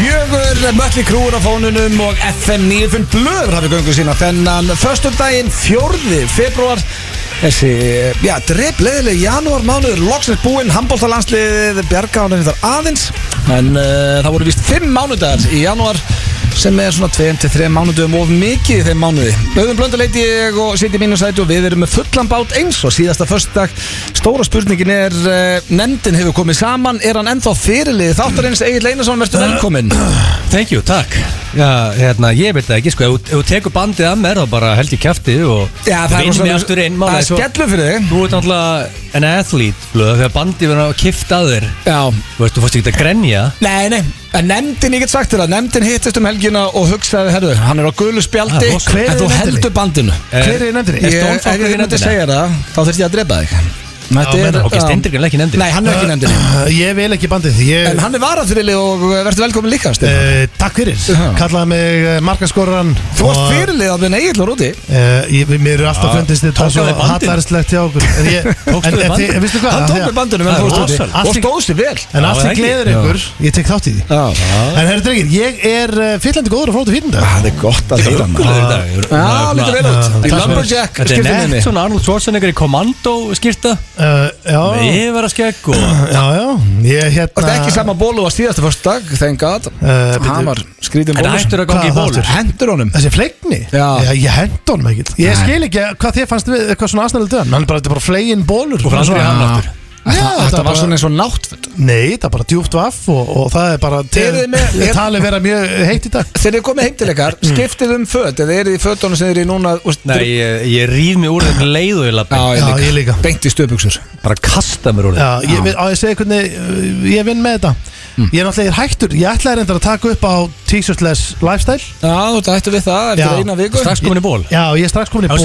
fjögur Mölli krúur á fónunum og FM 95 blöður hafi göngu sína þennan Föstudaginn 4. februar Þessi, já, dreifleðileg janúar mánuður Loksins búinn, handbóltalandsliðið Bjargáðan aðeins En uh, það voru vist 5 mánudagar í janúar sem er svona 2-3 mánuðum of mikið í þeim mánuði. Auðvun blönduleiti ég og sitt í mínu sætu og við erum með fullan bát eins og síðasta föstudag. Stóra spurningin er, uh, nefndin hefur komið saman, er hann ennþá fyrirlið? Þáttarins Egil Einarsson, verður velkominn. Thank you, takk Já, hérna, ég veit það ekki, sko, ef þú- tekur bandið að mér þá bara held ég kæfti og Já, það er inn það er svo- skellu fyrir þig. Þú ert náttúrulega en athlete, blöð, þegar bandið verður að kifta að þér Já. Þú veist, þú fórst ekki að grenja Nei, nei, en nefndin, ég get sagt þér að nefndin hittist um helgina og hugsaði, herðu, hann er á gulu spjaldi, Ah, en er þú heldur bandinu. Hver er í nefndinni? Ég, Er ef ég nefndinni? segja það, þá þurfti ég að drepa þig. Þetta ok. Steindrik er ekki í nefndinni. Nei, hann er ekki. Uh, Ég vil ekki bandið ég, En hann er varafyrirlið og verður velkomin líka, uh, Takk fyrir. Kallaði mig uh, markaskorran Þú varst fyrirlið að vinna Egil og Rúti. uh, ég, Mér eru alltaf fundist þetta svo hallarslegt hjá okkur En, ég, en, þið- veistu hvað? Hann tók með er úti rosalegt. og Allt í- stóð sér vel. En allt sem gleður ykkur Ég tek þátt í því Já, En herru drengir, ég er fyllandi góður og flótu fítindag það er gott að dag. Já, lítur vel út. Í fyrir. Lumberjack, Þetta er uh, Já, Með yfirvaraskegg og já, já Ég hérna Það er ekki sama bólu á síðasta fyrst dag, thank god. Uh, var skrítið En bólu. hættur að gangi í aftur? Hendur honum. Þessi fleikni? Já. Ég hend honum ekkert Ég skil ekki hvað þið fannst við eitthvað svona aðstæðlega döðan Hann bara, þetta er bara flegin bólur Og við hann aftur Já, Þetta var svona eins og náttföld. Nei, það er bara djúpt vaff og, og það er bara þið með- Ég tali vera mjög heitt í dag. Þegar þið komið heim til ykkar, skiptið um föt eða eru þið í fötunum sem þið eru í núna úst, Nei, ég, ég rýf mig úr þeim leið og ég lappi Já, ég Já, líka, ég líka. Beint í stöpuksur Bara kasta mér úr þeim. Já, ég, ég segi hvernig uh, ég vinn með þetta. Ég er náttúrulega er hættur. Ég ætlaði reyndar að taka upp á T-shirtless lifestyle. Já, þú ættu við það eftir Já. eina viku. Strax komin í ból Já, ég er strax komin í ból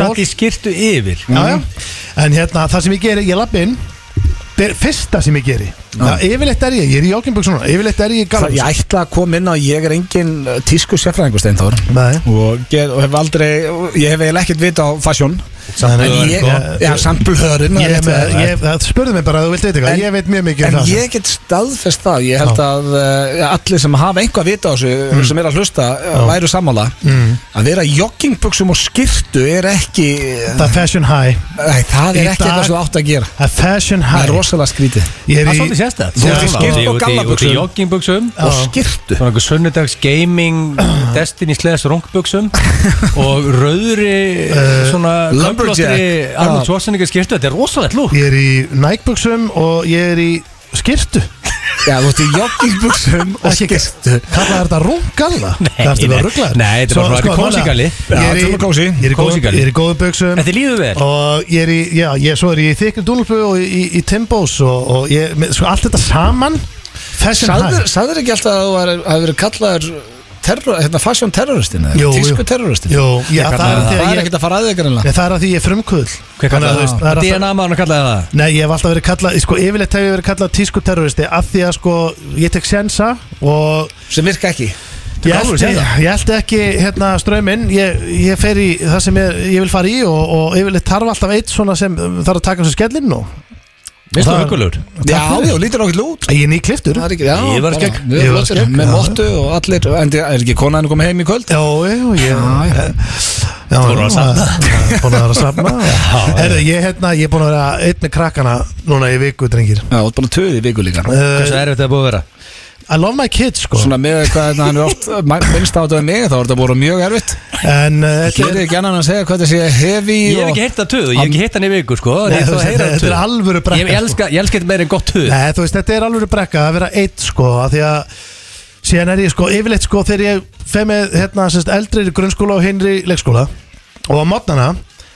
það inn ber, Fyrsta sem ég geri. Já. Yfirleitt er ég, ég er í jókimbuksunum Yfirleitt er ég í Það, galabus Ég ætla að koma inn á, ég er engin uh, tísku sérfræðingur Steinþór Nei. Og, og hef aldrei, ég hef eiginlega ekkert vita á fasjón En ég, sko. það spurði mig bara að þú vilt veit eitthvað. En- Ég veit mjög mikið um En það. ég get staðfest það, ég held Já. að allir sem hafa einhvað vita á þessu sem er að hlusta uh, væru sammála. Mm. að vera í joggingbuxum og skirtu er ekki Það er fashion high. Það er ekki eitthvað sem þú átt að gera. Það er fashion Það high. er rosalega er Það er svolítið sérstætt Þú ert í skyrtu og í joggingbuxum. Og skirtu Svona einhver sunnudags gaming Destiny slash Lumberjack. Arnold. Schwarzenegger skýrtu Þetta er rosalegt lúk Ég er í Nike-buxum og ég er í skirtu Já, þú ert í joggingbuxum og skirtu Kallaði þetta rungalla? Nei, þetta er bara svona kósigalli. Ég er þetta er í, bara kósí. ég er í, góð, Kósigalli. ég er í góðum buxum Þetta líður vel Og ég er í, já, ég, svo er ég í þykri dúnulpu og í, Timbos og, og ég, með, sko allt þetta saman Sagður, ekki alltaf að þú hafi verið kallaður terror, hérna, fashion terroristin Jú, tísku jú. terroristin Jú, já, Ég það? kallaði er það er að ég ekkert að fara að þig greinlega. Nei, það er að því ég er frumkull Hver kallaði að það? er DNA maður kallaði það? Nei, ég hef alltaf verið kallað, sko, yfirleitt hef ég verið kallað tískuterroristi af því að, sko, ég tek sensa og sem virka ekki? Ég segja það? ég elti ekki, hérna, ströyminn ég, ég fer í það sem ég, ég vil fara í og, og yfirleitt tarf alltaf eitt svona sem þarf að taka sig skellinn og Vistu það- huggulegur? Já, já, lítur okkur út ég er nýkliftur Það er ekki, já, Yfirvarskegg. bara, mjög flottir, Yfirvarskegg, með já. móttu og allir En þið- er ekki konaðinu komið heim í kvöld? Já, já, ég Já, Þú voru að safna. Búin að vera að safna Herðu, ég, hérna, ég er búin að vera einn með krakkana núna í viku, drengir Já, þú ert bara töði í viku líka Hversu uh, er þetta búið að vera? I love my kids, sko. Svona með hvað hann er oft minnst á þetta við mig þá er þetta búin mjög erfitt. En uh, þetta Hér er ekki annan að segja hvað þetta sé heavy Ég hef og- ekki heyrt það töð, ég hef ekki heyrt hann í viku sko. Nei, Ég veist, að heyra þetta það er alvöru brekka, Ég elska, ég elska þetta meira en gott töð Nei, þú veist, þetta er alveg brekka að vera eitt sko að því að síðan er ég sko yfirleitt sko þegar ég fer með hérna sérst eldri í grunnskóla og hinri í leikskóla og á mótnana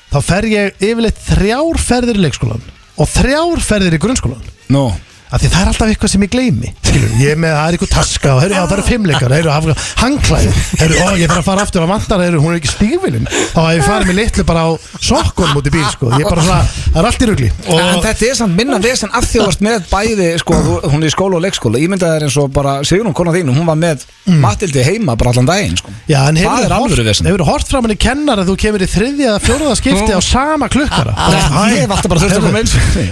þá fer ég yfirleitt þrjár ferðir í leikskólan og þrjár ferðir í grunnskólan Nú, af því það er alltaf eitthvað sem ég gleymi. Skilur, ég er með, það er eitthvað taska og heyrðu, já, það eru fimmleikar, heyrðu, hangklæði. Heyrðu, ó, ég þarf að fara aftur að vantar heyrðu, hún er ekki stígvilin, þá hef ég farið með litlu bara á sokkunum út í bíl, sko. Ég er bara svona, það er allt í rugli. En og þetta er samt minna vesen af því að þú varst með bæði sko, hún er í skóla og leikskóla. Ímyndað er eins og bara Sigrun kona þín hún var með Matildi heima bara allan daginn sko. Já, en Það er alvöru vesen. Hefur hort fram henni kennar að þú kemur í þriðja fjóruða skipti á sama klukkara? Ég að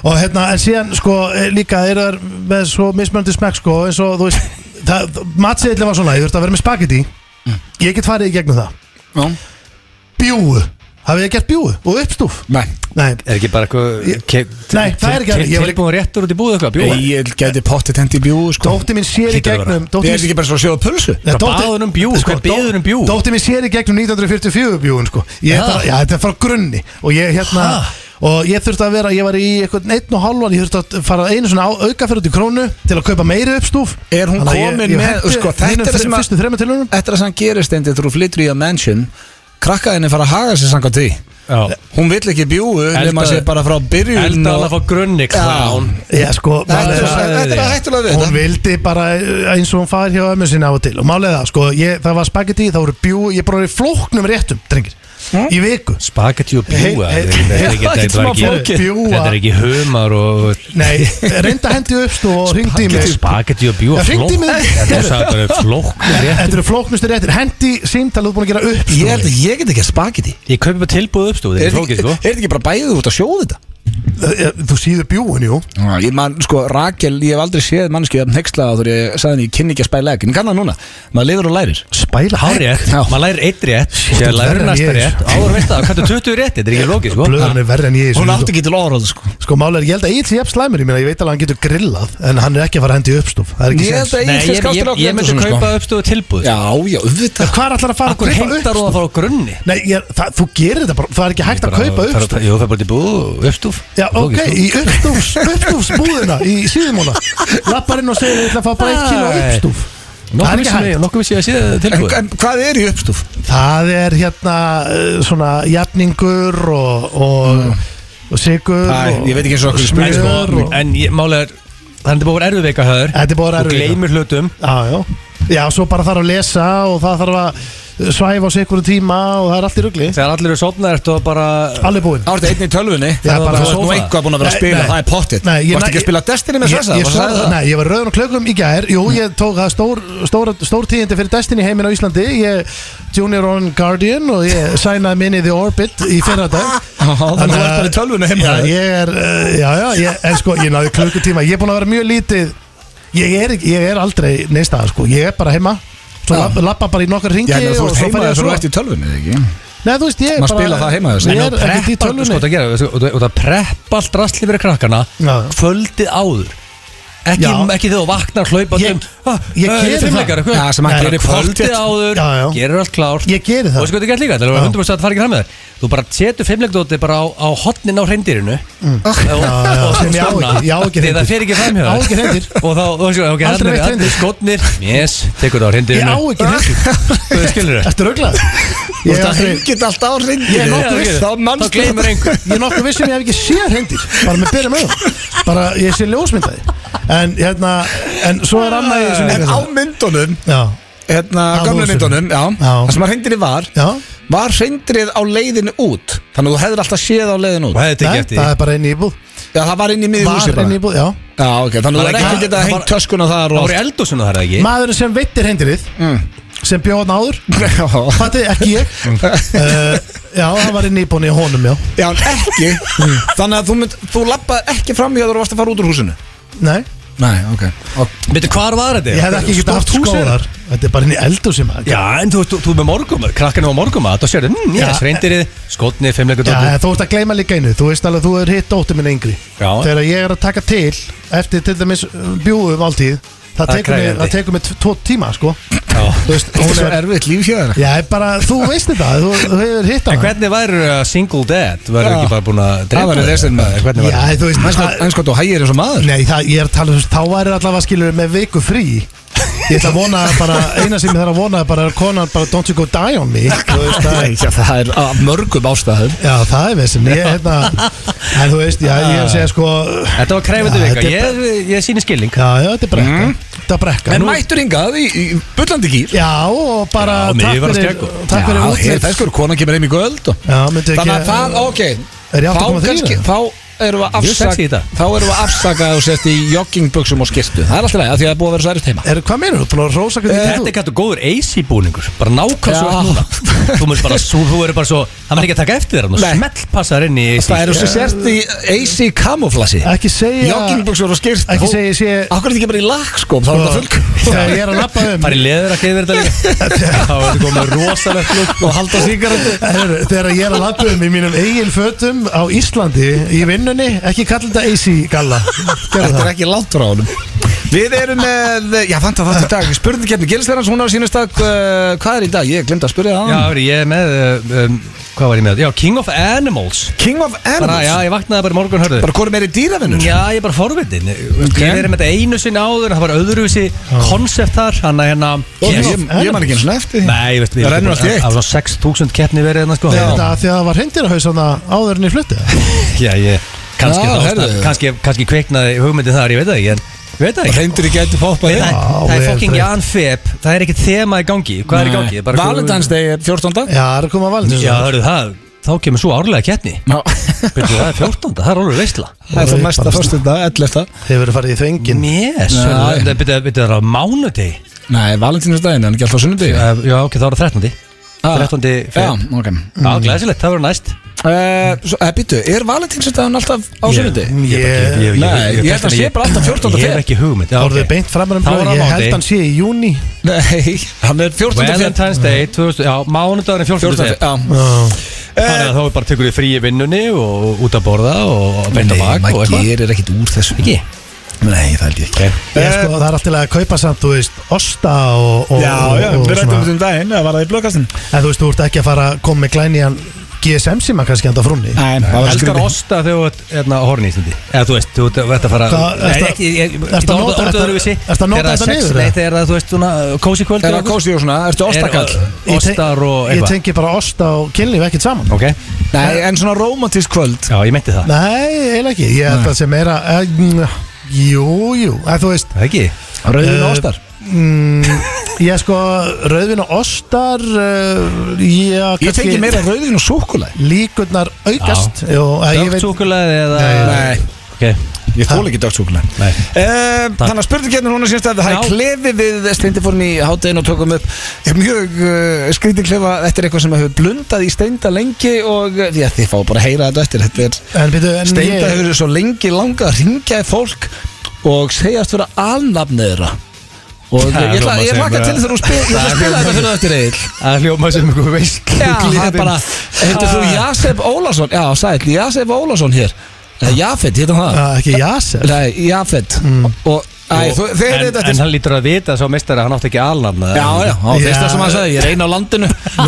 Og hérna, en síðan sko eh, líka eru þær með svo mismöndi smekk sko eins og þú veist Matsiðli var svona, ég þurfti að vera með spagetti Ég get farið í gegnum það Já. Bjúu, hafið þið gert bjúu og uppstúf? Nei Nei, Er ekki bara eitthvað Ég- ke- Nei, það er ekki. Ég var- Tilbúin réttur út í búið eitthvað Bjúa Ég geti pottið hendi í bjúu sko dótti mín sér í Hlýtur að vera. gegnum Ég dóttir er mín- ekki bara svo að sjóða pulsu Nei, Hvað dóttir- baður um bjú? sko, Hvað biður um bjú? Dótti mín sér í gegnum 1944 bjúun sko. ég, Ja. þetta, Já, þetta er frá grunni Og ég hérna Og ég þurfti að vera, ég var í eitthvað einn og halvan Ég þurfti að fara einu svona auka fyrir út í krónu Til að kaupa meiri uppstúf. Er hún Þannig að ég- komin ég með- henti sko, þetta er það sem að- Fyrstu þrema tilunum Eftir að það gerist endi þú flyttur í að mansion. Krakkaðinni fara að haga sér sanga því. Já. Hún vill ekki bjúu Elda- nema sé bara frá byrjun Elda og- alveg frá grunni klán Já, sko, Þetta málið er er þetta er að hættulega við Hún þetta. vildi bara eins og hún fær hjá ömmu sinni á og til. Og málið er það, sko, ég, það var spagetti, það voru bjú Ég bara í flóknum réttum, drengir Í viku. Spagetti og bjúa Þetta er ekki- humar og Nei, reynda hendi uppstu og ringdi í mig. Spagetti og bjúa. Þetta er eru flóknustu réttir. Hendi ert búin að gera Ég uppstu held að ég get ekki að spagetti Ég kaupi bara tilbúið flókið sko. er þetta ekki bara bæðið út að sjóða þetta? Þú síður bjúin, jú. Já, Ég man, sko, Rakel, ég hef aldrei séð manneski að hegslaða þegar ég sagði henni, ég kynni ekki að spæla ekki En ég kann það núna, maður lifur og lærir. Spæla Já. maður lærir eitt rétt. Ert lærir næsta ég, rétt. Áður veist það, hvað er 20 rétt? Þetta er ekki lókið sko. Blöðan er verri en ég Hún átti ekki til orðað, sko. Sko máli er, ég held að Egil sé jafn slæmur. Ég meina, ég veit alveg að hann getur grillað En hann er ekki að fara að hendi í uppstúf Það er ekki Ég held að Tilbúið Já, það, Það það ok, í uppstúfs, uppstúfsbúðina í síðumóna Lappar inn og segir ég ætla að fá bara eitt kíló Æ. uppstúf. Það er ekki hægt. nokkuð vissi ég að það en, tilbúið. En hvað er í uppstúf? Það er hérna uh, svona jafningur og, og, og sigur Æ, og, ég veit ekki eins og okkur spyrir sko, smjör og, En ég- málið er Þannig er vera erfið veika höður Þetta er búið að Þú erfið vika. gleymir hlutum. Já, já. Já, svo bara þarf að lesa og það þarf að svæfa á sikuru tíma og það er allt í rugli. Þegar allir eru sopnað ertu að bara Alveg búinn Það var einn í tölvunni. Það er bara Þú ert nú sofa. eitthvað búin að vera að Nei, spila, nei. það er pottitt Nei, ég- Varst ekki að spila Destiny með Ég, þessa? ég, Varstu að sagði, segja það? nei, ég var rauðun og klökum í gær. Jú, ég tók það stór, stór, stór tíðindi fyrir Destiny heimin á Íslandi. Ég Junior on Guardian og ég sænaði minni The Orbit í fyrra dag. Já, Þannig að þú ert bara í tölvunni heima Já, ég er, uh, já, já, ég, en sko, ég náði klukkutíma. Ég er búin að vera mjög lítið Ég er, ekki- ég er aldrei neistað, sko. Ég er bara heima Svo Já. lappa, bara í nokkar ringi Já, þú og ert svo heima fer ég þegar að þú ert í tölvunni, eða ekki? Nei, þú veist, ég Maður bara spila það heima hjá sér. Ég En er að ekkert í preppa, sko, tölvunni það og það- og það preppa allt rastli fyrir krakkana kvöldið áður ekki, Já. ekki þegar þú vaknar hlaupa Ég- um ah, ég eh, geri það. Já, sem hann Bara gerir kvöldið pottþétt. áður, Já, já. gerir allt klárt Ég geri og það veistu hvað þetta gert líka, það er Já. 100% að fara ekki fram með þér þú bara setur fimmleikdóti bara á, á hotnin á hreindirinu Mm. og, og, sem ég á ekki, ég á ekki því það hreindýr. fer ekki fram hjá Á ekki hreindyr. og þá, og, sko, okay, Aldrei veitt allir, hreindýr. skotnir yes, tekur það á Ég á ekki hendur þú skilur þér Ertu rauglað? Þú Ég ert er að aldrei hengið allt á Ég er nokkuð viss. Þá þá mannstu gleymur einhver Ég er nokkuð vissum ég hef ekki séð hendir Bara með byrja með það Bara ég sé ljósmyndaði En hérna En svo er annað í þessu En á myndunum Já. Hérna, Á gamla húsinu. myndunum, já. Já. Það sem að hreindirinn var Já. Var hreindirinn á leiðinu út. Þannig að þú hefur alltaf séð á leiðinu út. Hefði tekið Nei, eftir það því. er bara inn í íbúð. Já, það var inn í miðjum Var húsi inn í bara. íbúð, já. Já, ok, þannig að þú Það er var ekki ekki- að geta það hengt var- töskuna þar það og voru í eldúsinu það er það ekki? Maðurinn sem veittir hendirið Sem bjóðan áður Já, Fatti, ekki ég. Uh, Já, það var inn í íbúðinni í honum, já. Já, en ekki. Þannig að þú, mynd, þú lappaði ekki fram í að þú varst að fara út úr húsinu Nei, Nei, ok. Veitu hvar var þetta? ég hef ekki getað haft skóðar. Þetta er bara inn í eldhúsi maður Já, en þú, þú, þú er með morgum, krakkarnir á morgum að það sérðu, mm, Já. reyndirið, skotnið, fimmleikur Já, þú ert að gleyma líka einu. Þú veist alveg, þú er hitt dóttir minn yngri Já. Þegar ég er að taka til Eftir til dæmis bjúum áltíð Það tekur mig, það tekur mig tvo tíma, sko Já. Þú veist, Þetta er hún svo er erfitt líf hjá þér Já, ég bara, þú veist þetta Þú, þú hefur hitt En hana hvernig væri uh, single dad? Væri Já. ekki bara búin að Það drepa væri þig? restin með þér. Hvernig Já, væri? þú veist það- En sko, þú hægir eins og maður Nei, það, ég er að tala um Þá væri allavega skilur með viku frí Ég ætla að vona bara Eina sem ég þarf að vona er bara er konan bara Don't you go die on me? Þú veist það Nei, já, það er af mörgum ástæðum. Já, það er vissin Ég, hérna En þú veist, já, ég er að segja sko Þetta var krefandi Já, vika, þetta er ég, ég sýni skilning. Já, já, þetta er brekka. Mm. Þetta er brekka. En Nú- mættur hingað í, í bullandi gýr Já, og bara Já, takk var að fyrir skeggu. Takk fyrir Já, útlitt hér, það er sko, konan kemur heim í göld og Já, myndi ekki Þannig að það, ok. Er ég Þá 8,3 kannski, eða? þá erum við afsaka í dag. Þá erum við afsaka og sérst í joggingbuxum og skirtu Það er alltaf leið, af því að það er búið að vera svo erist heima. Er, hvað meður þú? Þú er að rósa hvernig Þetta er kættu góður AC búningur. Bara nákvæm svo eftir núna. Þú múst bara, þú, þú eru bara svo Það verður ekki að taka eftir þér Nei. smellpassar inn í Það eru svo sért í AC kamuflasi. Ekki segja Joggingbuxur og skýrt Ekki segja ég sé Akkur er þetta ekki bara í að í að að í í vinnunni ekki kalla þetta AC galla. Þetta er ekki langt frá honum. Við erum með, já þannig að þetta í dag Spurningkeppni Gilsverðans, hún er á sínust dag uh, Hvað er í dag? Ég glemt að spyrja það. Já, veri, ég er með uh, um, Hvað var ég með? Já, King of Animals. King of bara, Animals Já, ég vaknaði bara í morgun hörðu. Bara hvort er meiri dýravinnur? Já, ég er bara forvitin Ég er með þetta einu sinni áður Það var öðruvísi konsept þar Hann að hérna Ég, ég, ég man ekki eins og eftir því. Nei, ég veist Það rennur allt í eitt. Það var svona 6.000 keppni verið hérna sko. Er þetta af því að það var hreindirhaus áður en ég flutti? Já, ég Kannski, það, kannski, kannski kveiknaði hugmyndin þar, ég veit það ekki En ég veit það ekki Reyndur í gæti poppað Það, það er fokking. Jan Feb Það er ekkert þema í gangi Hvað er í gangi? Bara- Valentine's Day er 14. Já, það er að koma að valin Já, hörðu það Þá kemur svo árlega keppni. Byrju, það er 14. Það er alveg veistla Það er það næsta fyrstunda, 11. Hefur verið farið í þvengin Yes, Nei. það byrju byrju, það er á mánudegi Nei, Valentine's Day, en ekki alltaf sunnundi Já, já, ok, það var á 13. Ah. 13. Já, Feb ok Já, glæsilegt, það verður næst uh, Býtu, er Valentine's Day alltaf á sunnundi? Ég- Nei, ég held að sé bara alltaf 14. Ég hef feb. ekki hugmynd Já, Orðið ok. beint framar um Þá var það Ég held hann sé í júni Nei, hann er 14. feb. Valentine's Day 2000, Já, mánudagurinn 14. 14. feb feb, Já Já. Þannig að þá er bara tekur við frí í vinnunni og út að borða og beint að Nei, bak og maður gerir ekkit úr þessu Ekki? Nei, það held ég ekki Ég sko, það er alltaf að kaupa samt, þú veist, osta og, og, Já, já, og, við rættum um daginn, það var það í blökastin En þú veist, þú ert ekki að fara að koma með glænian GSM síma kannski handa frúnni? Nei, það var Elskar osta þegar þú ert hérna horni í stundi Eða þú veist, þú ert að fara Nei, að- ég- ég- að ég- nota- að- öðruvísi. ertu að nota Þegar það er þetta niður, Nei, þegar það, þú veist, svona kósi kvöld Er það kósi og svona, ertu ostakall? Ég Ostar og Ég eitthvað. tengi bara osta og kynlíf ekkert saman. Ok, Nei, en svona romantísk kvöld. Já, ég meinti það. Nei, eiginlega ekki. Ég held að sem meira uh, Jú, jú, að þú veist Það er ekki. Rauðin Eh, ostar mm, Ég sko, rauðvin og ostar uh, Já, Ég tengi meira rauðin og súkulæð Líkurnar aukast. Að ég Dögtsúkulega eða Nei, Ok, ég þól ekki dögt súkulæð nei. Þannig að spurningkeppnin hún er síðan stæði Það er klefi við steindi fórum í háttegin og tókum upp. Er mjög uh, skrítið klefa. Þetta er eitthvað sem hefur blundað í steinda lengi og uh, já, þið fá bara að heyra þetta eftir. Þetta er En byrju, en Steinda ég hefur svo lengi langa að ringja í fólk og segjast vera alnafnið þeirra og Það ég hljómar ég sem hlaka bara- til þegar spila ég ætla að Það spila þetta fyrir það eftir Egil Það hljóma sem einhver veist Já, það er bara, heitir þú Jasef Ólason? Já, sæl, Jasef Ólason hér. Eða Jafet, heitir hann það? Ah, Ekki Jasef Nei, Jafet. Og, æ, þú, þeir En, þetta. en hann lítur að vita svo meistari að hann átti ekki alnafn Já, já, á Já. fyrsta sem hann sagði, ég reyna á landinu. Það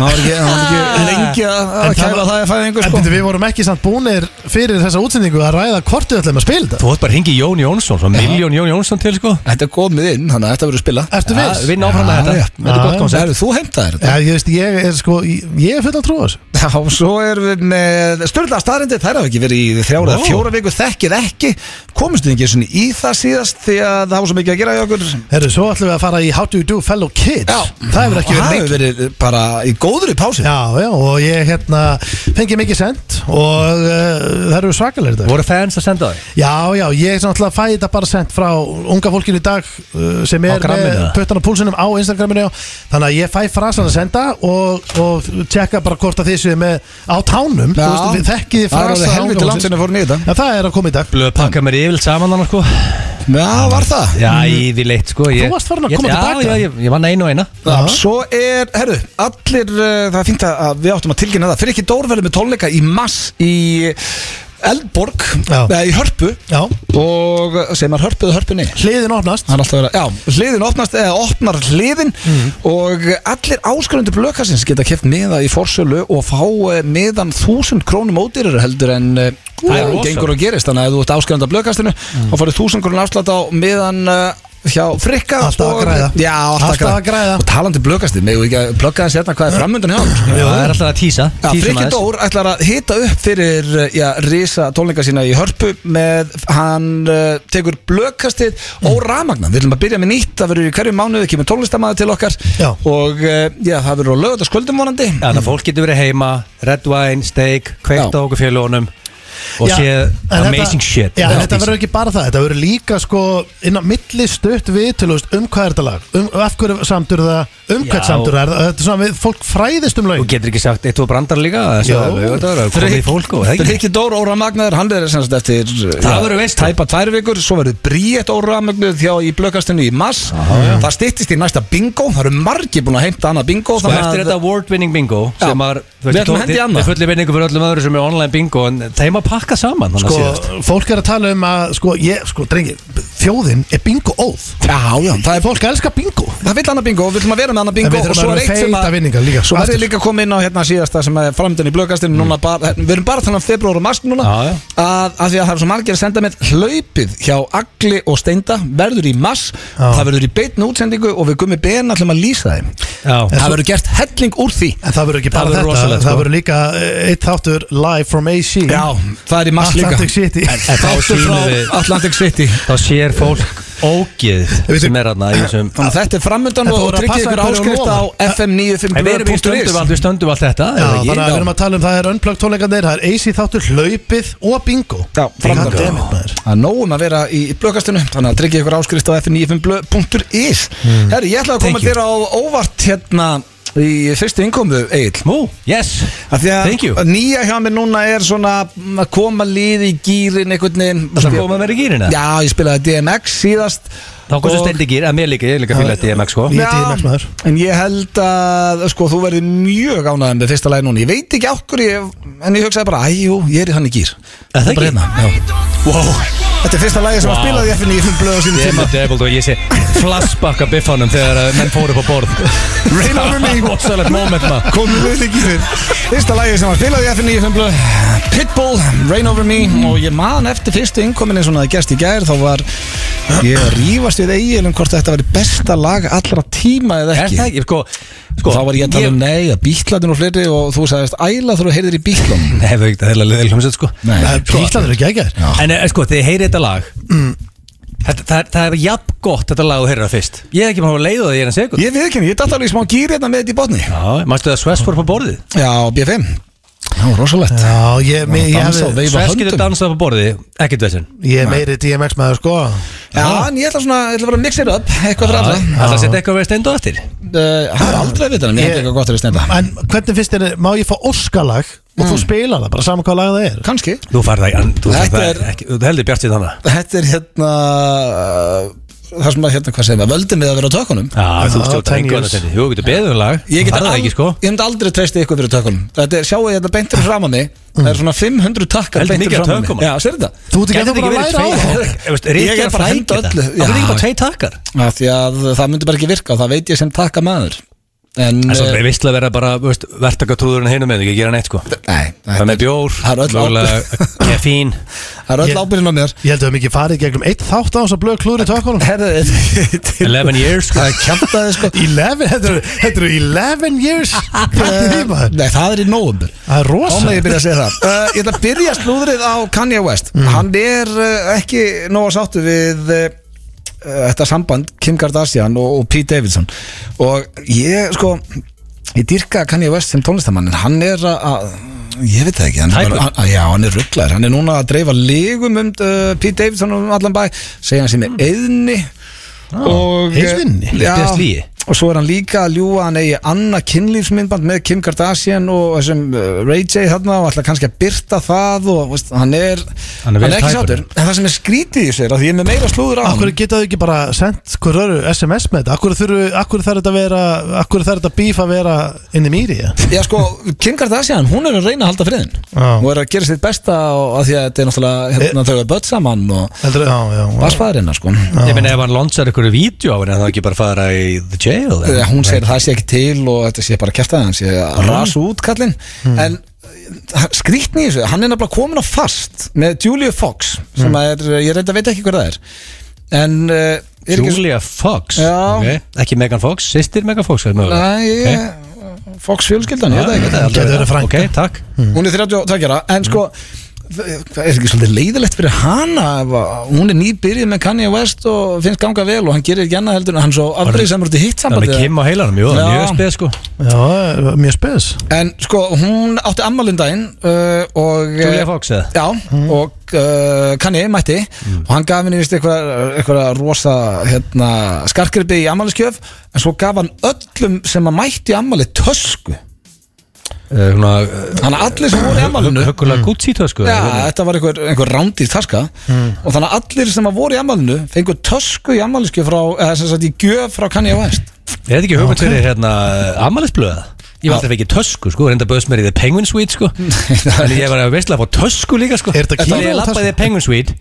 var ekki, hann var ekki lengi að að En það það að fæða einhver En sko. byrju, við vorum ekki samt búnir fyrir þessa útsendingu að ræða hvort við ætlum að spila þetta. Þú ætti bara að ringi Jón Jónsson Svo miljón Jón Jónsson til sko. Þetta er komið inn, þannig að þetta verður spila Ertu viss? Vinn áfram með Já, þetta. já. Þetta er gott koncept. Þú heimtaðir þetta? Já, ég veist, Já, það Því að það var svo mikið að gera í okkur Herru, svo ætlum við að fara í How do you do fellow kids. Það hefur ekki verið það lengi hefur verið bara í góður í pási Já, já, og ég hérna fengi mikið send og uh, það eru svakalegir þetta Voru fans að senda þau? Já, já, ég er náttúrulega fæ þetta bara sendt frá unga fólkinu í dag uh, sem Á er gramminu, með eða? puttan á púlsinum á Instagraminu já. þannig að ég fæ frasan að senda og, og tjekka bara hvort að þið séu með á tánum, þú veist, við þekkið þið það er frasa alveg helviti langt sinni fórum í þetta. Já, það er að koma í dag. Blöð pakka mér yfirlt saman hann sko. Já, var það? Já, yfirleitt sko ég, Þú varst farin að koma til baka. Já, já, ég, ég vann einu og eina Já, svo er, herru, allir, uh, það er fínt að að við áttum að tilkynna það Fyrir ekki Dór verður með tónleika í mass í Eldborg, eða í Hörpu. Já, Og sem er Hörpu eða Hörpunni? Hliðin opnast. Er verið, já, hliðin opnast eða opnar hliðin. Mhm. og allir áskrundur blökasins geta keft miða í forsölu og fá eh, miðan þúsund krónum ódýrar heldur en uh, Það er gengur og gerist. Þannig að ef þú ert áskrundur blökastinu Mhm. þá farið þúsund krónum afslátt á miðan uh, hjá frikka Alltaf að græða. Já, alltaf, Alltaf að græða. Og talandi blökasti, með ekki að plugga þessi hérna hvað er framöndan hjá hann Já, Það er alltaf að tísa Já, tísum Frikki aðeins. Dór ætlar að hita upp fyrir já, risa tónleika sína í hörpu með, hann uh, tekur blökastið Mm. og ramagna við ætlum að byrja með nýtt, það verður í hverju mánuði kemur tónlistamæði til okkar Já. og uh, já, það verður á lögutaskvöldum vonandi Já, þannig að fólk getur verið heima Red wine, steak, kveikt á okkur félónum og Já, sé amazing shit Já, en Já, þetta verður ekki bara það, þetta verður líka sko inn á milli stutt við til um hvað er þetta lag, um af hverju samtur það um Já. hvert samtur það er þetta er svona við, fólk fræðist um Þú lögin getur ekki sagt eitt og brandar líka Jó. Það er komið í fólk og það ekki Rikki Dór Óra Magnaður, hann er semst eftir Það verður veisla. Tæpa tvær vikur, svo verður Bríett Óra Magnaður þjá í blökastinu í mass Það styttist í næsta bingo, það eru margir búin að heimta annað bingo Sko þannig eftir að- þetta award winning bingo Já. sem var Við ætlum að henda í annað. fullir vinningu fyrir öllum öðru sem er online bingo en þeim að pakka saman Sko, fólk er að tala um að sko, ég, sko, drengi, þjóðin er bingo óð Já, já, það er Fólk elskar bingo Það vil annað bingo og við ætlum að vera með annað bingo og svo að er eitt sem vinningar líka, Svo verður aftur. líka komið inn á hérna síðasta sem er framöndan í blökastinu núna bara, Við erum bara að tala um februar og mars núna Já, já. að, að því að það er svo margir að senda með hlaupið hjá Agli og Steinda verður í mars, Já. það verður í beitn útsendingu og við gummi ben ætlum að lýsa þeim Já. Það verður gert helling úr því En það verður ekki Það bara þetta, það sko. verður líka eh, eitt þáttur live from AC Já, það er í mars líka Atlantic City Sér fólk ógið sem er aðna í þessum Þannig að þetta er framöndan og tryggja ykkur áskrift á lofar. FM En við erum í stöndum 957.is allt, við stöndum allt þetta Já, er þannig að við erum að tala um það er unplugged tónleikandir, það er AC þáttur hlaupið og bingo. Já, framöndan. Það er nógum að vera í blökastinu Þannig að tryggja ykkur áskrift á fm95.is Herri, ég ætla að koma þér á óvart hérna í fyrstu innkomu, Egil Mú, yes. Af því Thank you. að nýja hjá mér núna er svona að koma lið í gýrin einhvern veginn. Það kom að vera í gýrina Já, ég spilaði DMX síðast. Þá kom svo Og- stendi gýr, að mér líka, ég líka fíla DMX sko. Ég er DMX maður. En ég held að sko, þú verður mjög ánægðan með fyrsta lagi núna. Ég veit ekki okkur ég, En ég hugsaði bara, æjú, ég er í þannig gýr Er það bara ekki? hérna, já. wow. Þetta er fyrsta lagi sem wow. Wow. spilaði í F95 blöð á sínu Ég er tíma með Devil og ég sé flashback af biffanum þegar uh, menn fóru upp á borð. Rain over me Rosalegt moment maður Komum við ekki fyrir Fyrsta lagi sem var spilað í F95 blöð Pitbull, Rain over me. Og ég man eftir fyrstu innkominni svona að gerst í gær Þá var ég að rífast við eigin um hvort þetta væri besta lag allra tíma eða Er ekki. það ekki, sko Sko, þá var ég að tala um nei, að bítlatin og fleiri og þú sagðist æla þú heyrðir í bítlum Nei, það er ekki það er þetta lag? Þetta, það, er- það er jafn gott þetta lag og heyrir það fyrst. Ég hef ekki maður að leiða það í eina sekund. Ég veit ekki, ég datt alveg í smá gýr hérna með þetta í botni. Já, mannstu það Sves fór upp á borðið? Já, B5 Já, rosalegt. Getur höndum. dansað upp á borðið, ekkert þessin ég er meiri DMX maður sko. Já, en ég ætla svona, ég ætla bara að mixa it up Eitthvað fyrir alla. Það er að setja eitthvað verið steindu eftir. Uh, Það er aldrei að vita en ég hef eitthvað gott að við stenda. En hvernig finnst þér, má ég fá Óskalag og þú spila það, bara saman hvað lag það er Kanski Þú er- heldur bjart sér þannig Þetta er hérna Það sem að hérna, hvað segir maður, völdum við að vera á tökunum. Já, þú Já, stjórnar 10 engu years. annað Jú, getur beðið um lag. Ég get það al- ekki sko. Ég myndi aldrei treysti ykkur fyrir tökunum. Þetta er, sjáu ég þetta beintur fram að mig. Það er svona 500 takkar Heldur beintir mikið af fram að mig. tökum. Já, sér þetta. Þú ert ekki Gæti að bara að læra á það Ég Ég er bara að henda öllu. Það. Er Já. ekki bara tvei takkar? Af Því að það myndi bara ekki virka og það veit ég sem takka maður En, En eh, er visslega vera bara verðtakatrúðurinn hinum með Ekki gera neitt sko. Nei, Það með bjór Það er öll mögulega Kefín. Það er öll ábyrðin á mér. Ég held að við mikið farið gegnum eitt þátt á þess að blöð klúður í tökunum. Herðu, 11 years sko. Það er kjæmtaði sko. 11, þetta eru- þetta eru 11 years? Nei, það er í nóvumber Það er með rosa ég byrja að segja það. Uh, Ég ætla að byrja slúðrið á Kanye West. Hann er uh, ekki nóg að sáttu við uh, þetta samband Kim Kardashian og, og Pete Davidson og ég sko ég dyrka Kanye West sem tónlistamann en hann er að- ég veit það ekki hann, Tæpur. hann, já, hann er rugglar hann er núna að dreifa legum um uh, Pete Davidson um allan bæ segja hann sem er eðni og heiðvinni? já, Lesbíða slíi? Og svo er hann líka að ljúa hann eigi annað kynlífsmyndband með Kim Kardashian og þessum uh, Ray J þarna og ætla kannski að byrta það og veist, hann er Hann er vel ekki tæpur. sátur en það sem er skrítið í sér að því ég er með meira slúður á hann Akkur geta þau ekki bara sendt hver öru SMS með þetta? Akkur, þurfu, akkur þarf þetta að vera Akkur þarf þetta bíf að vera inn í mýri? Ja? Já sko, Kim Kardashian, hún er að reyna að halda friðin Já. og er að gera sitt besta og að því að þetta er náttúrulega hérna, þau er börn saman og vassfæðurina sko. Ég meina ef hann launchar ykkur jail Þegar hún segir að það sé ekki til og þetta sé bara kæft að hann sé að rasa út kallinn. En skrítni í þessu, hann er nefnilega komin á fast með Julia Fox sem er, ég reynda veit ekki hver það er. En uh, er ekki Julia Fox? Okay. Ekki Megan Fox, sýstir Megan Fox er. Næ, okay. Fox fjölskyldan, ég veit það ekki. Gæti verið frænka. Ok, takk. Hún er 32 ára en sko það er ekki svolítið leiðilegt fyrir hana hún er nýbyrjuð með Kanye West og finnst ganga vel og hann gerir ekki annað heldur en hann svo aldrei samur út í hitt Það er sambandi Kim á heilanum, jú, er mjög speð sko. Já, mjög spes. En sko, hún átti ammálindaginn uh, og Julia Fox eða? Já, og uh, Kanye mætti og hann gaf henni vist eitthvað, eitthvað rosa hérna, skarkripi í ammæliskjöf en svo gaf hann öllum sem að mætti í ammæli tösku Þannig að allir sem voru í ammælinu Höggulega Gucci tösku Já, þetta var einhver, einhver rándýr taska. Og þannig að allir sem að voru í ammælinu fengur tösku í ammæliskjöf frá, eða sem sagt í gjöf frá Kanye West. Er þetta ekki hugmynd fyrir hérna Amalisblöða? Ég var alltaf ekki tösku sko, reynda bauðs mér í The Penguin Suite sko. En ég var að veistlega að fá tösku líka sko. Er þetta Þannig kíló ég lappaði í tösku? Penguin Suite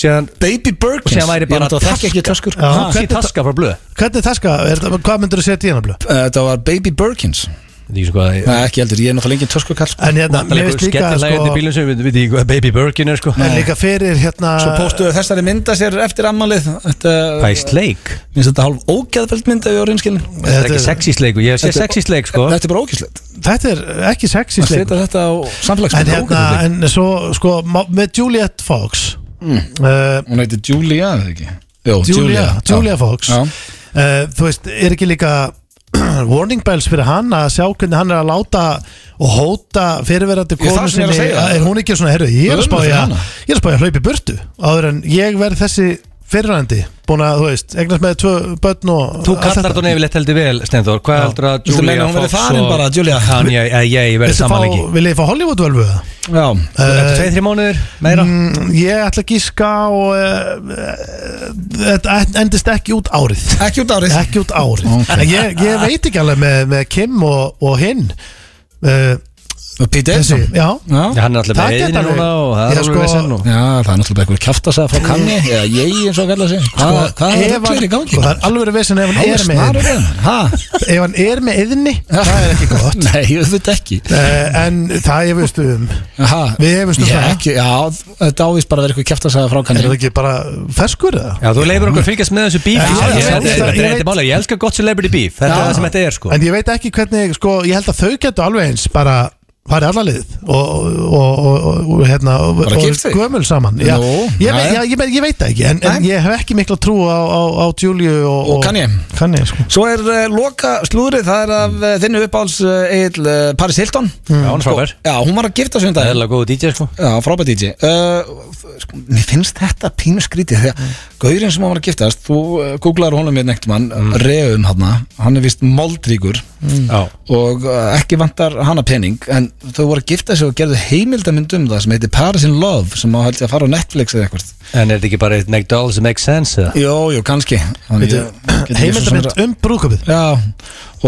Síðan Baby Birkins. Síðan væri bara náttúrulega þekki ekki töskur. Gucci taska frá blöð. Hvernig taska, er, þetta- hvað myndur þú setja í hana blöð? Þetta var Baby Birkins Þetta er sko Nei, ekki heldur, ég er náttúrulega engin töskukall sko. En hérna, mér veist líka Skellilegandi sko, við veit ekki hvað Baby Birkin er sko En líka fyrir hérna Svo póstuðu þessari mynda sér eftir ammálið Þetta Hvað er sleik? Minnst þetta hálf ógæðveld mynd ef ég var reynskilin Þetta er ekki sexy sleik og ég sé Þetta er- sexy sleik sko Þetta er bara ógæðslegt Þetta er ekki sexy sleik setja þetta á En samfélagsmynda hérna, en svo sko Með Juliette Fox Mm. uh, Hún heitir Julia, eða ekki? Julia. Fox Já. uh, Þú veist, er ekki líka warning bells fyrir hann að sjá hvernig hann er að láta og hóta fyrirverandi konu sinni. er hún ekki svona, herru, ég er að spája ég er að spája að hlaupa í burtu áður en ég verð þessi fyrirverandi búin að, þú veist, eignast með tvö börn og Þú kallar þetta. nefnilegt heldur vel, Stenþór Hvað heldur að Julia verði Fox farin bara, Julia? Kanye, ég verði Viltu fá, samanleiki? vil ég fá Hollywood-völvu það? Já, Þetta tveið, þrjá mánuður, meira? Mm, ég ætla að gíska og uh, uh, þetta endist ekki út árið. Ekki út árið? Ekki út árið. Ég, ég veit ekki alveg með, með Kim og, og hinn. Uh, Pete þessi, Davidson já. Já, Já, hann er alltaf með alveg- núna og það er alveg sko- vesen og Já, það er náttúrulega bara einhver kjaftasæða frá kanni eða ég eins og kalla sig. Hvað, hvað er það í gangi? sko, Það er alveg vesen ef hann er með Hæ? Ef hann er með eðni, það er ekki gott. Nei, ég veit ekki En það ég veist um? Við efumst um það. ekki, Já, þetta ávist bara að vera eitthvað kjaftasæða frá Er kanni. það ekki bara ferskur eða? Já, þú leifur okkur fylgjast með þessu bíf Já, Ég- já, ég- já, ég- ég Ég Já. sko ég sko, ég farið alla lið og, og, og, og, og hérna gömul saman já, Nú, ég, já, veit, já. já, ég, veit- ég veit það ekki en, en ég hef ekki mikla trú á, á, á Juliu og, Og Kanye. Kanye sko. Svo er uh, loka slúðrið, það er af uh, þinnu uppáhalds uh, Egil uh, Paris Hilton Já, hann er frábær Já, hún var að gifta sig um dag sko Já, frábært DJ uh, sko, Mér finnst þetta pínu skrítið Þegar mm. gaurinn sem hann var að giftast Þú uh, googlar honum með neitt mann mm. Reum hann, hann er vist moldríkur Já. Og uh, ekki vantar hana pening En þau voru að gifta sig og gerðu heimildamynd um það Sem heitir Paris in Love Sem á að fara á Netflix eða eitthvað. En er þetta ekki bara eitt make dollars that make sense? Jó, jú, kannski. Sem heimildamind um brúðköpið Já,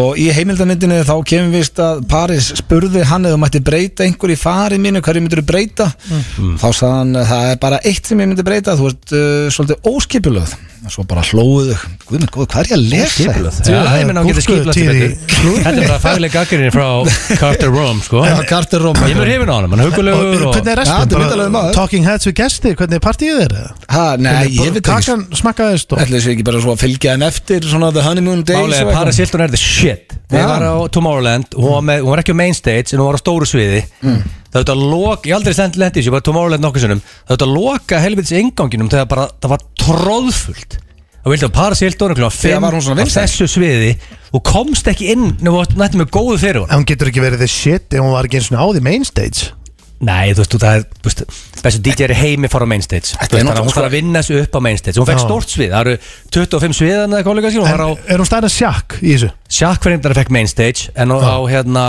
og í heimildamyndinni þá kemur vist að Paris spurði hann eða mætti breyta einhver í farið mínu, hverju myndir þú breyta? Mm. þá sagði hann það er bara eitt sem ég myndi breyta, þú ert uh, svolítið óskipulöð svo bara hlóðu hvað er ég að lesa? Já, það ég er menna hún getur í Þetta. er bara fagleg gaggrinni frá Carter Rome sko. Já, Carter Roma Ég mér hefinn á hann, hann er og hugulegur og hvernig er þetta maður. Talking heads við gesti, hvernig er partíið þeir? ha, Nei, ég veit ekki Shit Ég Já. var á Tomorrowland hún var, með, hún var ekki á main stage en hún var á stóru sviði Mm. Það var að loka, ég aldrei sendt lendis, ég var á Tomorrowland nokkuð sinnum Það var að loka helvitis inganginum þegar bara, það var tróðfullt Það vildi að Paris Hilton klá Þegar 5 var hún svona vinsæl? þessu sviði og komst ekki inn nema nættum með góðu fyrir hún En hún getur ekki verið the shit ef hún var ekki eins og á því main stage Nei, þú veist, það er, þú veist, bestu DJ er heimi fara á main stage Þetta Þú er veist, þannig að náttúrulega hún þarf að vinna þessu upp á main stage Hún fekk Já. stórt svið, það eru 25 sviðan eða kollega sín Hún En var á er hún stærn að sjakk í þessu? Sjakk fyrir fekk main stage En á, á hérna,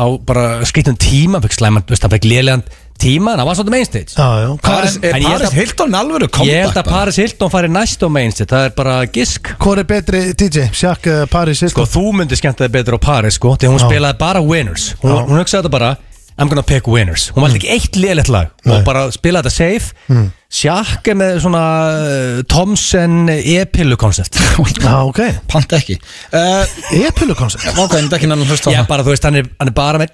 á bara skrittum tíma Fekk slæman, þú veist, hann fekk lélegan tíma En hann var svolítið main stage Já, já Paris, En er ég held Paris að- Hilton alvöru Ég held að? Paris Hilton fari næst á main stage Það er bara gisk Hvor er betri DJ? Sjakk uh, Paris Sko, Hilton? þú myndir skemmta þig betur á Paris, sko Þegar hún Já. spilaði bara winners Hún, hún hugsaði þetta bara I'm gonna pick winners. Hún valdi ekki eitt lélætt lag. Nei. Og bara spilaði þetta safe Sjakk er með svona uh, Thomsen e-pillu koncept Já, ok Pant ekki uh, E-pillu koncept Ok, en ekki nann hlust á það bara þú veist, hann er, hann er bara með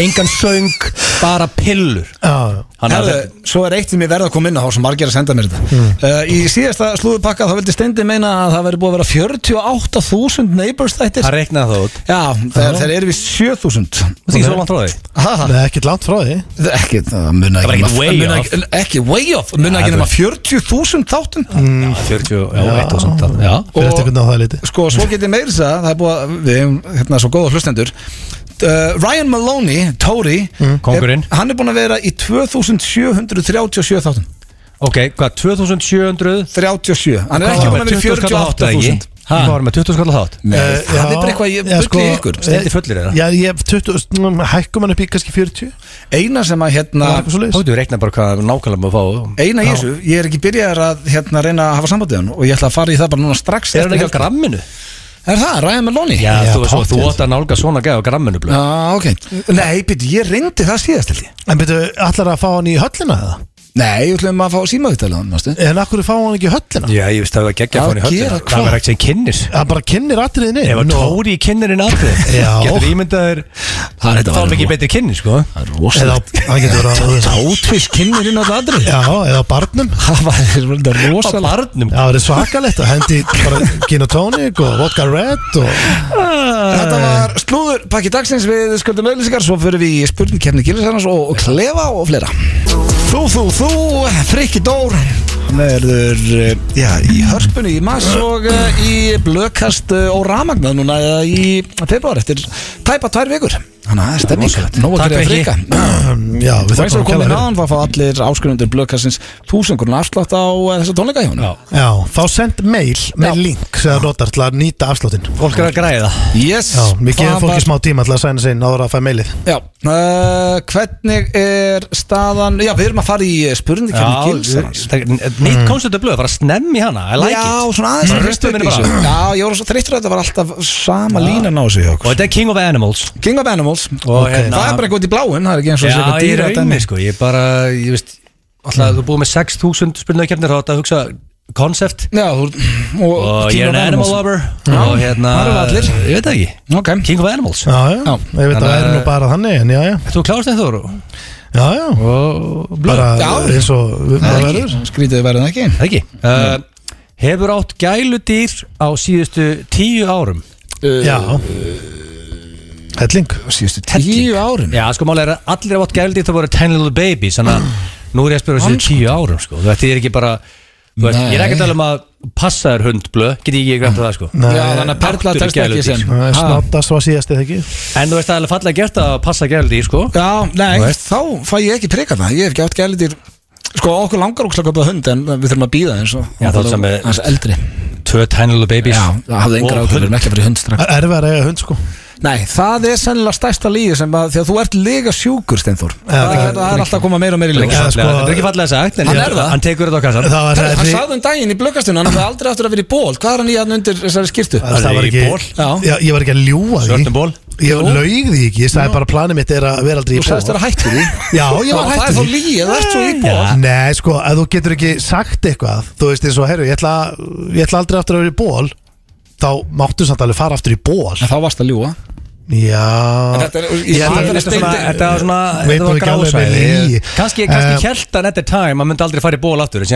Engan söng, bara pillur Já, Hann Herðu, er svo er eitt sem ég verð að koma inn á sem margir að senda mér þetta uh, Í síðasta slúðupakka þá vildi Steindi meina að það veri búið að vera 48.000 neighbors þættir Það reiknaði það út Já, þeir, þeir eru við 7.000 Það er ekki svo langt frá því það er ekkert langt frá því það er Nema- way muna off. ekki- Ekki way off, munna Ja, ekki nema 40.000 þáttum? Já, 40, já, 1000 Já, Fyrir eftir hvernig á það er litið Sko, svo get ég meira það er búið við hefum hérna svo góða hlustendur. Uh, Ryan Maloney, Tóri er, Hann er búin að vera í 2737 þáttum. Ok, hvað, 2700 37, hann er ekki búin að vera í 48.000 Hvað var með 20 skall þátt? Nei, Eh, það er já, bara eitthvað ég bulli sko, ykkur? Steindi fullir eða? Já, ég 20, mm, hækkum hann upp í kannski 40 Eina sem að hérna getur við reiknað bara hvað nákvæmlega maður fá. Eina í þessu, ég er ekki byrjaðar að hérna reyna að hafa sambandið hann og ég ætla að fara í það bara núna strax Er hann eftir ekki á gramminu? Er það, Ryan Maloney? Já, Já, þú þú átt að nálga svona gæð á gramminu blöð. Já, ok. Nei, byrju, ég reyndi það síðast fá hann? Nei, ég ætlum að fá símaðutæla hann, nástu En akkur fá hann ekki í höllina? Já, ég veist að það var geggja Að fór í höllina gera Það hvað? var ekki sem kynnis Það bara kynir atriðinni Ef að tóri í kynnerinn aðrið Já. Getur ímyndaðir Það er þetta Þá var er ekki betri kynni, sko. Það er Eða rosalegt það getur verið að Átvist kynir inn á þetta aðrið Já, eða á barnum. Það var þetta Á rosalegt barnum? Já, það er svakalegt. Að hendi bara gin og tonic og vodka red og Þetta var slúður pakki dagsins. Við skuldum auðlýsingar Svo fyrir við í spurningkefni Gillisarnas og, og klefa og fleira Þú, þú, þú, Frikki Dór verður, eh, já, í hörpunni í mass og uh, í blökast uh, og ramagnað núna í februar eftir tæpa tvær vikur Þannig að það er stemming Nó að gera að frika Já, við Það er svo þakkum komið að allir áskrunundur blökastins Þúsungurinn afslátt á uh, þessa tónleika hjá hún Já. Já, þá send mail með link sem það notar til að nýta afsláttin Fólk er að græða. Yes. Já, við gefum fólki smá tíma til að sæna sig inn áður að fæ mailið. Já, uh, hvernig er staðan? Já, við erum að fara í spurningkefni Gilsarans. Nýtt konceptu blöð, bara snemm í hana I like Já, svona aðeins að Já, ég voru svo þreyttur að þetta var alltaf sama línan á þessu hjá Og þetta er King of Animals King of Animals Og Ok. hérna Það er bara eitthvað í bláin, það er ekki eins og Já, eitthvað ég dýra er dæmi. auðvitað sko Ég bara, ég veist Alltaf þú búið með 6.000 spurningakefnir Þá átt að hugsa koncept Já, þú og, Og King ég er of en animal Animals. lover. Já, Og hérna það eru allir. Ég veit það ekki. Ok, King of Animals. Já, já, Já. ég veit að það er nú bara þannig en já, já, Þú klárast þeim Þóru já, já. Og bara Já. eins og bara verður. skrítið verðin ekki? Það ekki. Uh, Hefur átt gæludýr á síðustu tíu árum? Uh, Já Helling Síðustu tíu árum? Já, sko málega er að allir hafa átt gæludýr Það voru tiny little babies Þannig að nú er ég að spyrja síðustu tíu árum sko. Þú veist, ég er ekki bara þú veist, Ég er ekki að tala um að passa þér hund blöð Get ég ekki grænt það sko. Nei, Já, þannig að Perla telst ekki sem. Það Ha. Snottast var síðast eða ekki? En þú veist, það er alveg fallega gert að passa gæludýr sko. Já, nei, Þú veist. þá fæ ég ekki prikað það. Ég hef ekki átt gælitir Sko, okkur langar okkur að köpa hund En við þurfum að býða eins og Já, þá sem er- Hans eldri Tvö little babies. Já, það hafði engar Og ákveður hund. Ekki að fyrir hund strax. Það er erfið að reyja hund sko Nei, það er sennilega stærsta lígi sem að Því að þú ert lega sjúkur, Steinþór. Já, Það það- er það er alltaf að koma meira og meira í er Já, fallega- sko- þetta er ekki fallega sagt en Hann ég- er það. Hann tekur þetta á kassan Það var Hann það sagði um daginn í blöggastun Hann hafði aldrei aftur að vera í ból Hvað er hann í hann undir þessari skýrtu? Það Það var ekki. Já. Ég var ekki að ljúa því. Svörtum ból Ég laug því ekki, ég sagði bara að planið mitt er að vera aldrei í Þú sagðist ból Já, ég var Það er hættur það í ból Já. Nei, sko, ef þú getur ekki sagt eitthvað Þú veist eins og, herru, ég ætla, ég ætla aldrei aftur að vera í ból Þá máttu samt alveg fara aftur í ból En þá varst að ljúa Já. Þetta er, að svona, Eh, held hann at the time Hann myndi aldrei fara í ból aftur hann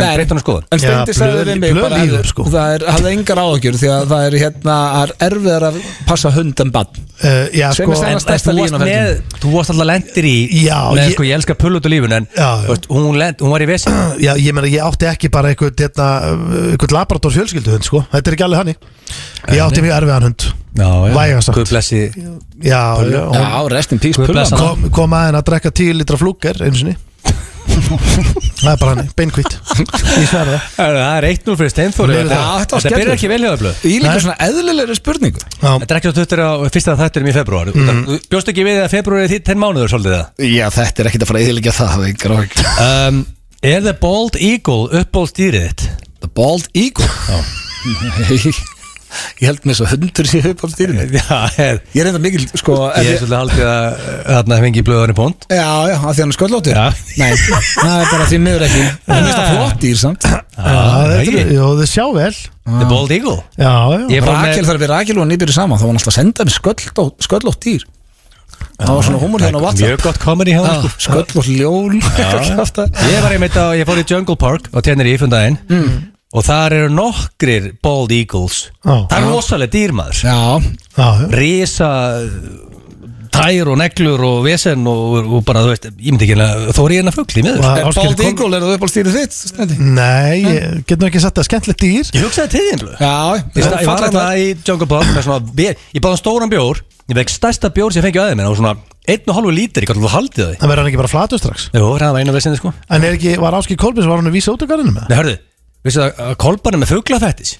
En Steindi sagði við mig blöð bara líður, að sko. Það er, hafði engar áhugjur Því að það er hérna er erfiðar að passa hund en bann uh, Já, Sem sko þú varst alltaf lendir í ég- sko, ég elska pull út úr lífun En hún, lend, hún var í vesi Já, ég meina, ég átti ekki bara einhvern, hérna, einhvern laborator fjölskylduhund, sko. Þetta er ekki alveg hannig Ég átti mjög erfiðan hund Vægast sagt. Guð blessi Já, já, hún Já, rest in peace Guð blessa hann. kom, kom að henn að drekka 10 litra flúker einu sinni. Það er bara hann, beinkvitt Ég sverða það. Það er 1-0 fyrir Steinþóri Þetta. Já, þetta var þetta byrjar skellur. ekki vel hjá það blöð Í líka Nei. svona eðlilegri spurningu. Já, Þetta er ekki svo tuttur á fyrsta þætturum í februar. Þú bjóst ekki við að februar er því 10 mánuður svolítið það Já, þetta er ekkert að fara að eðilegja það Það er engar áhugjur um, Er The Bald Eagle uppbólstýrið þitt? The Bald Eagle Ég held með svo hundur sér upp á stýrinu Já, ég Ég er enda mikil, sko ef er ég- svolítið haldið að þarna fengi í blöðunni pont Já, já, af því hann er sköllóttur. Nei, það er bara því miður ekki. Það er mest að flott dýr, samt Já, þið sjá vel. The Bald Eagle. Já, já. Ég fór Rakel með þarf við Rakel og nýbyrju saman þá var hann alltaf að senda mér sköllótt, sköllótt dýr. Það var svona húmur hérna á WhatsApp. Mjög gott comedy hjá það sko. Sköllótt ljól. Ég var einmitt á, ég fór í Jungle Park á Tenerife um daginn og þar eru nokkrir Bald Eagles. Já. Það er rosalega dýrmaður Já, Já, já. Risa tær og neglur og vesen og, og bara, þú veist, ég myndi ekki að þó er ég í miður. Og- Er Ásgeir, Bald Eagle, er það upp á stýrið þitt? Stendi? Nei, ég get nú ekki sagt að skemmtilegt dýr. Ég hugsaði til þín Ég, var fallegt hérna í Jungle Park með svona, be- ég báði stóran bjór Ég vekk stærsta bjór sem ég fengi aðeins og svona einn og halvu lítir, ég gæti þú haldið því. Það verður hann ekki bara flatur strax? Jú, það var einu vesinni sko. En er ekki, var Áskil Kolbins, var hann að vísa út af garðinu með? Nei, hörðu, vissu það að Kolban er með fuglafættis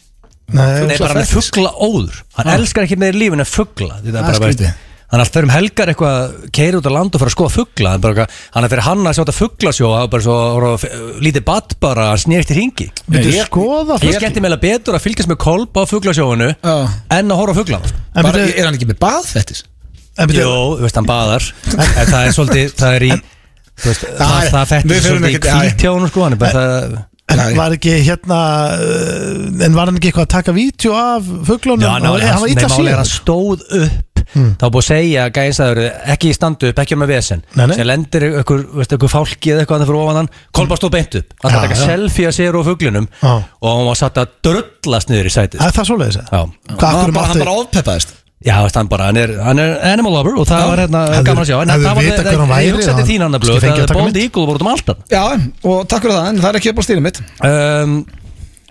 Nei, Nei, bara með fugla óður Hann elskar ekki með lífin en fugla Þetta er Það bara, veist skrítið. Hann er alltaf um helgar eitthvað keiri út á land og fara að skoða fugla Hann, bara, eitthvað- hann er fyrir hann að sjá þetta fuglasjó Það er bara svo svo- lítið badd bara að snýrt í ringi Viltu Ég- skoða Ég það? skemmti meðlega betur að fylgjast með kolb á fuglasjóinu Já. En að horfa á fuglana En Bara, byrju- er hann ekki með baðfettis? en byrju- Jó, þú veist, hann baðar En það er svolítið, það er í þú veist, Það, það við fettir förum svolítið í ekkert- já, já. kvítjánu sko Hann er bara það En Nei. var ekki hérna uh, En var hann ekki eitthvað að taka vídeo af fuglunum? Já, ná, hann, hann, hann var nei, illa máli er hann síður stóð upp þá var búið að segja að gæðinstæður ekki í standu upp, ekki með vesen Nei, nei. sem lendir ykkur, veist, ykkur fálki eða eitthvað annað fyrir ofan hann, kolba stóð beint upp hann Já, það taka já. selfie að sér og fuglinum Já. og hann var satt að drullast niður í sætið Það er það svoleiðis? Já, Hvað Hann akkur bara, hann mátti bara ofpeppaðist já hann bara, hann er, hann er animal lover og það Já. var hérna gaman að sjá. En það var, hver hann ég væri hugsaði og þín blöð kannski fengið að það taka Bold mynd. Eagle voru út um alltaf Já, og takk fyrir það, en það er ekki upp á stýrið mitt. Um,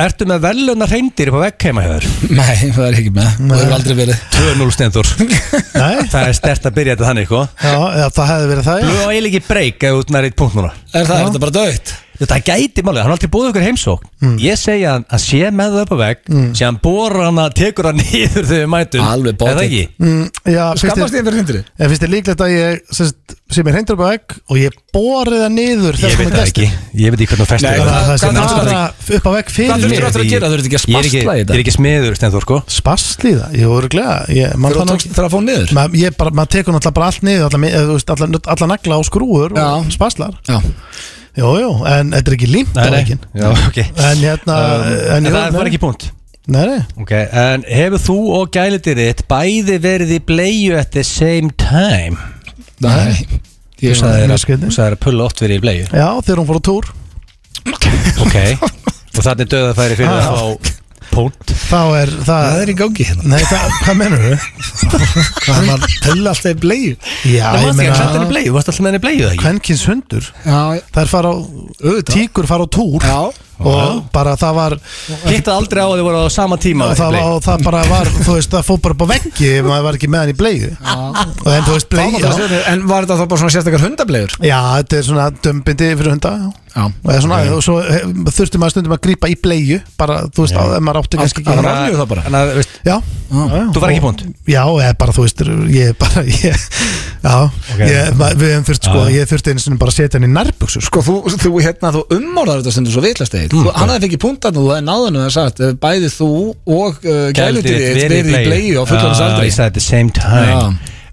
Ertu með veluna reyndir upp á vegg heima þér? Nei, það er ekki með, það hefur aldrei verið. 2-0 stendur. Það er stert að byrja þetta þannig, sko. Já, það hefði verið það. Blöð á eiginlega ekki breyk eða út nær eitt punkt núna. Er það, er þetta bara dögt? Þetta gæti málega, hann har aldrei búið ykkur heimsókn Mm. Ég segja að hann sé með það upp á vegg sé hann bóra hann að tekur hann niður þegar við mætum Alveg Er bótið. það ekki? Mm, já, Skammast ég fyrir hindri? En finnst þér líklegt að ég sest, sem er hreyndur upp á egg og ég borið það niður Ég veit það ekki Ég veit ekki hvernig þú festir Nei, það að það sé Hvað þurftu bara upp á vegg Hvað fyrir þurftu mér aftur að gera? Þurftu ekki að Ég er ekki, spastla í ég er þetta? ekki smiður stendur sko Spastli það, ég voru glega ég, man Þegar það þú nú tókst það að fá niður? Ma, ég bara, maður tekur náttúrulega bara allt niður alla, veist, alla, alla nagla á skrúur Já. og spaslar Já Jú, jú, en þetta er ekki límt á veggin Já, ok. En hérna Um, en, En jú, það var ekki punkt. Nei, nei, Ok, en hefur þú og gælitir þitt bæði verið í bleiu at the same time? Nei. Þú sagðir mjög að, skrítið. þú sagðir að pulla oft verið í bleiu já, þegar hún fór á túr. Ok. Og þannig döða færi fyrir Ah. að fá er það Það er í gangi hérna. Nei, það, hvað menur þau? Hvað var tella alltaf í bleið? Já, Það ég varst ekki að senda henni meina bleiu, þú varst alltaf með henni bleiu það ekki? Kvenkins hundur. Já, Þær fara á, tíkur fara á túr. Já Og bara það var Hitta aldrei á að þið voru á sama tíma og það, var, og það bara var, þú veist, það fór bara upp á veggi ef maður var ekki með hann í bleiðu og en þú veist, Það má bleið það segja, En var þetta þá bara svona sérstakar hundableiður? já, þetta er svona dömbindi fyrir hunda já. Já og, svona, og svo eh, þurfti maður stundum að grípa í bleiðu bara, þú veist, að ef maður átti kannski að- ekki að- raflíu það bara? Að, veist, já, já. Þú var ekki punkt? já, eða bara, þú veist, ég bara ég, já, ég, ma- við hefum þurft sko, Já. ég þurfti einu sinni bara að setja hann í nærbuxur sko. Sko, þú, þú hérna, þú þetta egil Mm, Hann hefði fengið punktarn og þú hefði náðan og það sagt eh, Bæði þú og uh, gælutir Gæludýrið verið í bleiu á fullorins Já, aldri. Ég sagði at the same time. Já.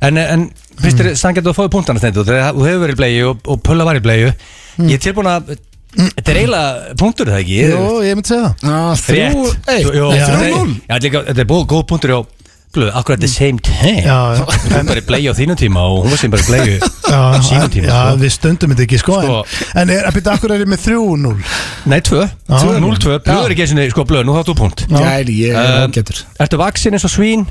En, en finnst þér sangjart að þú fóði punktana Þegar þú hefur verið í bleiu og, og pulla var í bleiu Ég er tilbúin að Þetta er eiginlega punktur er það ekki? Jó, ég myndi segja það. Já, þrjú Rétt. Eitt. Jú, jú, Nei, þetta þrjú er- núll. Já, þetta er líka- þetta er búið góð punktur á Blöð, akkur at the same time? Já, já. Hún var bara í bleiu á þínum tíma og hún var sem bara í bleiu Já, á sínum tíma já, sko. við stöndum þetta ekki sko, Sko. En, en er, að byrja, akkur er ég með 3-0 Nei, tvö, Já. 0-2 Blöð er ekki eins og sko blöð, nú þáttu punkt. Gæli, ég er Um, ágætur. Ertu vaksin eins og svín?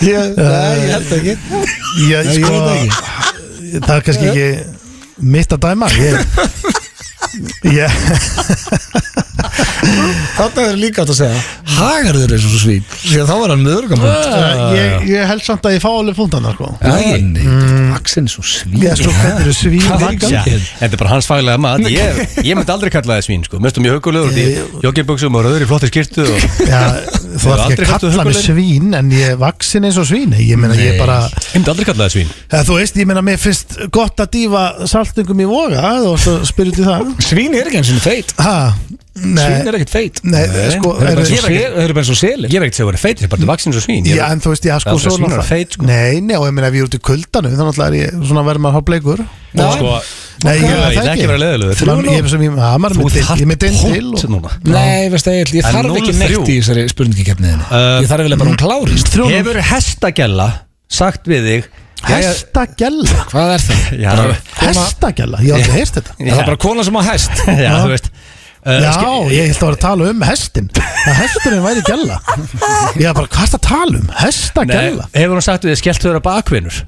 Ég nei, ég held ekki. Já, ég sko, það er kannski ekki mitt að dæma Ég, ég Þarna er líka átt að segja Hagarður er svo svín Því að þá var hann með örgamund Uh, ég, ég held samt að ég fá alveg punktana sko. Nei, vaksin er svo svín Ég sko, hvernig svín Hvað er vaksin? ekki? Þetta er bara hans faglega mat. Ég, ég myndi aldrei kalla það svín sko. Mestum út í joggingbuxum og rauður í flotti skirtu og Já, þú aldrei ekki að kalla mig svín en ég er vaksin eins og svín. Ég meina ég bara Ég myndi aldrei kalla það svín. Eða, þú veist, ég meina mér finnst gott að dýfa saltingum í voga að Svín er ekki eins og feit. Ha, Svín nei, er ekkert feit nei, sko Þeir eru bara eru- eins og sel- þeir eru bara eins og selir Ég veit ekki að það voru feitir, ég er bara vaksin svo svín Já, er- en þú veist, já, sko, aldrei svo svín að vera náttúrulega- feit, sko. Nei, nei, og ég meina ef ég er út í kuldanu þannig að ég, svona verður maður hálf bleikur Já. Sko, Nei, ég ég er ég það er ekki að vera leðilegur Ég er að er með er dill til Nei, veist það, ég, þarf ekki 0-3. neitt í þessari spurningikeppniðinu Uh, Ég þarf vel bara hún klárist Hefur hestagella sagt við þig Jæja, Hestagella Hvað er það? Hestagella, ég hef aldrei heyrst þetta Er það bara kona sem á hest? Já, þú veist uh, Já, ég held að vera að tala um hestin að hesturinn væri gælla Ég er bara, hvað er það að tala um? Hesta Nei, gælla hefur hún sagt við þig skellt þau vera bakvinnur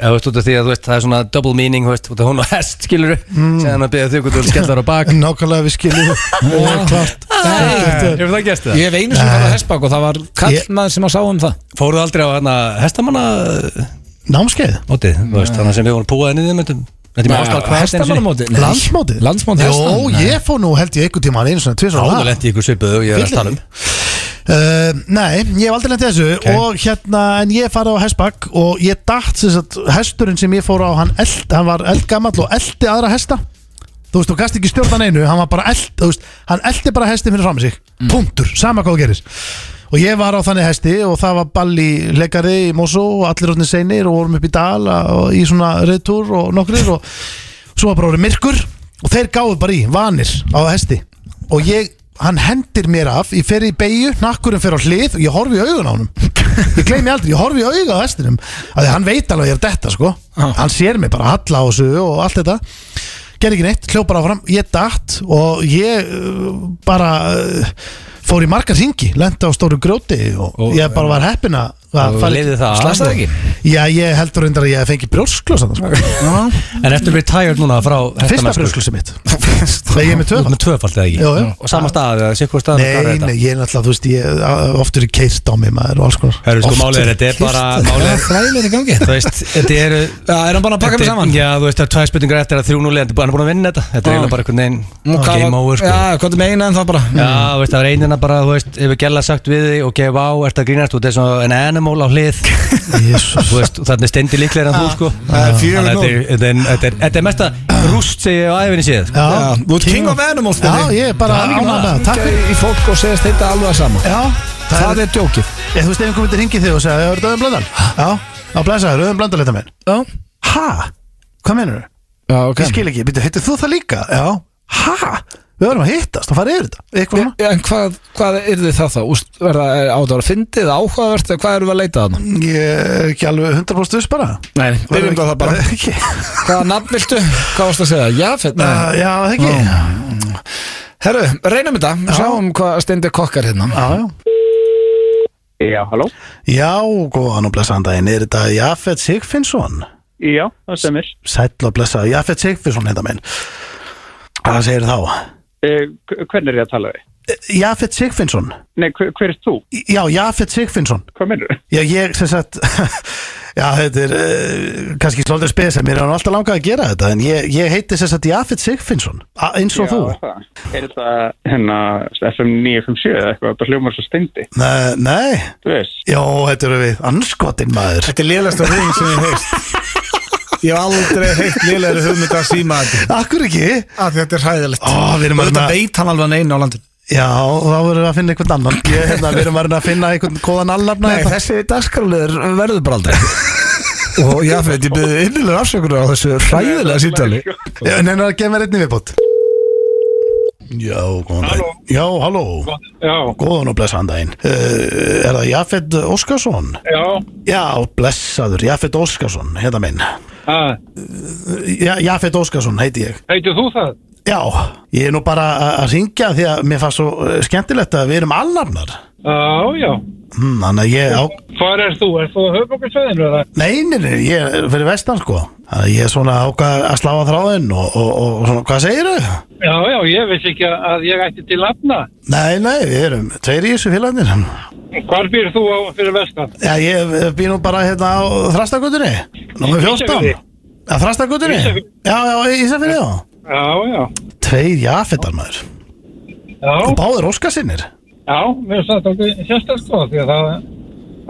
þú veist út af því að veist það er svona double meaning veist út af hún og hest skilur mm. Séðan að beða þau hvort þú skellt þau vera bak. Nákvæmlega við skiljum. Og klart. Hefur það gæst það? Ég hef einu sem farið á hestbak og það var kallmaður sem að sá um það. Fóruðu aldrei á hérna hestamanna Námskeið? Veist, þannig sem við vorum púaði niður Þetta er mjög ástæð hvað Hestamannamóti? Nei. Landsmótið? Landsmót Jó, ég fór nú held ég einhvern tíma einu svona tvisar Áður lendi ykkur svipuðu og ég er að tala um. uh, Nei, ég hef aldrei lendið þessu og hérna, en ég farið á hestbakk og ég datt sem sagt, hesturinn sem ég fór á, hann, eld, hann var eldgamall og eldi aðra hesta. Þú veist, þú gast ekki stjórnan einu, hann var bara eld, þú veist, hann eldi bara hestin fyrir fram sig, punktur, sama hvað þú gerir og ég var á þannig hesti og það var balli leikari í Mosó og allir orðin seinir og vorum upp í dal og í svona reyðtúr og nokkrir og svo var bara orðið myrkur og þeir gáðu bara í, vanir á hesti. Og ég, hann hendir mér af ég fer í beigju, nakkurinn fer á hlið og ég horfi í augun á honum. Ég gleymi aldrei, ég horfi í augun á hestinum. Af því hann veit alveg að ég er detta sko. Hann sér mig bara halla á þessu og allt þetta. Gerði ekki neitt, hljóð bara áfram ég datt og ég uh, bara uh, fór í margar ringi lendi á stóru grjóti og, Og- ég bara var heppin að Og lifði það Slasaði og- ekki? Já, ég heldur reyndar að ég fengi brjósklösa sko. En ertu retired núna frá Fyrsta brjósklösa mitt. Nei, ég er með tvöfald með tvöfald eða ekki? Jú, jú. Og sama stað eða sikkur stað Nei, nei, ég er náttúrulega, þú veist, ég a- oft er keist á mig maður og alls konar. Hörru, sko, Oft málið er, er þetta er bara Það Málið. Er er, fræðilega í gangi. Þú veist, þetta er er hann bara að pakka mig saman? Já, þú veist, það er tvær spurningar eftir að þrjú núli Þetta er búin að vinna þetta. Þetta er eiginlega bara einhvern veginn Og Game over, sko. Já, hvað er með eina en það bara? Já, þú veist, það er einina bara, þú veist, ef við gæla sagt við þig og gefa á, ert að grínast, þú veist, svona en animal á hlið, veist, þannig er stendi líklega en þú, sko. Það er Þannig að núll. þetta er- er- er- er mesta rúst, segi ég á æfinni síðan, sko. King of animals Já, ég er bara ánægð með það. Takk fyrir Í fólk og segist þetta alveg að sama Já, Það er djókið Ég, þú veist, ef einhvern veginn ringið þig og segja, hefur þetta öðum blöndal? Já, á blæsaður, öðum blöndal þetta minn Já, Ha? Hvað mennur þau? Ég skil ekki, heitir þú það líka? Já Ha? Við verðum að hittast og fara yfir þetta Já, En hvað, hvað er þið það þá? Úst, verða átt að vera fyndið, áhugavert eða hvað eru við að leita þarna? Ég er ekki alveg 100% viss bara Nei, byrjum það bara Ekki Hvaða nafn viltu? Hvað varst að segja? Jafet? Nei Uh, Já, það ekki Herru, reynum þetta Sjáum hvað steindi kokkar hérna Já, já Já, halló? Já, góðan og blessaðan daginn Er þetta Jafet Sigfinnsson? Já, það stemir. Sæll og blessaður Jafet Sigfinnsson hérna minn Hvað segir þá? Eh, hvernig er ég að tala við? Jafet Sigfinnsson Nei, hver, hver er þú? Já, Jafet Sigfinnsson Hvað mennur? Já, ég sem sagt Já, þetta er uh, kannski svolítið spes en mér er nú alltaf langað að gera þetta en ég, ég heiti sem sagt Jafet Sigfinnsson eins og þú það. Er þetta hérna FM 957 eða eitthvað? Það hljómar svo steindi. Nei, nei, Þú veist? já, þetta eru við anskotin maður Þetta er liðlegasta hugmynd sem ég heist Ég hef aldrei heilt liðlegri hugmynd að síma þetta Akkur ekki? að Þetta er hræðilegt. Ó, við erum Og að þetta reyna- veit hann alveg einu á landin Já, þá verðum við að finna einhvern annan. Ég, hérna, Við erum að reyna að finna einhvern góðan alnafna Nei, þessi dagskrálur verður bara aldrei. Og já, fyrir, ég byrði innilega afsökunar á þessu hræðilega sýttali Já, Neina að gefa mér einnig viðbót Já, góðan daginn. Já, halló. Já, Góðan og blessaðan daginn. Uh, Er það Jafet Óskarsson? já. Já, blessaður, Jafet Óskarsson, hérna minn. Ah, Já, Jafet Óskarsson heiti ég. Heitir þú það? Já, ég er nú bara að- ringja því að mér fannst svo eh, skemmtilegt að við erum alnafnar Já, já. hmm, Þannig að ég á Hvar er þú? Er þú að höfbókarsveðinu eða? Nei, nei, nei, ég er fyrir vestan sko Þannig að ég er svona ákvað að slá að þráðin og, og, og svona, hvað segirðu? Já, já, ég vissi ekki að ég ætti til nafna. Nei, nei, við erum tveir í þessu félagarnir Hvar býr þú á fyrir vestan? Já, ég býr nú bara hérna á Þrastagutunni Númer 14 Ísafirði? Já? Já, já, já. Já, já, Tveir jafettar maður. Já, Og báðir óskasinnir já, mér finnst þetta okkur sérstaklega sko, því að það,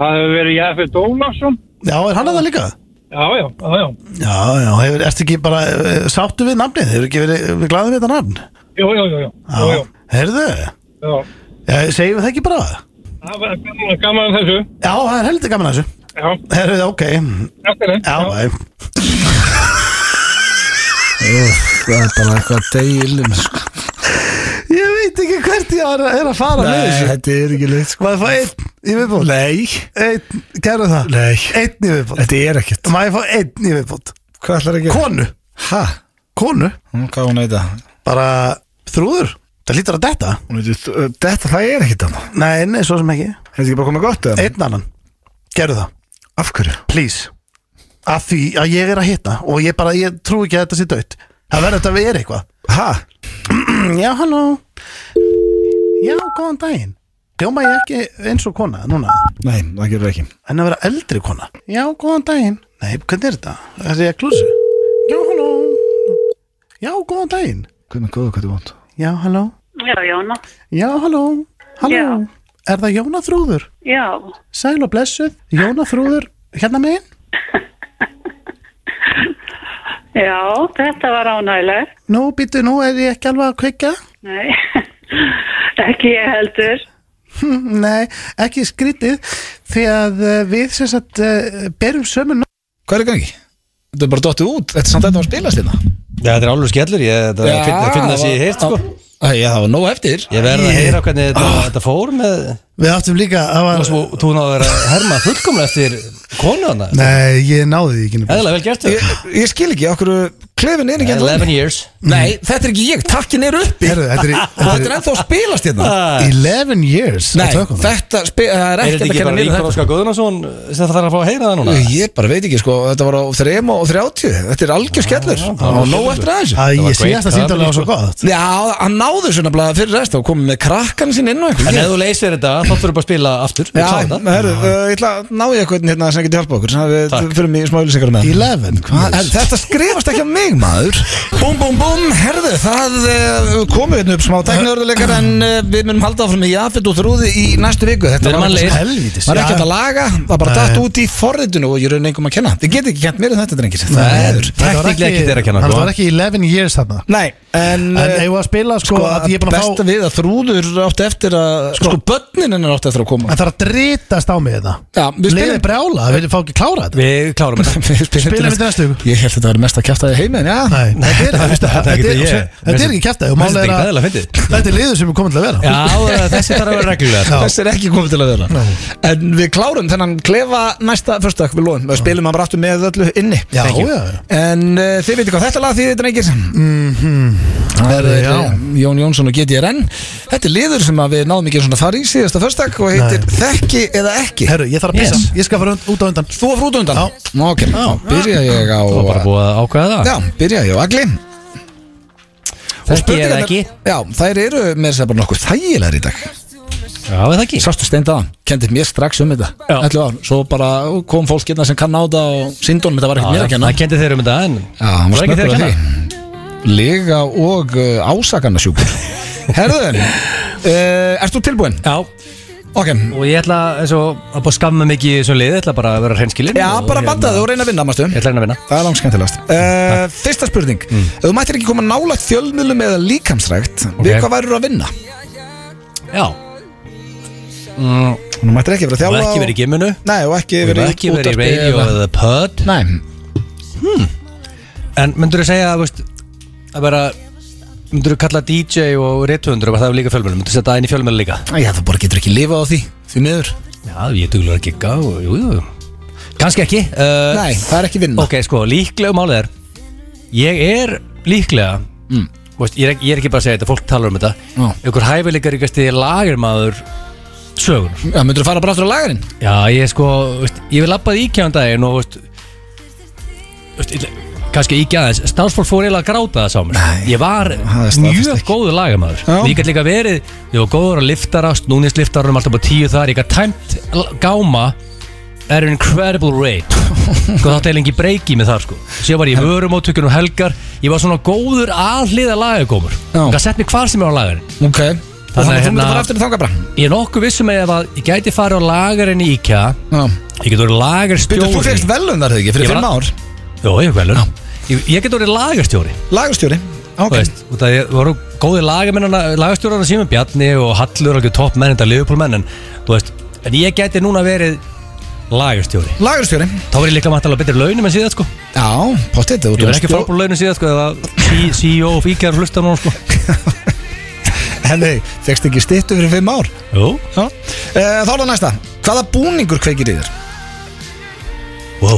það hefur verið Jafet Ólafsson. Já, er hann að það líka? Já, já, já, já, Já, já, hefur, ertu ekki bara eh, sáttu við nafnið? Hefur ekki verið við glæðum við þetta nafn? jú, jú, jú, jú, jú, jú, Heyrðu, já. já, segjum við það ekki bara? Það var gaman, gaman þessu. Já, það er heldur gaman þessu. Já, Heyrðu, ok. Er Já, já. Það er bara eitthvað deilin sko. Ég veit ekki hvert ég er, er að fara með Nei, þessu þetta er ekki leitt sko. Má ég fá einn í viðbót? Nei, Einn, kæru það? Nei. Einn í viðbót þetta er ekkert Má ég fá einn í viðbót? Hvað ætlar að gera? Konu Hæ? Konu? Hvað hún að heita? Bara þrúður Það lítur að detta Hún heitir, uh, Þetta, það er ekkert annað Nei, nei, svo sem ekki Þetta ekki bara komið gott eða? Einn annan Gerðu það Af hverju? Please Af því að ég er að hitta Og ég bara, ég trú ekki að þetta sé dött Það verður þetta að vera eitthvað. Hæ? Já, halló. Já, góðan daginn. Hljóma ég ekki eins og kona núna? Nei, það gerur ekki. En að vera eldri kona? Já, góðan daginn. Nei, hvernig er þetta? Er ég að klúsa? Já, halló. Já, góðan daginn. Hvernig góðu þú vant? Já, halló. Já, Jóna. Já, halló. Halló. Já. Er það Jóna Þrúður? Já, Sæl og blessuð. Jóna Þrúður Hérna megin já, þetta var ánægilegt. Nú, býtu, nú er ég ekki alveg að kveikja Nei, ekki ég heldur. Nei, ekki skrítið Því að uh, við sem sagt uh, berum sömu nöfn Hvað er ekki? Þetta er bara dottið út. Þetta er samt þetta að spilast hérna. Já, þetta er alveg skellur, ég finna finna þess að ég heirt sko. Já, það var nóg eftir. Ég verð að heyra hvernig þetta, þetta fór með Við áttum líka að og var... svo þú náðu að vera herma fullkomlega eftir konu hana Nei, ég náði því ekki. Eðalega vel gert ég, ég skil ekki, okkur klefin er ekki 11 years. Nei, þetta er ekki ég, takkin er uppi. Herðu, þetta er Og þetta er ennþá spilast hérna. 11 years á Nei, þetta spi- er Er þetta að kenna mér um þetta. Óskar Guðnason sem það þarf að fá að heyra það núna? Ég bara veit ekki sko, þetta var á 3 og 30 Þetta er algjör skellur. Og nóg eftir aðeins ég sé að það síndallega var svo comedy, gott. Já, hann náði svona fyrir rest og komið með krakkan sín inn þá þurfum bara að spila aftur. Við Já, herru, ég ætla að ná ég eitthvað hérna sem getur hjálpa okkur Þannig að við Takk. fyrir mig í smá ylisingar með. 11 Hvað, er, þetta skrifast ekki á mig maður. Búm, búm, búm, herðu Það uh, komið hérna upp smá tækniörðuleikar En uh, við munum halda áfram með Jafet og Þrúði Í næstu viku. Þetta Við erum var mannlegir. Helvítis, var ekki hægt að laga? Það bara datt út í forritinu Og ég raun einhverjum að kenna. Þið get ekki kent mér en þetta drengir. Það Nei, er Tekniklega ekki þér að kenna, Hann sko. var ekki 11 years þarna. Nei, en, En uh, eigum við að spila sko, Sko, að ég er búin að besta fá við að Þrúður átti eftir að Sko, börnin hennar átti eftir að koma. En það er að drítast á mig þetta við Leðið brjála, við viljum fá ekki klára þetta. Við klárum þetta. Við Spilum þetta næstu. Ég held að þetta var mest að kjæfta þig heim En já, Nei, þetta er, þetta þetta er er, ekki ég. þetta er ekki er þetta að þetta er liður sem er komin til að vera. Já, þessi þarf að vera reglulega sko. Þess er ekki komið til að vera. En við klárum þennan klefa næsta fyrstak við lóðum Við spilum bara aftur með öllu inni. En uh, þið veitir hvað þetta lag þýðir drengir? Það er Já. uh, Jón Jónsson og GTRN Þetta er liður sem að við náðum ekki að fara í síðasta fyrstak Og heitir Þekki eða ekki. Herru, ég þarf að pissa, Yes. ég skal fara út á undan. Þú var frút undan? Já. Ok, þá byrja ég á Það var bara búið að ákveða það. Já, byrja ég á Agli. Og Þekki eða spurningarnar- ekki? Já, þær eru með þess að bara nokkuð þægilegar í dag. Já, eða ekki? Sástu steinda það, kendið mér strax um þetta. Já. 11 ár, svo bara kom fólk hérna sem kann á það og síndónum, þetta var ekkert mér að kenna. Það kendi þeir um þetta en Já, hann var var ekki snöggur þér að að því Lega og uh, ásakarnasjúkur Herðun uh, Erst þú tilbúin? Já, Ok. Og ég ætla eins og að búið skamma mikið í þessum lið Ég ætla bara að vera hreinskilin Já, og bara hérna- bandaðu og reyna að vinna, mástu Ég ætla að reyna að vinna. Það er langt skemmtilegast uh, Fyrsta spurning. Ef þú mættir ekki koma nálægt fjölmiðlum eða líkamsrækt Við hvað værið að vinna? Já, mm, Þú mættir ekki verið að og þjálfa ekki verið í gimminu Nei, og ekki Og verið í ekki verið í útvarpi radio eða- eða pod Nei, En myndur þú segja að, veist, að vera Myndur þú kalla DJ og rithundur og það er líka fjölmjölu Myndur þú setja það inn í fjölmjölu líka? Já, þú bara getur ekki lifað á því Því miður. Já, ég er duglega að gigga og jú, jú. Kanski ekki uh, Nei, það er ekki vinna. Ok, sko, líklega málið er Ég er líklega Mm. veist, ég, er, ég er ekki bara að segja þetta, fólk talar um þetta. Já. Ykkur hæfileikar ykkarsti lagermaður sögur Já, myndur þú fara bara aftur á lagarinn? Já, ég sko, veist, ég vil labbað íkjáðan og kannski ekki aðeins starfsfólk fór eiginlega að gráta það sá mér Nei, ég var það mjög góður lagamæður og ég get líka verið, ég var góður að liftara snúnisliftarum alltaf på tíu þar. Ég gat tæmt gáma er an incredible rate. Sko þá er lengi breyki með þar sko. Sér var ég vörum áttökjunum helgar. Ég var svona góður aðliða lagagómur og það sett mig hvar sem er á lagarinn Ok. Og Þannig að hérna- í ég er nokkuð vissum með að ég gæti farið á lagarinn í IKEA Já. ég get orðið lagarstjóri þú fegst velun þar þegar fyrir Ég var fimm ár? Jó, ég er velun ég, ég get orðið lagarstjóri. Lagastjóri Ok. veist, út af ég voru góði lagastjórarna síðan Bjarni og Hallur alveg topp menn þetta Liverpool-menn en þú veist, en ég gæti núna verið lagastjóri Lagastjóri þá var ég líka mættalega betri launum en síðan sko. Já, potið ég var ekki frábúr launum síðan sko eða C- CEO of IKEA er hlusta núna sko. Henni, fegst ekki stittu fyrir fimm ár. Jú, Já. Eh, Þá er það næsta. Hvaða búningur kveikir í þér? wow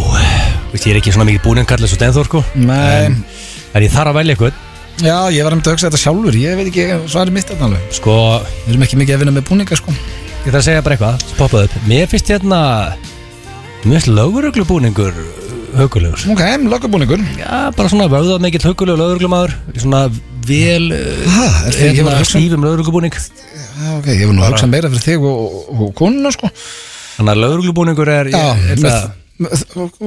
Veist, ég er ekki svona mikið búin kallið svo Stenþór sko. Nei. En, en ég þarf að velja eitthvað? Já, ég var um að hugsa þetta sjálfur. Ég veit ekki svarið mitt þetta alveg. Sko, Við erum ekki mikið að vinna með búninga sko. Ég þarf að segja bara eitthvað sem poppaði upp. Mér finnst hérna mér finnst löguruglubúningur hugulegur Ok, lögubúningur Já, bara svona vöðvað mikill hugulegur lögurglumæður Svona vel Ha, er það- ég var að hugsa- Stífum lögurglubúning Já, ok, ég var nú að hugsa meira fyrir þig og, og, og konuna sko. Þannig að lögurglubúningur er, Já, er með, það, með,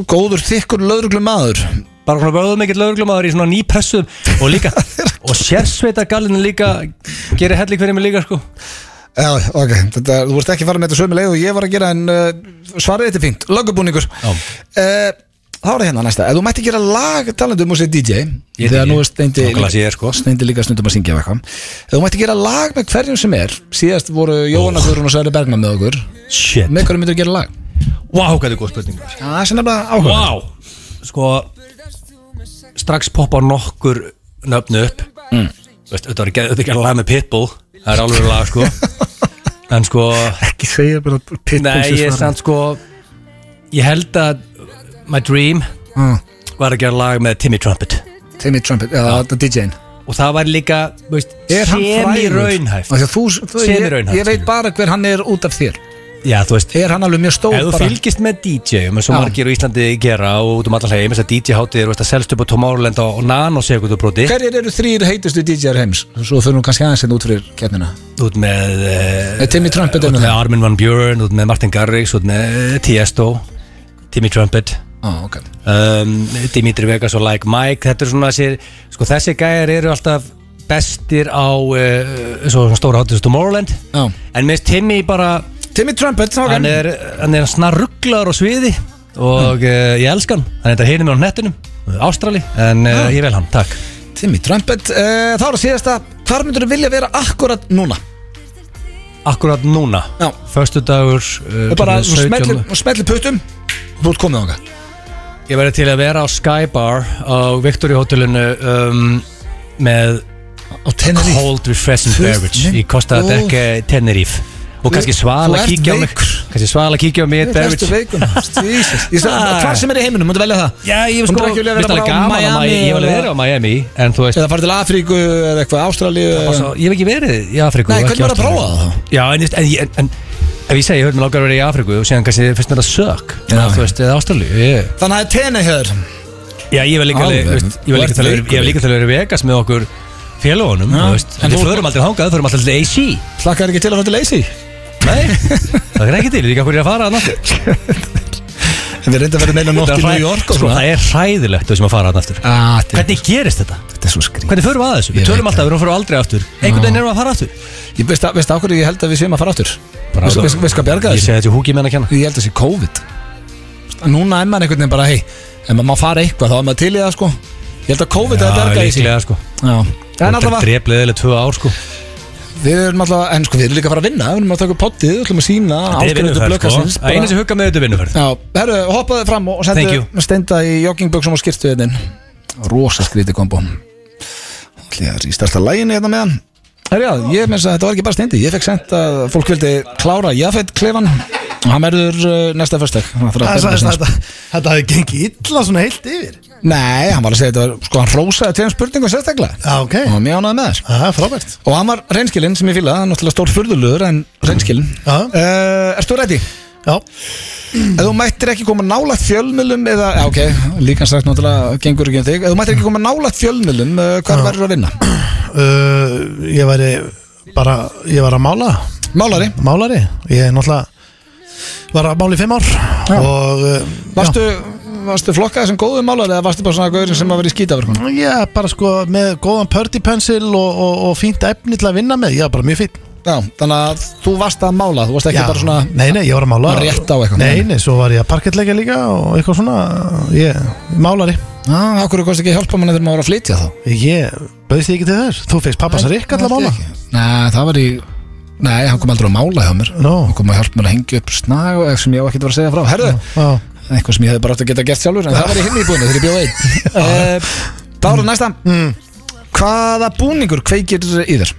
góður þykkur löðruglu maður Bara svona vöðvað mikill lögurglumæður Í svona nýpressuðum Og líka Og sérsveita gallinu líka Gerir helling fyrir mig líka sko Já, ok, þetta, þú vorst ekki að fara með þetta sömu leið og ég var að gera en uh, svarið þetta er fínt, lögubúningur Já. uh, Þá er það hérna næsta Ef þú mætti gera lag talandum og sé DJ Ég Þegar DJ. nú er steindi ég, sko. Steindi líka stundum að syngja eitthvað Ef þú mætti gera lag með hverjum sem er Síðast voru Jóhanna Guðrún og Særi Bergman með okkur Shit Með hverjum myndir gera lag? Vá, hvað er góð spurning Já, það er sem nefnilega áhuga Vá. Sko Strax poppa nokkur nöfnu upp. Mm. Veist, þetta var ekki, þetta er ekki að laga með Pitbull. Það er alveg lag sko. En sko Ekki segja bara pitbull Nei, ég er samt sko Ég held að My dream mm. var að gera lag með Timmy Trumpet. Timmy Trumpet, já, þetta er DJ-in Og það var líka veist, Er því að þú, þú, ég, ég veit bara hver hann er út af þér Já, þú veist Er hann alveg mjög stór Ef þú bara. fylgist með DJ-um eins og Já. margir á Íslandi gera og út um allar heim þess að DJ-háttið er að selst upp á Tomorrowland á nanosekundubróti Hverjir eru þrýr heitustu DJ-ar heims? Svo fyrir nú kannski aðeins hérna út fyrir keppnina. Út með Nei, Timmy Trumpet er út nú með það Armin Van Buren út með Martin Garrix út með Tiesto Timmy Trumpet. Á, ok. Um, Dimitri Vegas og Like Mike þetta er svona þessi, sko þessi gæjar eru alltaf bestir á uh, svo stóra hátis Tomorrowland. Já. en minnst Timmy bara Timmy Trumpet, hann er, hann er snarrugglaður á sviði og uh, ég elska hann. Hann er þetta hinum með á nettinum Ástrali, en uh, ég vel hann, takk. Timmy Trumpet uh, Þá er það síðasta. Hvar myndur þú vilja vera akkurat núna? Akkurat núna, Já. förstu dagur uh, Og bara 17. smelli, smelli puttum. Þú ert komið ánga Ég verði til að vera á Skybar á Victory Hotelinu um, með Á Tenerife. cold refreshing veist, beverage. Í Costa góð. Deca Tenerife og kannski svala ert kíkja á mig. kannski svala kíkja á mig Þú sagði, Ah. Hvar sem er í heiminum, myndu velja það? Já, ég sko, vera veist alveg gaman Miami Ég vil vera á Miami En þú veist, Eða farið til Afríku eða eitthvað Ástralíu Svo, ég hef ekki verið í Afríku Nei, hvernig var að Ástralíu. prófa það? Já, en, en, en, en ef ég segi, ég höfði mig langar að vera í Afríku og síðan kannski finnst mér það sök Já. þú veist, eða Ástralíu ég, Þannig að það er Tenerife Já, ég vil líka, til að vera- að vera í Vegas með okkur félagunum, En við förum aldrei þangað, förum alltaf til AC Hlakkar ekki til að fara til Lacey Nei, það er ekki til, líka hverju að fara að náttúr En við reyndum að vera meina nótt í New York og Sko, svona. það er hræðilegt þau sem að fara að náttúr Ah, þetta er- Hvernig gerist þetta? Þetta er svo skrýt Hvernig förum við að þessu? Ég Við tölum veit alltaf, við förum aldrei aftur. Einhvern veginn erum við að fara aftur. Ég veist, veist á hverju ég held að við séum að fara áttur Veist veist- veist hvað bjarga Ég þessu? segi þetta í húki menn að kenna. Ég held að sé COVID. Núna er maður einhvern veginn bara, hei Ef maður má fara eitthvað, þá er maður til í það, sko. Ég held að COVID er að bjarga þessu líklega sko. Já. En er allavega, drefleðilega tvö ár sko við erum allavega En sko, við erum líka að fara að vinna Við erum að taka upp poddið, við ætlum að sína Þetta áskrifendur vinnuferð sko. Eina sem hugga með þetta er vinnuferð. Já, herru, hoppaðu fram og sendu steinda í joggingböksum og skirtu hérna Rosa skríti kombo. Það er í stærsta læginni hérna með hann Herru, já, ég meins að þetta var ekki bara steindi Ég fekk sent að fólk vildi klára Jafet klefan og hann verður uh, næsta Það að þetta hafi gengið illa svona heilt yfir. Nei, hann var að segja þetta var, sko hann rósaði tveim spurningum sérstaklega. Já, ok. Og mjög ánægði með þess Það er frábært. Og hann var reynskilinn sem ég er náttúrulega stór furðulugur en reynskilinn. Uh, Erstu ready? Já, Ef þú mættir ekki koma nálægt fjölmjölum eða, já, ok, líka sagt náttúrulega gengur ekki um þig, ef þú mættir ekki koma nálægt fjölmjölum uh, hvað verður að vinna? uh, ég væri bara, ég var að mála. Málari, Málari, ég er náttúrulega Var að mála í fimm ár. Og uh, varstu, varstu flokkaði sem góðu málari eða varstu bara svona gaurin sem að vera í skýtaverkun? já, Já, bara sko með góðan pördi pensil og, og, og fínt efni til að vinna með. Já, bara mjög fínt Já, þannig að þú varst að mála, þú varst ekki Já, bara svona Nei, nei, ég var að mála. Bara rétt á eitthvað. Nei, nei, svo var ég að parkettleika líka og eitthvað svona. Ég, málari. Já, okkur kosti ekki hjálpa manni þegar maður var að flytja þá? Ég, bauðst ég ekki til þess. Þú fegst pappas Rikk alltaf að mála. Nei, það var í Nei, hann kom aldrei að mála hjá mér. Nó. Hann kom að hjálpa mér að hengja upp snag og eitthvað sem ég á ekki að vera að segja frá. Herðu, Já, eitthvað sem ég hefði bara átt að geta gert sjálfur En það var í hinn í búinu þegar ég bjóð einn. Það voru næsta. Mm. Hvaða búningur kveikir í þér?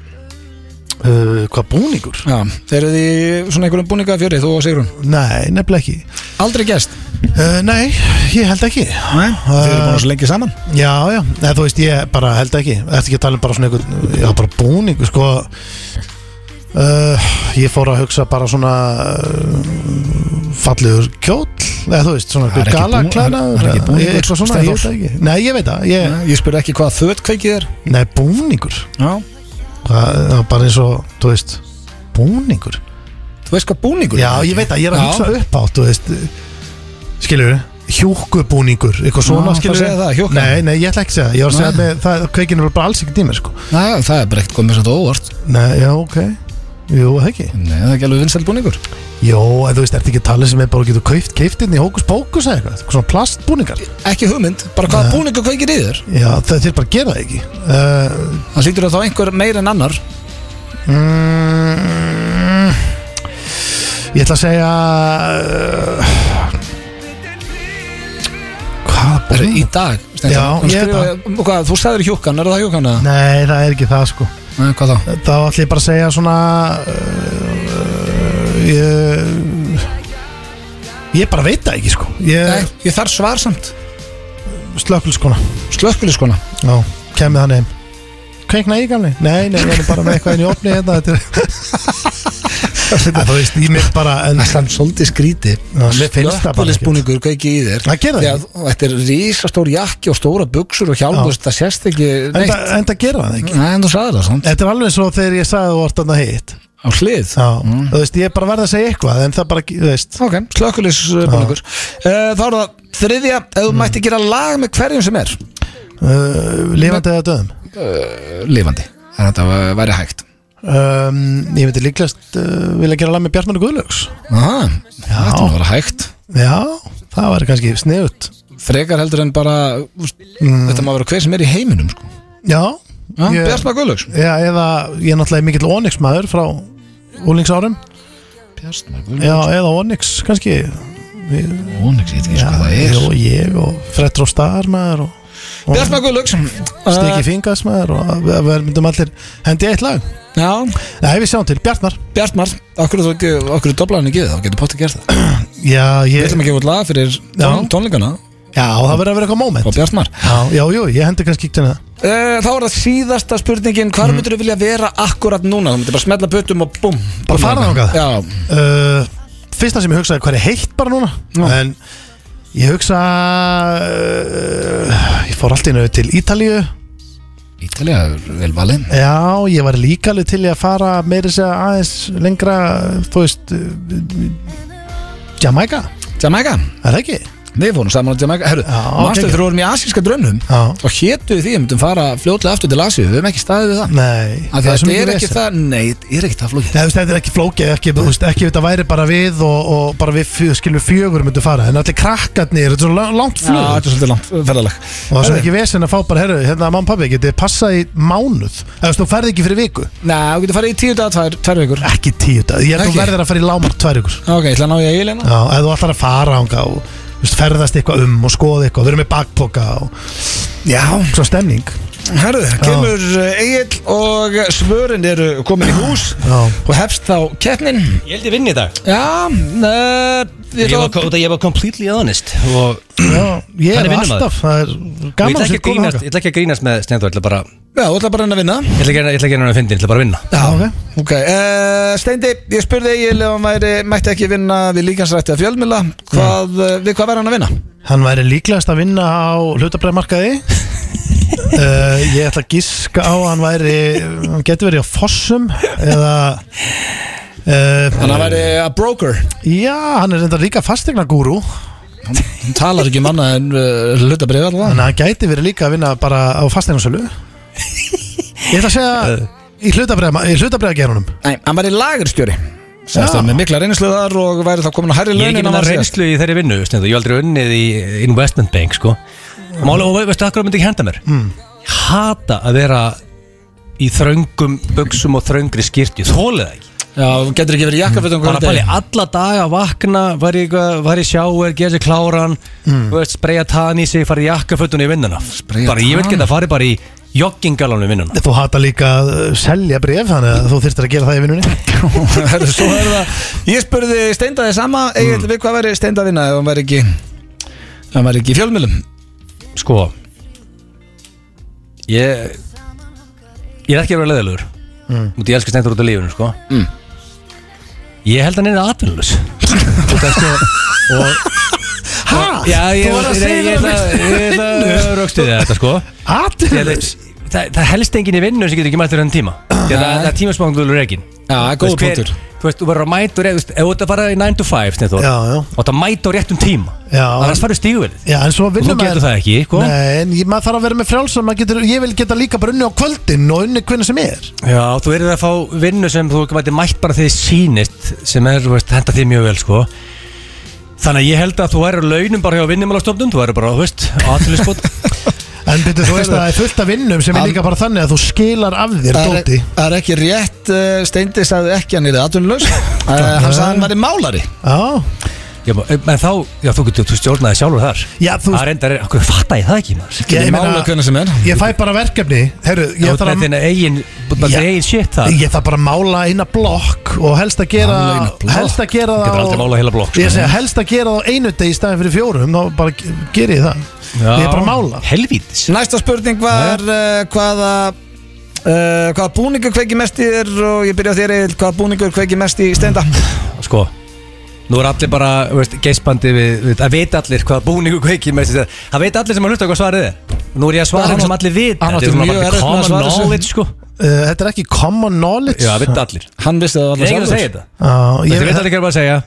Uh, hvað búningur? Já, þeir eru því svona einhverjum búninga fjöri, þú og Sigrun Nei, nefnilega ekki. Aldrei gæst uh, Nei, ég held ekki. Nei, þeir eru búin svo lengi saman? Já, já, eða þú veist, ég bara held ekki. Þetta ekki að tala um bara svona einhvern Já, bara búningu, sko? Uh, Ég fór að hugsa bara svona uh, Fallegur kjóll Eða þú veist, svona er gala bú- klæna það er ekki búningur, Eitthvað svona, ég veit ekki. Nei, ég veit það ég, Ég spurði ekki hvað þöt kveikið þér Nei, búningur. Já, Það var bara eins og, þú veist Búningur. Þú veist hvað búningur Já, ég veit að ég er að Já. hugsa upp átt, þú veist Skilur Hjúkubúningur, eitthvað svona, Já, skilur það segja það, hjúka. Nei, nei, ég ætla ekki að segja það. Ég var að segja Nei. með, það, kveikinu er bara alls ekki tímur, sko. Nei, það er bara ekkert komið á óvart. Nei, já, ok. Jú, það ekki. Nei, það er ekki alveg vinsæl búningur Jó, en þú veist, ertu ekki að tala sem er bara getur kauft keiftinn í hókus pókus eða eitthvað? Eitthvað Svona plastbúningar? Ekki hugmynd, bara hvaða búningur kveikir í þér? Já, það þeir bara gera það ekki. Uh, Það hlýtur að þá einhver meir en annar. Mm, Ég ætla að segja uh, Hvaða Er í dag Já, ég er ég hvað, Þú sagðir hjúkan, er það hjúkan eða? Nei, það er ekki það, sko. Nei, hvað þá? Þá ætla ég bara að segja svona uh, Ég Ég bara veit það ekki sko. Nei, Ég ég þarf svar samt. Slökkulskona Slökkuliskona Já, kemur það nefn Kveikna í gamli? Nei, nei, ég er bara með eitthvað inn í opni hérna Þetta er Þú veist, ég mér bara en, Það er svolítið skríti. Slökkulisbúningur kveiki í þér. Að Þetta er rísastór jakki og stóra buksur og veist, Það sést ekki En það- gera það ekki. Þetta er alveg svo þegar ég sagði þú vart þarna hitt Á hlið. Já, þú veist, ég er bara verið að segja eitthvað En það bara, þú veist. Ok, slökkulisbúningur uh, Þá er það þriðja Ef þú mætti gera lag með hverjum sem er? Uh, Lifandi eða döðum? Uh, Lifandi Þannig að þetta væri hægt. Um, Ég myndi líklegast vilja gera lag með Bjartmann og Guðlaugs. Aha, þetta vera hægt. Já, það væri kannski sniðut Frekar heldur en bara úst, Þetta má vera hver sem er í heiminum sko. Já, Bjartmar Guðlaugs. Já eða ég er náttúrulega mikill Onyx maður frá úlingsárum Bjartmar Já, Guðlaugs? Eða Onyx kannski. Ónix, ég veit ekki Já, hvað það er. og ég og Fred Rostar maður Bjartmar Guðlaugs. Stiki Fingas maður og við við myndum allir hendi í eitt lag. Já, Nei, við sjáum til, Bjartmar. Bjartmar Okkur þú ekki, okkur er doblaðan ekki Þá? Getur potið gert það? Já, Við ég, ætlum að gefa út lag fyrir tón, tónleikana já það verður að vera eitthvað moment. Bjartmar? Já, já, jú, ég hendi kannski ekki til það. Uh, þá er það síðasta spurningin. Hvar myndur þú vilja vera akkurat núna? Þú myndir bara smetla puttum og búm. Bara fara þangað? Já, uh, Fyrsta sem ég hugsaði hvað er heitt bara núna? Já. En ég hugsa uh, Ég fór allt í einu til Ítalíu. Ítalija er vel valinn Já, ég var líka alveg til í að fara meiri segja aðeins lengra Þú veist uh, Jamaica, Jamaica er það ekki? Við fórum saman á Jamaica. Herru, Já, manstu ok. þegar við vorum í asíska drönnum Já. Og við því að myndum fara fljótlega aftur til Asíu. Við höfum ekki staðið við það. Nei, Af því að svo Þetta mikið er ekki það, nei, er ekki það flókið. Nei, þetta er ekki flókið, ekki, þú veist, ekki þetta væri bara við og, og bara við fjö, skilur fjögur myndum fara, en allir krakkarnir, þetta er svo la- langt Já, flug. þetta er svolítið langt ferðalag. Og það er svo ekki vesen að fá bara, herru, hérna og pabbi, getið passað í mánuð, eða þú ferði ekki fyrir viku, Nei, þú getur farið í tíu daga, tvær, tvær vikur. Ekki tíu dag, ég Ekki? þú verður að fara í lámark tvær vikur, Ok, ég ætla að ná ég að eiginlega já, ef þú ætlar að fara ánga og ferðast eitthvað um og skoða eitthvað, vera með bakpoka og Já, svo stemning, Herðu, kemur Egil og svörin eru komin í hús Já. og hefst þá keppnin. Ég held ég vinn í dag. Já, uh, ég Ég var, ætla að ég var completely honest Og Já, ég er er vinnumaður. alltaf Það er og ég gaman ætla ekki að grínast, ég ætla ekki að grínast með Stendur, ég ætla bara Já, þú ætla bara að reyna að vinna. Ég ætla ekki að- ég ætla ekki að reyna að fyndi, ég ætla bara að vinna. Já, ok. ok. Uh, Steindi, ég spurði Egil ef hann væri, mætti ekki vinna við líkansrætti að fjölmila hvað, uh, Við hvað væri hann að vinna? Hann væri líklegast að vinna á hlutabræðmarkaði uh, Ég ætla að giska á hann væri Hann getur verið á Fossum Eða uh, Hann væri að broker. Já, hann er reynda líka fastegna gúrú Hann talar ekki um annað en uh, hlutabrið allavega. Þannig að hann gæti verið líka að vinna bara á fastegnarsölu Ég ætla að segja Í hlutabræðagerunum Nei, hann væri lagerstjóri. Sæst Já. það með mikla reynslu þar og væri þá komin að hærri Ég er ekki en með reynslu í þeirri vinnu ég hef aldrei unnið í investment bank sko. Máli, og veistu, akkur myndi ekki henda mér? Mm. Hata að vera í þröngum buksum og þröngri skýrti Þólið það ekki. Já, getur ekki verið jakkafötum Bara pæli, alla daga vakna Var ég, var ég sjáur, gera sér kláran mm. veist, Spreja tann í sig, farið jakkafötun í vinnuna. Spreyja Bara ég vil geta farið bara í joggingalanum í vinnuna. Þú hata líka að selja bref Þannig að þú þyrstir að gera það í vinnunni. Svo er það. Ég spurði Steindaði sama Egil, við hvað væri Steinda að vinna ef hann væri ekki hann væri ekki í fjölmjölum Sko Ég Ég er ekki að vera leðilegur mm. Út ég elska stendur út af lífinu sko Mm. Ég held að hann er atvinnulus Út af sko Og Hæ? Já, ég Þú var að ég- segja ég- það ég ætla ég ætla að raukstuðja þetta sko Ég Atirlis veit- Það, það helst enginn í vinnu sem getur ekki mættur enn tíma. Því að það, það er tímaspangulur ekki Já, góð punktur. Þú veist, þú verður að mæta og rétt Þú veist, ef þú ert að fara í 9 to 5 Stendur, Já, já. Og það mæta á réttum tíma Já. Annars farið stíguvelið Já, en svo vinnum þú getur það ekki, sko. Nei, en ég, maður þarf að vera með frjálsum getur, Ég vil geta líka bara unni á kvöldin Og unni hvernig sem er. Já, þú verður að fá vinnu sem þú mæti mætt bara þegar þið sýnist sem er, þú veist, henda því mjög vel, sko. Þannig að ég held að þú væri launum bara hjá vinnumálastofnun, þú væri bara, þú veist, aðtölusbót En byrju, þú veist að það er fullt af vinnum Sem er líka bara þannig að þú skilar af þér Það Dóti. er, það er ekki rétt uh, Steindi sagði ekki hann er atvinnulegs uh, Hann sagði að hann væri málari. Já, Já, en þá, já, þú getur, þú stjórnaði sjálfur þar. Já, þú- Það er enda, okkur fatta ég það ekki, maður. Ég Getur meina- mála hvernig sem er. ég fæ bara verkefni. Herru, ég ert þarf með að þinn eigin, bara eigin shit þar. Ég þarf bara að mála eina blokk og helst að gera Mála eina blokk? helst að gera það Getur aldrei málað heila blokk, sko. Ég segja helst að gera það á einu deg í staðin fyrir fjórum þá bara ge- geri ég það. Ég er bara að mála. Helvítis. Næsta spurning var uh, hvaða uh, hvaða búningur kveiki mest í þér og ég byrja á þér Egil hvaða búningur kveiki mest í Steinda Sko Nú er allir bara, þú veist, geispandi við, við, Það veit allir hvað búningu kveiki með þessi Það veit allir sem að hlusta hvað svarið er. Nú er ég að svara Hann sem allir vita. hann átti er mjög bara erfitt með að common svara þessu. knowledge, sko Þetta er ekki common knowledge. Já, það veit allir. Hann vissi það Ég er að segja þetta. Já, Þetta ég veit allir ekki að segja.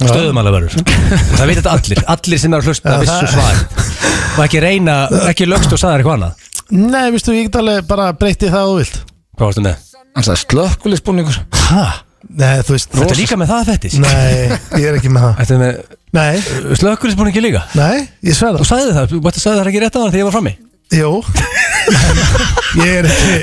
Stöðum alveg verður Það veit þetta allir. Allir sem er að hlusta vissu það- svar. Og ekki reyna, ekki lögst og sagðar eitthvað annað. Nei, vistu, ég get alveg bara breytti það að þú vilt. Hvað varstu með? Hann sagði slökkulisbúningur Hæ? Nei, þú veist Þetta er líka með það fettis? Nei, ég er ekki með það. Þetta er með Nei, slökkulisbúningi líka? Nei, ég sver Þú það sagði það, þú bætti að sagði það ekki rétt á hann þegar ég var frammi Jú. Ég er ekki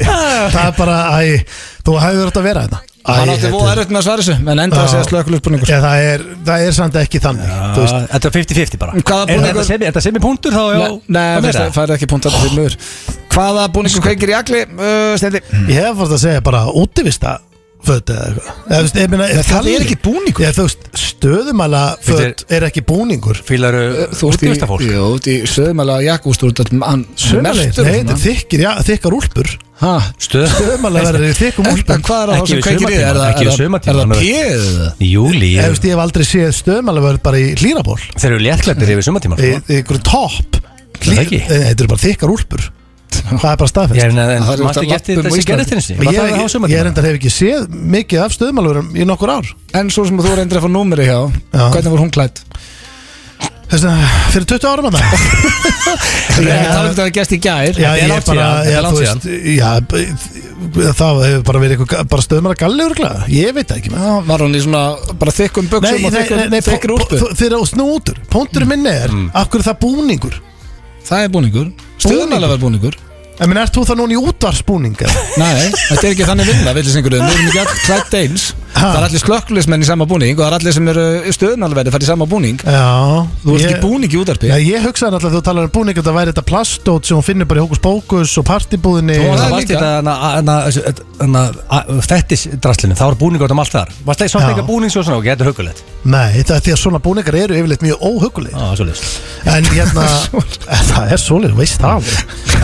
Það er bara, æ, þú hefur þetta að vera þetta Æ, Hann átti þetta voða er- erfitt með að svara þessu En enda að segja slökkulisbúningur Já, það er, það er samt ekki þannig Þetta er 50-50 bara. Hvaða Er búningur- þetta semi- er þetta sem í punktur þá? já, Nei, það færði ekki punkt Hvaða búningur kveikir í agli uh, Ég hef fórst að segja bara útivista föt eða eitthvað ég meina, Það þannig- er ekki búningur Já, þú veist, stöðumæla föt er ekki búningur Fílaru Þú ert í útvistarfólk Jú, þú ert í söðumæla jakkúst Þú ert hann Söðumæla, nei, þetta er þykkir, já, þykkar úlpur? Stöð Stöðumæla verður í þykkum En úlpum hvað er það Ekki sem við kveikir í? sumartíma, Er það- ekki við er það- sumartíma, Er það hann er- pjöð? Júli Ég veist, ég hef aldrei séð stöðumæla verður bara í hlýraból Þeir eru léttklættir yfir sumartíma Í sko. í einhverju topp Er það ekki? Nei, Þetta eru bara þykkar úlpur Það er bara Ég staðfest er en er mástu alltaf ekki eftir þessi Íslandi. gerðist hinsi Ég, ég, ég reyndar hef ekki séð mikið af stöðumælurum í nokkur ár. En svo sem þú reyndir að fá númeri hjá Já. Hvernig var hún klætt? Þess að fyrir 20 árum að það Ég er talað um þetta að gæst í gær. Já, Þetta er ég langt bara, þetta já, er þú veist Já, það hefur bara verið eitthvað bara stöðumæla galli örglega Ég veit það ekki Já, Var hún í svona bara þykkum buksum nei, og úlpu? po- þeir eru á snútur Pónturinn minni er, af hverju er það búningur? Það er búningur Stöðumæla var búningur En minn, ert þú það núna í útvarsbúning? eða? Nei, þetta er ekki þannig vinna, villisingurinn Við erum ekki all klætt eins Það er allir slökklismenn í sama búning og það er allir sem eru stöðnalverði fara í sama búning. Já Þú ert ég- ekki búning í útarpi Já, ég hugsaði náttúrulega þegar þú talar um búning að það væri þetta plastót sem hún finnur bara í hókus bókus og partibúðinni Þú það varst er þetta fettisdraslinu, það var búningur um allt þar. Varst það í Já. eitthvað búning svo svona og getur hugulegt Nei, það er því að svona búningar eru yfirleitt mjög óhuguleg Já, svo list En hérna, það er svolítið, veist það alveg.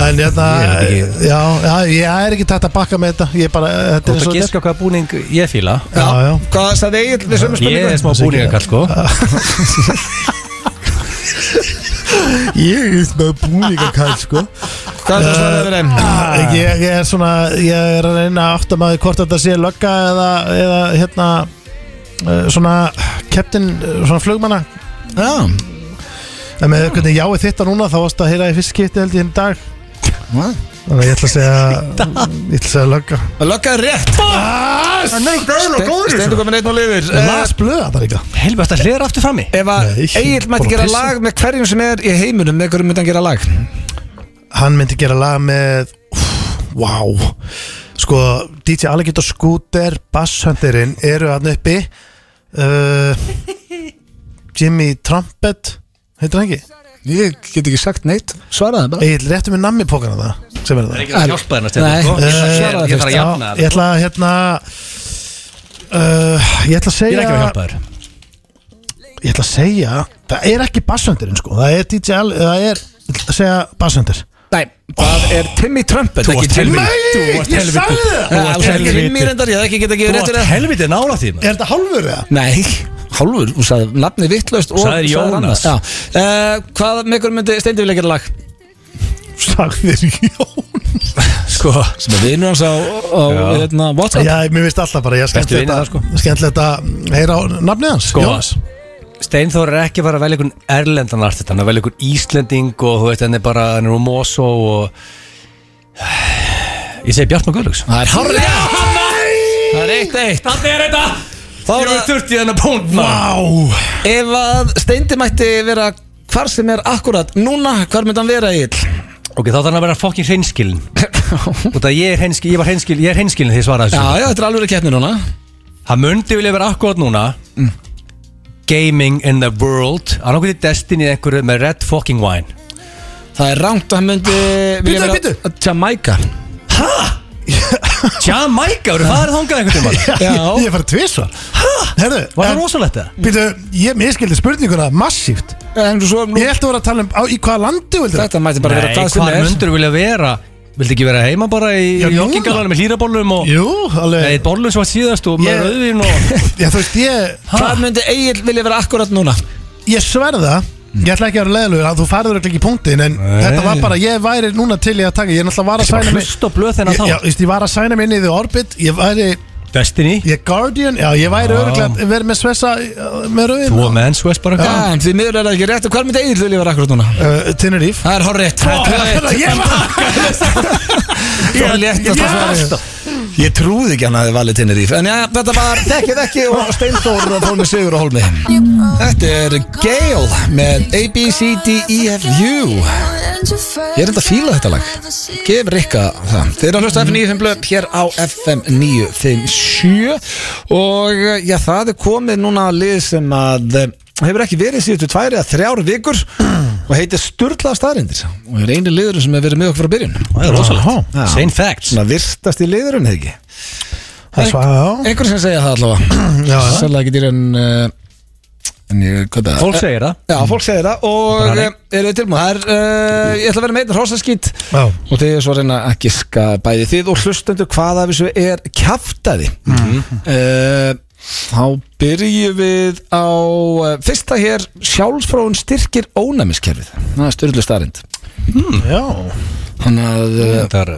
En hérna, ekki. já, já, ég er ekki tætt að bakka með þetta Ég er bara, þetta Þú er ert svo að giska hvaða búning ég fíla Já, já Hvað sagði Egil við sömu Ég spurningu? er smá búningakall sko Ég er smá búningakall, sko Hvað er það að svara við þeim? ég, ég er svona, ég er að reyna að átta maður hvort þetta sé lögga eða, eða hérna uh, svona captain, uh, svona flugmanna Já, en með hvernig jáið þitt á núna þá varst að heyra í fyrst skipti held ég hinn dag? Þannig að ég ætla að segja ég ætla að segja lögga. Það löggaði rétt. Stendur komin einn og lifir. Ég las blöða það líka. Helvast að hlera aftur frammi? Ef að Egil mætti gera lag með hverjum sem er í heiminum með hverjum myndi hann gera lag? Hann myndi gera lag með wow sko DJ Alligator Scooter Basshunterinn eru hann uppi. Uh, Jimmy Trumpet heitir hann ekki Ég get ekki sagt neitt Svaraði bara Egil, réttu með nammi pókana það sem er það ekki að hjálpa þennar Nei, stefn sko. eh, Ég ég þarf fyrst. að jafna Já, ég ætla að hérna uh, ég ætla að Ég segja er ekki að hjálpa þér ég ætla að segja það er ekki Basshunterinn sko það er DJ Al það er ég ætla að segja Basshunter Nei, það er Timmy Trumpet Þú ekki varst helviti. Þú varst ég helviti. sagði það Já, Þú varst helviti. Timmy reyndar, ég hef ekki geta ekki Þú réttur varst helviti nála því maður. er þetta hálfur eða? Nei, hálfur, þú sagði nafni vittlaust og sagðir Jónas. Já. Uh, Hvað með hverjum myndi Steindi vilja gera lag? sagðir Jón Sko Sem er vinur hans á, á hérna, Whatsapp Já, mér finnst alltaf bara, ég er Bestu vinir skemmtilegt sko. að skemmtilegt að heyra á nafnið hans Sko Jónas. Steinþór er ekki að fara að velja einhvern erlendan artist Hann er að velja einhvern Íslending og þú veist hann er bara, hann er úr Mosó og Ég segi Bjartmar Guðlöks Það er hárið Það er eitt eitt Það er þetta Þá er er það þurft í þennan punkt Vá. Ef að Steindi mætti vera hvar sem er akkurat Núna, hvar myndi hann vera í ill? Ok, þá þarf hann að vera fokkin hreinskilin Og það ég er hreinskilin, ég var hreinskilin, ég er hreinskilin þegar ég svaraði Já, þessu. Já, þetta er alveg keppni núna. Hann myndi vilja vera akkurat núna. Gaming in the world. Hann okkur í Destiny einhverju með red fucking wine. Það er rámt að hann myndi vilja bíddu. vera Jamaica Jamaica, eru það er þangað einhvern tímann Já. Ég er farið tvisvar Herðu, Var það rosalegt það? Býtu, ég miskildi spurninguna massíft En svo, nú, Ég ætti að vera að tala um á, í hvaða landi vildi Þetta mætti bara vera Nei, hvað sem hvað er myndur vilja vera? Viltu ekki vera heima bara í Já, núna. joggingalanum með hlýrabollum og Jú, Nei, alveg bollum sem var síðast og með Ég- rauðvin og Já, þú veist, ég, Hvað myndi Egil vilja vera akkurat núna? ég sverða Ég ætla ekki að vera leðilegur að þú færður ekki í punktin En þetta var bara, ég væri núna til í að taka Ég er náttúrulega var að sæna mig hlust og blöð þennan Ég, já, þá veist, ég var að sæna mig inn í The Orbit Ég væri, Destiny? Ég Guardian Já, ég væri öruglega verið með svessa uh, Með rauðin Þú og menn Swiss bara Já, en því miður er það ekki rétt. Og Hvað myndi Egil vilja vera akkurat núna? uh, Tenerife. Það er horrið Ég var Það er léttast að svara. Ég trúði ekki hann að þið valið Tenerife En já, þetta var þekkið ekki og Steinþór fór með Sigur og Holmi Þetta er Gale með A, B, C, D, E, F, U. Ég er enda að fíla þetta lag. Gef Rikka það. Þeir eru að hlusta FM 95 blöð hér á FM 957 Og eh, já, það er komið núna að lið sem að eh, hefur ekki verið síðustu tvær eða þrjár vikur og heitir Sturla staðrindir og er eini liður sem hefur verið með okkur frá byrjun. Það er rosalegt. Já. Sane facts. Svona virtast í liðurinn, hefði ekki er Einhver sem segja það allavega. Sérlega ekki dýr en uh, En ég, hvað það Fólk segir það. Já, fólk segir það og uh, nei. eru þið tilbúin Það er, uh, ég ætla að vera með einn hrósaskýt Já. og þið er svo að reyna að giska bæði þið og hlustendur hvað af þessu er kjaftaði mm. Þá byrjum við á uh, fyrsta hér sjálfsfróun styrkir ónæmiskerfið. Það er styrlu starrend Já. Þannig að uh, Það er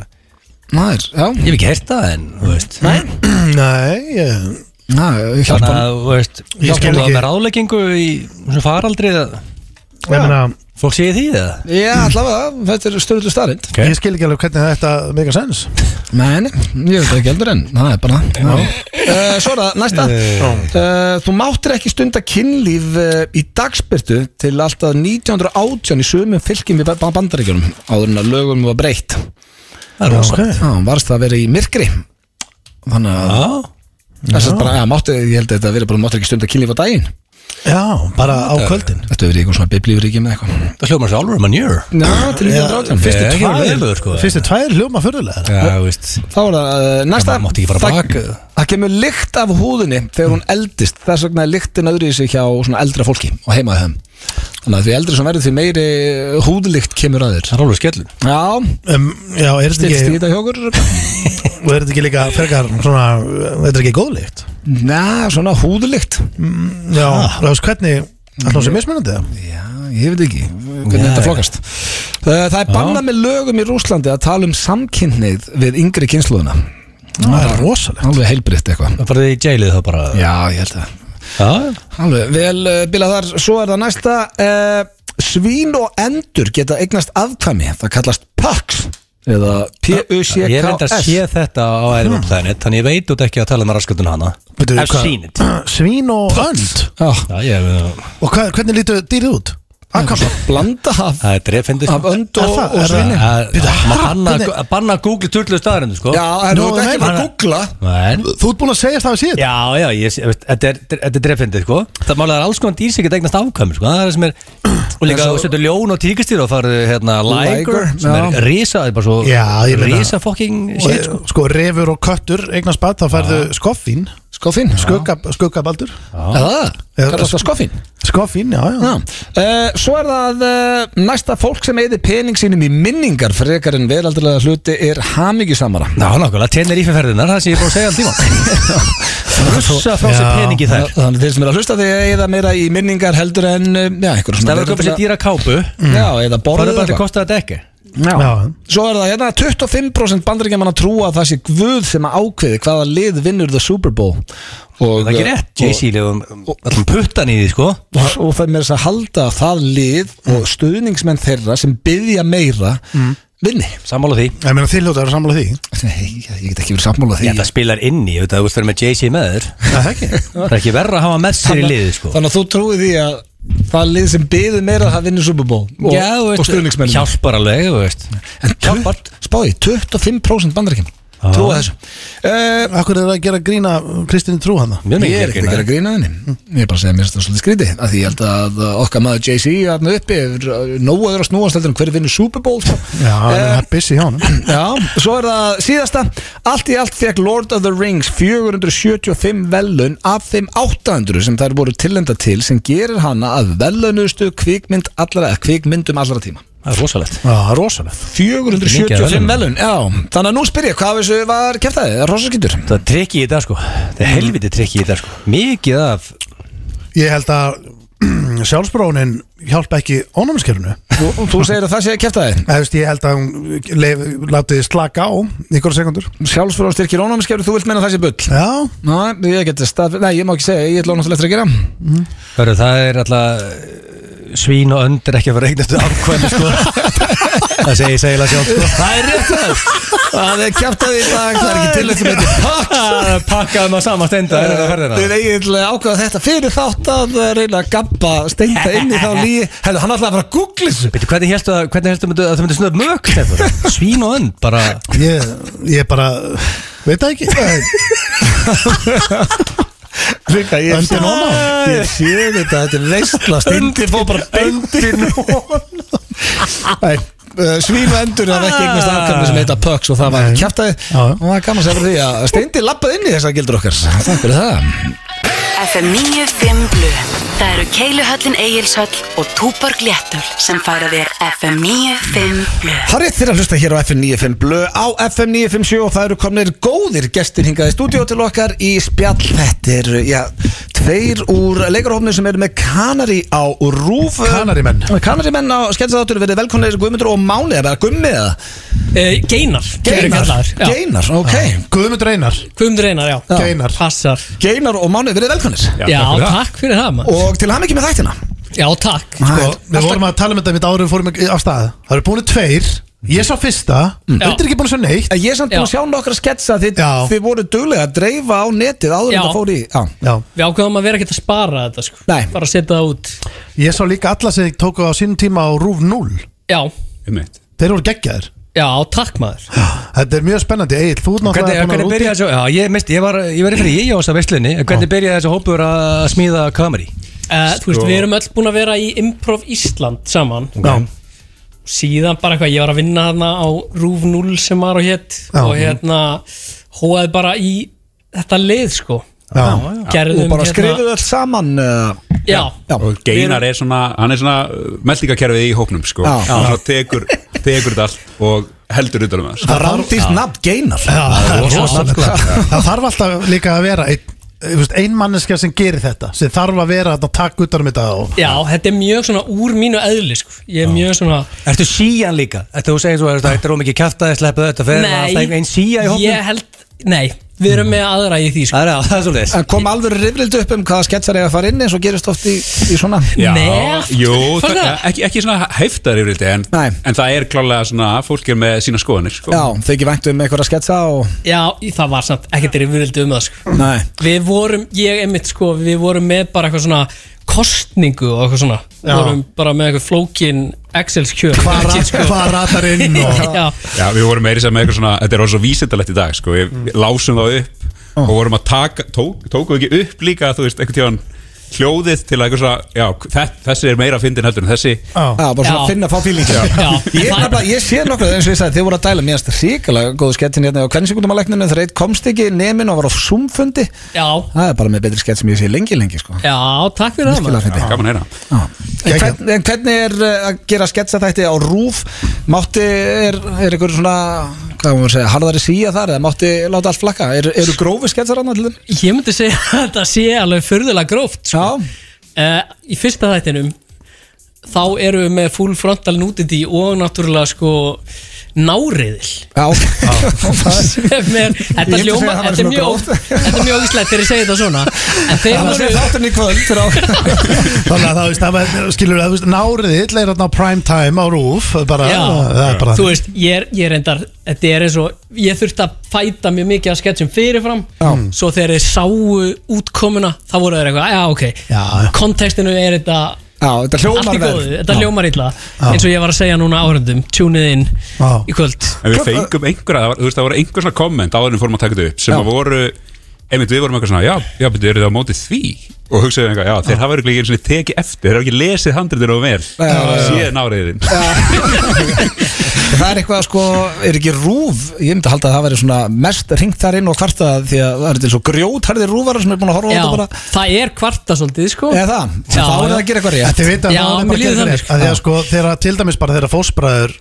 það er, já. Ég hef ekki heyrt það en, þú veist. Nei, Nei, ég Ná, Þannig að, þú veist Ég skil það ekki. með ráðleggingu í svona faraldri eða Ég meina Fólk segir því eða? Já, allavega, þetta er styrlu starrend okay. Ég skil ekki alveg hvernig þetta make a sense. Nei, ég veit ekki heldur en Það er bara það uh, Svo er það, næsta. Uh, Þú máttir ekki stunda kynlíf í dagsbyrtu til alltaf 1918 í sumum fylgjum við ba- bandaríkjunum áður en að lögum var breytt. Það er. Já, varst það að vera í myrkri. Þannig að Þess að bara, ja, mátti, ég held að þetta verið bara mátti ekki stund að kynlífa daginn. Já, bara á kvöldin. Þetta verið eitthvað svona biblíuríki með eitthvað? Það hljómar svo alveg manjur Já, til 1918 Fyrstu Ég er ekki tvær leiðilegur, sko. Fyrstu tvær hljóma fyrirlega Já, veist Þá er það uh, næsta Það mátti ekki fara það- bak. Það kemur lykt af húðinni þegar hún eldist. Þess vegna er lyktin öðru í sig hjá svona eldra fólki og heimaði þeim Þannig að því eldri sem verður því meiri húðlykt kemur að þér. Það er alveg skellum Já, um, Já, er þetta ekki þetta hjá okkur? Og er þetta ekki líka frekar svona Er þetta ekki góðlíkt? Ná, svona húðlykt. Já, þú veist hvernig Alltaf sem mismunandi það Já, ég veit ekki. Hvernig Já, þetta flokast Það það er bannað með lögum í Rúslandi að tala um samkynneið við yngri kynsluðuna Það er rosalegt. Alveg heilbritt eitthvað. Það farið í jailið þá bara. Já, ég held að Alveg, vel uh, bilað þar, svo er það næsta uh, Svín og endur geta eignast afkvæmi, það kallast PUCS eða Ég er enda að P-U-C-K-S sé þetta á Edward Planet Þannig ég veit út ekki að tala um raskatun hana. I've seen it. Svín og önd? Já, ég hef Og hvað, hvernig lítur dýrið út? Blanda Það er drefindi af önd og, það- það- Það er ha, banna, að googla tullu staðarindu sko. Já, það er ekki bara að googla. Men, Þú ert búin að segja það við síðan. Já, já, þetta er, þetta er drefindi sko. Það málega er alls konar dýr sem geta eignast afkvæmi sko. Það er það sem er Og líka þú setur ljón og tíkastýr og farið hérna Liger sem er risa, það er bara svo Já, ég meina- Risa fucking Og, shit sko. Sko, refur og köttur eignast bad Þá færðu skoffín. Skoffín Skugga, Skuggabaldur. Eða- kallast það skoffín? Skoffín, já, já. Uh, svo er það uh, næsta fólk sem eði pening sínum í minningar frekar en veraldurlega hluti er hamingjusamara. Já, nákvæmlega, tennir í ferðinar, það sem ég búin að segja alltíma Russa frá sér peningi þær. Þannig þeir sem er að hlusta því að eða meira í minningar heldur en uh, já, einhver Það verður að köpa sér dýra kápu. Já, eða Það borðið er bara að eitthvað. kosta þetta ekki. Svo er það hérna 25% bandaríkjaman að trúa að það sé guð sem að ákveði hvaða lið vinnur the Super Bowl. Og, Það er ekki rétt Jay-Z legum Allum puttan í því sko. Og, og það er með þess að halda að það lið og stuðningsmenn þeirra sem byggja meira vinni. Sammála því. Ég meina þið hljóta að vera sammála því. Nei, ég get ekki verið sammála því. Ég það spilar inn í, þú veist, veist fyrir með Jay-Z með þér. Það er ekki. Það er ekki verra að hafa með sér í liði sko. Þannig að þú trúið því að það lið sem byggði meira það vinnur Super Bowl og, Já, og veist, stuðningsmenn Hjálpar alveg, þú veist. Hjálpar spáði, 25% bandaríkjum Já. Trúa þessu. Uh, Akkur er það að gera grína Kristín trú Mjög Ég er ekkert að gera grína henni. Ég er bara að segja mér þetta svolítið skrítið að Því ég held að okkar maður Jay-Z Þarna uppi er nógu öðru að snúast heldur en hver vinnur Super Bowl sko. Já, hann Eh, er busy hjá hann Já, svo er það síðasta. Allt í allt fekk Lord of the Rings 475 velun af þeim 800 sem þær voru tilenda til sem gerir hana að velunustu kvikmynd allra, kvikmyndum allra tíma Það er rosalegt. Já, það er rosalegt. 475 Mikið af verðlaunum. velun, já Þannig að nú spyr ég, hvað af þessu var kæftæði? Það er rosaskyndur Það er trikki í þetta sko. Það er helviti trikki í þetta sko. Mikið af Ég held að sjálfsbrónin hjálpa ekki ónámskerfinu Þú, þú segir að það sé kæftæði Ég held að hún láti slaka á ykkur sekundur Sjálfsfrá styrkir ónámskefur, þú vilt meina það sé bull? Já, Ná, ég geti stað, nei, ég má ekki segja, ég ætla náttúrulega að það er alltaf Svín og önd er ekki að vera eignastu ákvæmi sko. Það segi ég segilega sjálf sko. Það er rétt það. Það er kæftæði í dag, það er ekki til þetta með þetta Pakkaðum að sama stenda er þetta ferðina. Við eiginlega ákveða þetta fyrir þátt að reyna að gabba steinda inn í þá Hefðu, hann ætlaði að fara að googla þessu. Hvernig helstu að, að það myndi snöð mök? Svín og önd, bara ég, ég bara Veit það ekki Rika, ég sé þetta, þetta er veistla Steindi fór bara beintin Nei Uh, svín og endur að ekki eignast afkvæmni sem heita Pucks og það var Já. og það er gaman að segja fyrir því að Steindi lappaði inn í þessar gildur okkar. Takk fyrir það FM 95 Blu Það eru Keiluhöllin Egilshöll og Túborg Léttul sem færa þér FM 95 Blu Það er fyrir að hlusta hér á FM 95 Blö á FM 957 og það eru komnir góðir gestir hingað í stúdíó til okkar í spjall. Þetta er, já, tveir úr leikarhófni sem eru með Kanari á rúf. Kanarimenn. Kanarimenn á skemmtsaðáttur verið velkonir Guðmundur og Máni eða Gummi eða? Uh, Geinar. Geinar, Já. Geinar, ok. Guðmundur Einar. Guðmundur Einar, já. Geinar Passar. Geinar og Máni verið velkonir Já, takk fyrir það maður. Og til hann ekki með þættina. Já, takk. Sko, við vorum að tala um þetta mitt árið fórum á stað. Það eru búin tveir. Ég sá fyrsta. Þetta er ekki búin að sjá neitt. Ég er samt búin að Já. sjá nokkra sketsa þið, Já. þið voru duglega að dreifa á netið áður en það fór í Já, Já. Við ákveðum að vera ekkert að spara þetta sko. Nei. Bara að setja það út. Ég sá líka alla sem tóku á sínum tíma á Rúf 0 Já, Þeir voru geggjaðir já, takk maður. Þetta er mjög spennandi, Egil, þú ert Hvernig, náttúrulega búin hvernig að byrjaði þessu, já, ég, misti, ég var, ég var fyrir ég á þessa veistlunni, en hvernig byrjaði þessu hópur að smíða kameri? uh, Þú veist, við erum öll búin að vera í Improv Ísland saman. Já. Síðan bara eitthvað, ég var að vinna þarna á Rúf 0 sem var og hétt. Og hérna, hóaði bara í þetta lið sko. Já. Gerðum Og bara hérna- skrifuðu öll saman uh, Já, Já, Og Geinar er svona, hann er svona meldingakerfið í hóknum sko. Já. Hann tekur, tekur þetta allt og heldur utan um það. Það er randýrt nafn geinar. Já, það er. Það þarf alltaf líka að vera ein, þú veist, ein manneska sem gerir þetta sem þarf að vera að taka utan um þetta og já, þetta er mjög svona úr mínu eðli sko. Ég er mjög svona Ertu síjan líka? Ertu þú segir svo, þetta er ómikið kjaftaði sleppu þetta, fer það alltaf einn síja í hópnum? ég held, nei, við erum með aðra í því sko. Það er, það er svo leiðis En kom alveg rifrildi upp um hvaða sketsar eiga að fara inn eins og gerist oft í, í svona? Já, Nei, jú, það, ekki, ekki svona heiftar yfir þetta en, en það er klálega svona að fólk er með sína skoðanir sko. Já, þau ekki væntu um einhverja sketsa og Já, það var samt ekkert er yfirvildi um það sko. Nei. Við vorum, ég einmitt sko, við vorum með bara eitthvað svona kostningu og eitthvað svona Við Já. vorum bara með eitthvað flókin Excel-skjöl hvað rat- hvað ratar inn og Já, Já, við vorum meiri sem með eitthvað svona Þetta er orðið svo vísindalegt í dag sko. Við Mm. lásum það upp og vorum að taka tók, Tókum við ekki upp líka þú veist, einhvern tíðan hljóðið til að Já, þe- þessi er meira fyndin heldur en þessi. Já. Já, bara svona að finna að fá fílingi Já. Ég, ég sé nokkuð eins og ég sagði, þið voru að dæla mér ríkilega góðu sketsin hérna á kvennsingundumalegninu þegar eitt komst ekki nemin og var á Zoom-fundi. Já, Það er bara með betri skett sem ég sé lengi lengi sko. já, takk fyrir það að En hvern, en hvernig er uh, að gera sketsa þætti á rúf Mátti, er, er einhver svona Hvað maður segja, harðari síja þar Eða mátti láta allt flakka Er, Eru grófi sketsar annað til þeim? Ég myndi segja að þetta sé alveg furðulega gróft sko. Uh, Í fyrsta þættinum þá erum við með full frontal nudity og náttúrulega sko náriðil. Já sem er, þetta Ég hljóma að þetta er mjög, þetta er mjög ógislegt þegar ég segi þetta svona. En þeir Það sé voru Þannig að það veist, það var- skilur veist, náriðill er þarna prime time á rúf bara, Já. það er bara þú veist, ég er, ég er endar þetta er eins og, ég þurfti að fæta mjög mikið af sketsum fyrirfram. Já. svo þegar þeir sáu útkomuna þá voru þeir eitthvað, já ok. Já, já. kontekstinu er þetta Já, þetta allt hljómar góðu, þetta hljómar illa eins og ég var að segja núna áhörndum tunið inn Já. í kvöld. En við fengum einhverja, þú veist, það voru einhver svona komment áður en við fórum að taka þetta upp sem Já. að voru, einmitt við vorum eitthvað svona já, já, betur, þið á móti því og hugsaðum eitthvað, já, þeir hafa örugglega ekki tekið eftir þeir hafa ekki lesið handriðinu og vel. Síðan áriðin Það er eitthvað sko, er ekki rúf Ég myndi halda að það væri svona mest ringt þar inn og kvarta Því að það er til svo grjótharðir rúfara sem er búin að horfa á þetta bara. það er kvarta svolítið sko. Eða það, Já, þá er það að gera eitthvað rétt. Þið vita að Já, það er mér bara að gera rétt. Að því að sko þegar til dæmis bara þeirra fósbræður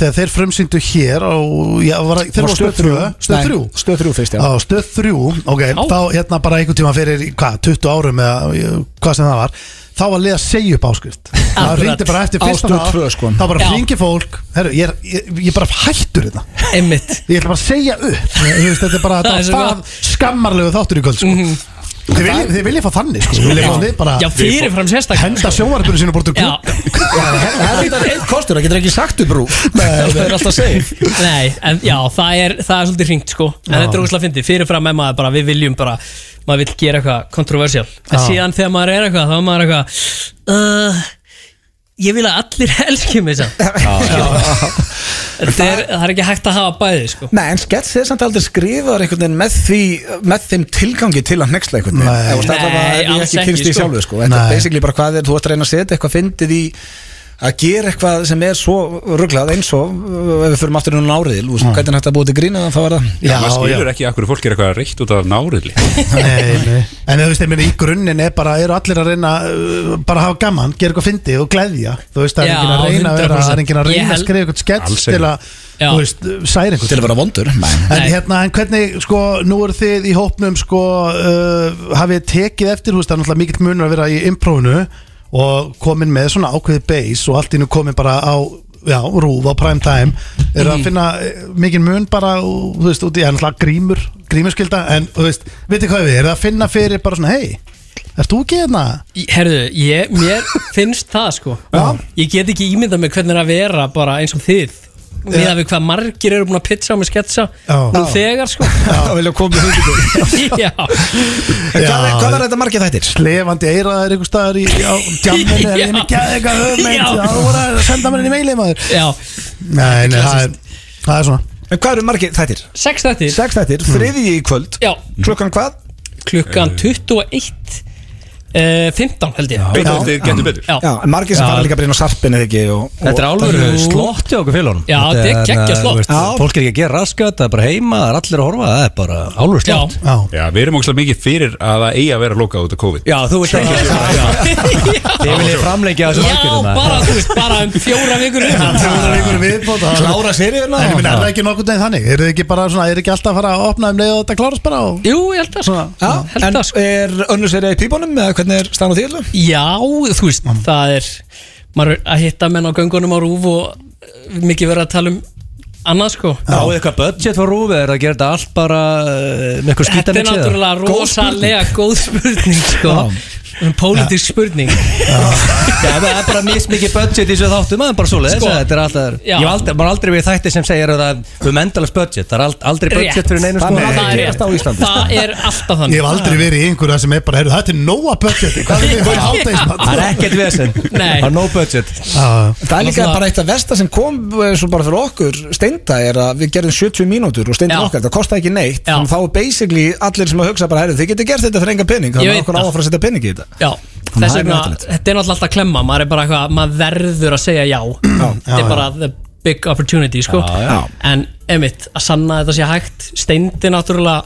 þegar þeir frumsýndu hér var, þeir voru stöð 3 stöð 3 Nei, Stöð þrjú fyrst, já. Á stöð 3 ok, þá hérna bara einhvern tíma fyrir hvað, 20 árum eða hvað sem það var þá var liða að segja upp áskrift. Það ringdi bara eftir fyrsta sko. þá bara ringi fólk. Herru, ég, er, ég, ég er bara hættur þetta Einmitt. Ég ætla bara að segja upp. Þetta er bara Það er það skammarlegu þáttur í kvöld sko. Þið viljið þið vilji fá þannig sko. þið viljið fá þið bara Já, fyrirfram sérstaklega henda sjónvarpunum sínu bort úr Já, klub Það er einn kostur, það getur ekki sagt upp rúf. Það er alltaf safe. Nei, en já, það er, það er svolítið hringt sko. En þetta er ógæslega fyndið, fyrirfram er maður bara, við viljum bara Maður vill gera eitthvað kontroversial. En Já. síðan þegar maður er eitthvað, þá er maður eitthvað uh, Ég vil að allir elski mig samt. Er, það er ekki hægt að hafa bæði sko. Nei, en skets er samt aldrei skrifaður með því með þeim tilgangi til að nexla einhvern veginn. Ef þú stæðar Nei, alls ekki sko. sjálfu sko. Þetta er basically bara hvað er, þú ert að reyna að setja eitthvað fyndið í að gera eitthvað sem er svo rugglað eins og uh, ef við fyrir aftur núna áriðil, þú veist, hvernig er hægt að búið til grína þá er það Já, maður skilur ekki að hverju fólk er eitthvað reitt út af náriðli nei, nei. en þú veist, í grunninn er bara, eru allir að reyna uh, bara að hafa gaman, gera eitthvað fyndið og gleðja þú veist, það er Já, enginn að reyna að vera 100%. það er enginn að reyna að skrifa eitthvað skets til að, Já. þú veist, særa einhvern til að vera vondur. En Nei. hérna, en hvernig, sko, nú eru þið í hópnum, sko, uh, það og komin með svona ákveðið base og allt innu komin bara á, já, rúð á prime time, er að finna eh, mikinn mun bara, og, þú veist, út í, en náttúrulega grímur, grímurskylda, en, þú veist, veitir hvað við, er það að finna fyrir bara svona, hei, ert þú ekki hérna? Herðu, ég, mér finnst það sko Já. Ég get ekki ímyndað mig hvernig er að vera bara eins og þið Miðað við hvað margir eru búin að pizza með sketsa Já. Nú þegar sko. Það vilja koma í hundikur Já, Hvað er- hvað er þetta margir þættir? Slefandi eiraðar einhver staðar í, á jamminu, er ég með gæði eitthvað hugmynd, Já. já, þú voru að senda mér inn í meilið, maður. já. Nei, nei, það er, það er svona. En hvað eru margir þættir? Sex þættir. Sex þættir, þriðji í kvöld. Já, Klukkan hvað? klukkan 21 uh, 15 held ég. Að þið getur betur. Já, Já, en margir sem fara líka bara inn á sarpinu þegar ekki og, Þetta er alveg Jú. slott hjá okkur félagum Já, þetta er geggjað slott. Já. Fólk er ekki að gera raskat, það er bara heima, það er allir að horfa Það er bara alveg Já, slott. Já, Já, við erum ógslag mikið fyrir að það eigi að vera lokað út af COVID. Já, þú veist ekki Þið viljið framleikja þessu já bara, þú veist, bara um fjóra vikur upp það er ykkur viðbót að- Klára seríuna En ég minna, er það ekki nokkuð neginn þannig? Er það ekki bara svona, er ekki alltaf að fara að opna um leið og þetta klárast bara? Og... Jú, ég held að sko. Já, held en það, sko. er önnur serið í pípunum eða hvernig er stæðan á því alveg? Já, þú veist, það er maður er að hitta menn á göngunum á rúf og eh, mikið verið að tala um annað sko. Já, eitthvað budget for rúfið, er það að gera þetta allt bara eh, með eitthvað skýta Þetta er náttúrulega rosalega góð spurning sko um pólitísk spurning. Já, það er bara mismikið budget í þessu þáttum, það er bara svoleiðis Sko, Þetta er alltaf, já. ég hef aldrei, maður aldrei við þætti sem segir að það er um endalast budget Það er ald- aldrei budget Rétt. fyrir neinu sko. Þannig að Það er. Það er alltaf þannig. Ég hef aldrei verið í einhverja sem er bara, heyrðu, þetta er nóa budgeti, hvað er við fyrir hálfdegismat? Það er ekkert vesen, Nei. það er no budget. Það er líka bara eitt af versta sem kom eh, svo bara fyrir okkur Steinda er að við gerðum 70 mínútur og Steinda okkar, það kostaði ekki neitt. Þá er basically allir sem að hugsa bara herru, þið getur gert þetta fyrir enga pening. Ég þannig að okkur á að fara að setja pening í þetta Já, þess vegna, þetta er náttúrulega alltaf að klemma maður er bara eitthvað, maður verður að segja já. Þetta er bara the big opportunity sko. En emitt, að sanna þetta sé hægt Steindi náttúrulega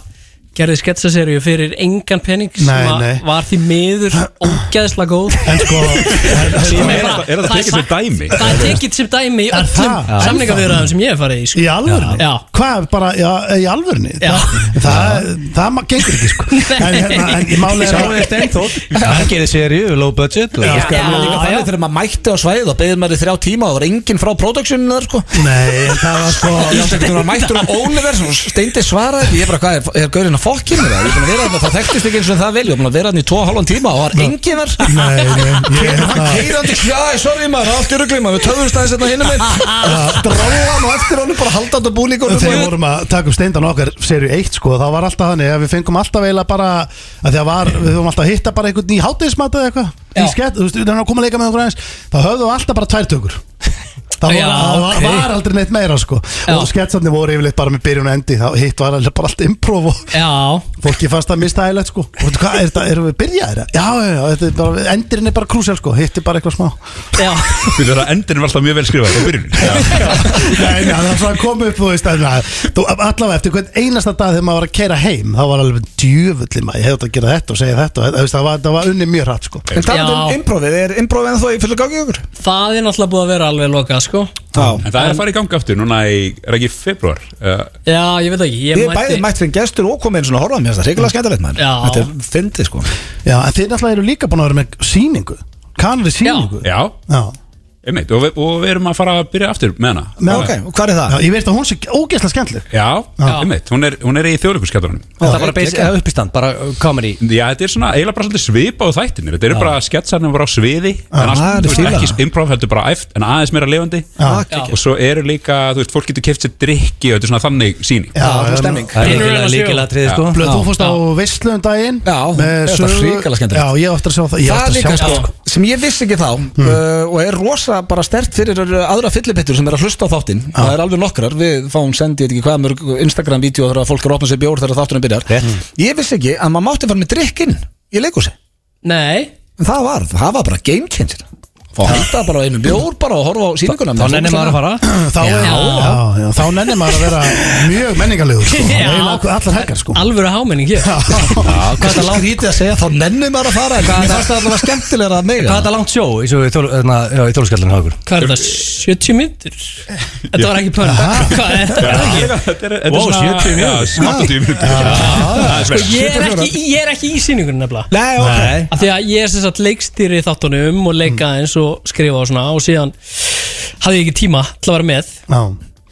gerði sketsaseríu fyrir engan pening sem Nei, nei. var því miður ógeðslega góð En sko, Sem Er bara- það- er það er tekið sem dæmi? Það er tekið sem dæmi í Er öllum það? samningaviðræðum sem ég hef farið í sko. í alvörni? Já. Hvað, bara, já, í alvörni? Já. Það, það, það gengur ekki, sko En, hérna, en er Steinþór, hann gerir seríu, low budget og Já, sko, það er líka já. þannig þegar maður mætti á svæðið og beðið maður í þrjá tíma og það var enginn frá productioninu þar sko Nei, en það var sko mættur á Oliver og Steindi svaraði ég bara hvað er, er gaurinn að fokkinu það ég er búin að vera þarna, það þekktist ekki eins og það vil ég er búin að vera hann í tvo og halvan tíma og það var enginn þar. Nei, nei, ég, hann hérna, keirandi, já, sorry maður, allt í ruggli maður, við töfum stæðis hérna hinum minn dróðan og eftir honum bara haldandi á búlíkunum Þegar við vorum að taka upp steindan okkar serju 1 sko, þá var alltaf þannig að við fengum alltaf eiginlega bara að því að var, við höfum alltaf að hitta bara einhvern í hátegismat eða eitthvað í skett, þú veist, við erum að koma að leika með okkur aðeins þá höfum við alltaf bara tvær tökur það var, Já, það var, ok. var aldrei neitt meira sko Já. og sketsarnir voru yfirleitt bara með byrjun og endi þá hitt var alveg bara allt improv og Já, fólki fannst það mistægilegt sko og veitu hvað, er þetta, erum við byrjaðir? Já, já, já, þetta er bara, endirinn er bara krúsel sko hitt er bara eitthvað smá já Fyrir það endurinn var alltaf mjög vel skrifað á byrjunin Nei, nei, það er svona komið upp, þú veist að, að, þú, allavega eftir hvern einasta dag þegar maður var að keira heim þá var alveg djöfulli maður, ég hefði átt að gera þetta og segja þetta og, þú veist, það, var, það var unni mjög hratt sko. en talað um Já. improvið, er improvið en þó í fullu gangi ykkur? Það er náttúrulega búið að vera alveg lokað sko. En það er að fara í gangi aftur núna í, er ekki februar uh, Já, ég veit ekki Ég Ég er bæði mætt fyrir gestur og komið eins og horfaðum mér það er reyngilega skemmtilegt maður. Já. Þetta er fyndið sko. Já, en þið náttúrulega eru líka búin að vera með síningu kanari síningu Já, Já. Einmitt Og, við, og við erum að fara að byrja aftur með hana. Með- Ok, og hvað er Já, það? ég veist að hún sé ógeðslega skemmtileg. Já, Já. einmitt, hún er, hún er í þjóðleikurskjáttunum Það er bara basic, eða uppistand, bara uh, comedy. Já, þetta er svona eiginlega bara svolítið svipa á þættinir Þetta eru bara sketsarnir bara á sviði En alls, það er þú veist, ekki improv, þetta er bara æft En aðeins meira lifandi. Já. Já. Og svo eru líka, þú veist, fólk getur keft sér drikki Og þetta er svona þannig síning Já, það er já, er triði sko. Blöð, þú fórst á Já. veislu daginn Já, með þetta sögu- hrikalega skemmtilegt. Já, ég átti að sjá það. Ég Það átti að líka rosa bara stert fyrir aðra fyllipittur sem er að hlusta á þáttinn. Það er alveg nokkrar, við fáum sendið ekki hvað mörg Instagram-vídeó þegar fólk er að opna sér bjór þegar þátturinn byrjar. Rétt. ég vissi ekki að maður mátti fara með drikkinn í leikúsi Nei. En það var, það var bara game changer og halda bara einu bjór bara og horfa á síninguna Þá nennir maður að fara Þá, er, já, já, þá nennir maður að vera mjög menningarlegur sko. Já. Allar helgar sko. Alvöru hámenning hér hvað er það skrítið að segja þá nennir maður að fara en mér fannst það allavega skemmtilega að Hvað er þetta langt sjó í hérna, já, í þjóluskallinu hjá okkur? Hvað er þetta? 70 myndur? Þetta var ekki plöna Hvað er þetta? Þetta er, þetta Wow, er svona 70 mínútur. Já, 80 mínútur Það er Sko, spennt. ég er ekki, ég er ekki í síningunum nefnilega Nei, ok Nei. Af því að ég er leikstýri þáttunum og leika eins og skrifa og svona og síðan hafði ég ekki tíma til að vera með. Já.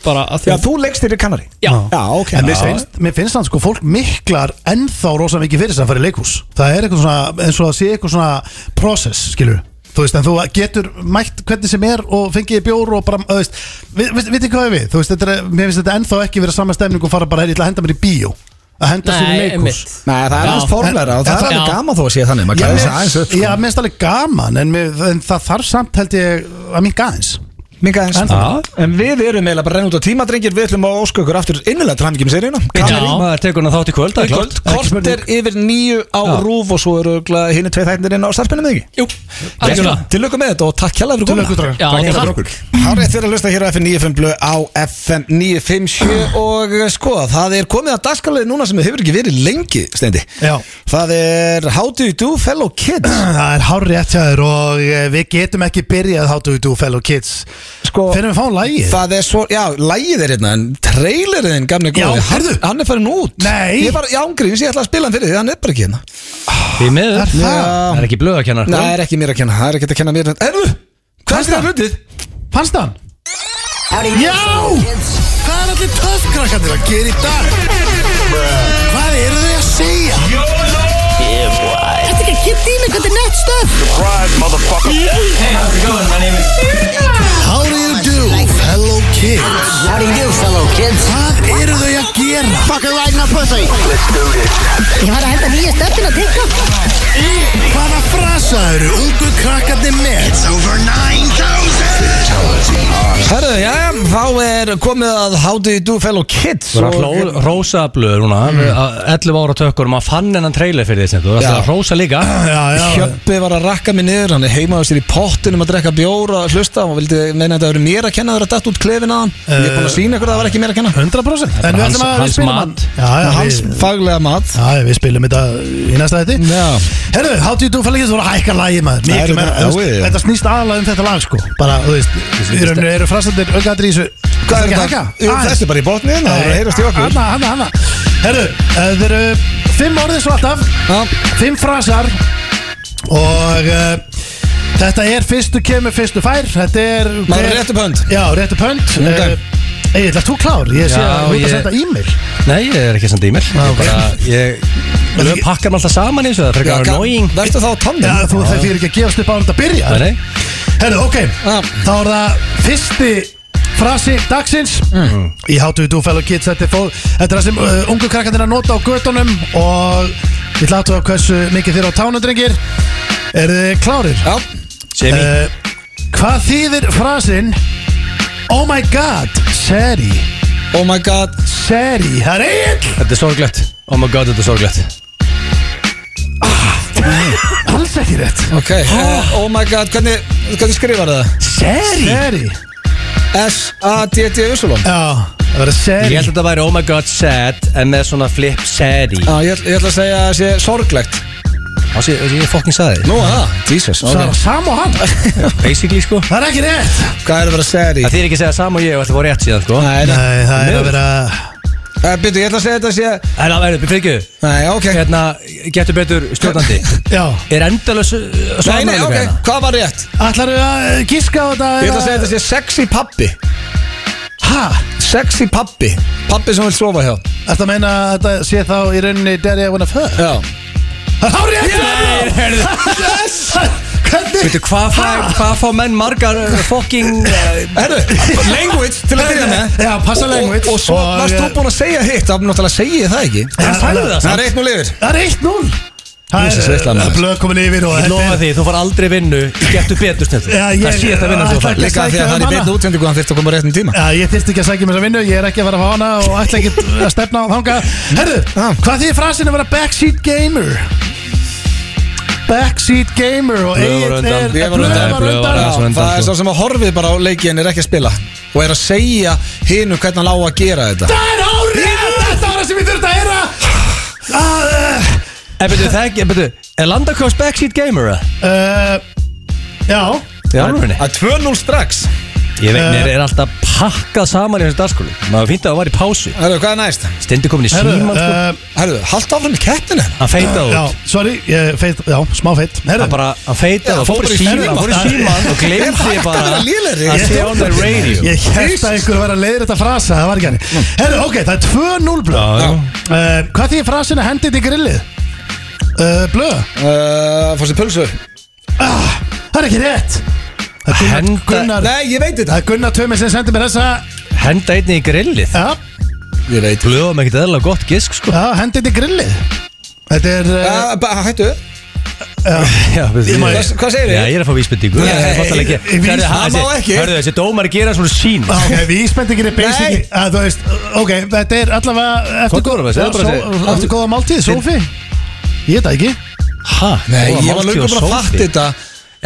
bara að því Já, að þú leggst þér í kannari? Já. Já, ok. En mér finnst, mér finnst það sko fólk miklar ennþá rosa mikið fyrir þess að fara í leikhús. Það er eitthvað svona, eins og að sé eitthvað svona process, skilur Þú veist, en þú getur mætt hvernig sem er og fengið bjór og bara, þú veist, við hvað er við? Þú veist, þetta er, mér finnst þetta ennþá ekki verið sama stemning og fara bara, hey, ég ætla að henda mér í bíó Að henda sér í einmitt Nei, það er Já. aðeins formleira og það er alveg Já. gaman þó að sé þannig Já, já, sko. mér finnst alveg gaman en, mér, en það þarf samt held ég að minka aðeins. En við erum eiginlega bara að renna út á tímadrengir Við ætlum að óska ykkur aftur innilega til hamingjum seríuna Já, maður tekur hann þátt í kvöld, það er klart Kort er yfir nýju á Já. rúf Og svo eru hinn tvei þættinir inn á starfspinnum ekki? Jú, algjörlega. Til lukku með þetta og takk hjálpa fyrir Til komuna. Takk fyrir okkur. Hárið þeirra að hlusta hér á FM 95 blöð á FM 957 og eh, sko, það er komið að dagskalið núna sem hefur ekki verið lengi, Steindi. Já. Það er How do you do fellow kids Það er Sko, Fyrir við fáum lægið það er svo, já, lægið er hérna en traileriðin gamli Já, góði, hann, heyrðu. hann er farin út Nei. Ég var, já, ángríns, ég ætla að spila hann fyrir því, hann er bara ekki hérna Því miður, Er það? það er ekki blöð að kenna Nei, það er ekki mér að kenna, það er ekki að kenna mér Erðu, hvað er það hlutið? Fannst hann? Já! Hvað er allir töfkrakkandir að gera í dag? Hvað eru þau að segja? Þetta er ekki að geta í mig hvað er nett stöð How do you do, fellow kids? How do you do, fellow kids? Hvað eru þau að gera? Fucking right in the pussy. Ég var að henda nýja stöppin á TikTok. Hvaða frasa eru ungu krakkarnir með? It's over 9000 Herðu, já, þá er komið að you do fellow kids Þú er og- hrósa blöð núna mm. 11 ára tökur og maður fann hennan trailer fyrir því Þú er að hrósa líka. Hjöppi var að rakka mig niður, hann er heimaður sér í pottinum að drekka bjóra og hlusta og vildi meina að þetta verið mér að kenna þeirra datt út klefin að hann. Ég er búin að sína ykkur að það var ekki mér að kenna. 100% En hans- hans mat. Já, já, Hans við, faglega mat. Já, við spilum þetta í næsta þetta Herru, you do fellow kids voru að hækka Það er já, já. Þetta snýst aðalega um þetta lag sko. Bara, þú veist, í rauninu eru frasandir aukaðri í þessu. Hvað er þetta? Þetta er bara í botnið, það er að heyrast í okkur. Hanna, hanna, hanna Herru, eh, þeir eru fimm orðið svo alltaf. Fimm frasar. Og uh, þetta er fyrstu kemur, fyrstu fær. Þetta er maður er rétt upp hönd Já, réttu pönt. Ok. okay. Egil, ætlar þú klár? Ég sé Já, að þú ert að ég- senda e-mail. Nei, ég er ekki að senda e-mail. Já, Ég ok. bara, ég Blöð pakkar hann alltaf saman í þessu Það er frekar annoying. Verstu þá á tannum Já, þú þeir fyrir ekki að gefast upp á þetta að byrja Nei, nei. Herru, ok, Já. þá er það fyrsti frasi dagsins. Í How do you do fellow kids þetta er, fó, þetta er það sem uh, ungu krakkandir að nota á gödunum og ég að tóa hversu mikið þér á tánundrengir eru þið klárir? Já, Jamie Uh, hvað þýðir frasin Oh my god, Seri. Oh my god. Seri, það er Egil. Þetta er sorglegt. Oh my god, þetta er sorglegt. Alls ekki rétt. Ok, uh, oh my god, hvernig, hvernig skrifar það? Seri. Seri. S-A-D-D Usulum Já, það verður Ég Seri held að þetta væri oh my god sad En með svona flip í Já, ég, ætla- ég ætla að segja að það sé sorglegt Það sé, ég fucking sagði Nú, það, Jesus Það okay. er sam og hann. Basically sko. Það er ekki rétt. Hvað er að vera seri? Það þýr ekki að segja sama og ég og þetta var rétt síðan sko. Nei, það er að vera uh, byrju, ég ætla að segja þetta sé En það verður, fyrir ekki Nei, ok. Hérna, getur betur stjórnandi. Já. Er endalus Nei, nei, ok, hvað var rétt? Ætlar þú að gíska á þetta Ég ætla að segja þetta sé sexy pappi Hæ? Sexy pappi Pappi sem vil sofa hjá. Þetta að meina að þetta sé þá í rauninni Daddy I wanna fuck? Já Það er rétt Yes! Hvernig? Veitu, hvað fá, hvað fá menn margar uh, fucking uh, Herru, language til að byrja með. Já, passa language Og, og svo varst þú búin að segja hitt Það er náttúrulega segja ég það ekki? Hann sagði það Það samt. er eitt nú lifir Það er 1-0 Það er það blöð komin yfir og Ég þetta lofa því, þú far aldrei vinnu í getur betur ég- Það sé þetta vinna þú ætla far Líka því að það er í beinu útsendingu Hann þurfti að koma á réttum tíma. Já, ég þyrst ekki að sækja mér þessa vinnu Ég er ekki að fara að fá hana og ætla ekki að stefna á þanga Herðu, hvað því frasin að vera backseat gamer? Backseat gamer og Blöð var Egill undan. er- Ég var Blöð undan. var Blöð var undan. aðeins Já, undan, Það er svo sem að horfið bara á leikin er ekki að spila. Og er að segja hinu hvernig hann á að gera þetta En betur, það ekki, betur Er Landakross backseat gamer? uh, Já. Í alvörinni? Það er 2-0 strax. Ég veit, mér er alltaf pakkað saman í þessu dagskóli Maður fínt að það var í pásu. Herru, hvað er næst? Stendi komin í síman sko. uh, Herru, haldt áfram í kettinu Hann feitaði Já, út. sorry, ég feit, já, smá feit. Hann Herðu, bara, hann feitaði og fór bara í síman Hann fór í síman og Er hægt að bara vera lélegri? að sé on the radio ég held að einhver var að leiða þetta frasa Það var ekki hann Herru, ok, það er 2-0 blöð. Uh, Hvað því frasin að hendi þetta í grillið? Uh, blöð? Uh, Fór sér pulsu? Ah, Það er ekki rétt. Það er Gunnar, Henda- Gunnar Nei, ég veit Það þetta er Gunnar Tömi sem sendi mér þessa. Henda einni í grillið. Já, Ég veit. Blöðum ekkert eðla gott gisk sko. Já hendi þetta í grillið. Þetta er uh, Uh, ba- Hættu. Já, við- Ég má- Hvað- hvað segirðu? Já, ég er að fá vísbendingu. Nei, Ég er að fatta ekki. ég- ég- Hörðu, það þessi- má ekki. Hörðu, þessi dómar gera svona sín Ok, vísbendingin er basically að þú veist, ok, þetta er allavega eftir, Hvað var þessi? Já, Það er bara só- þessi- eftir góða máltíð, Sofi Ég veit það ekki. Hæ? Nei, ég var lögum bara að fatta þetta.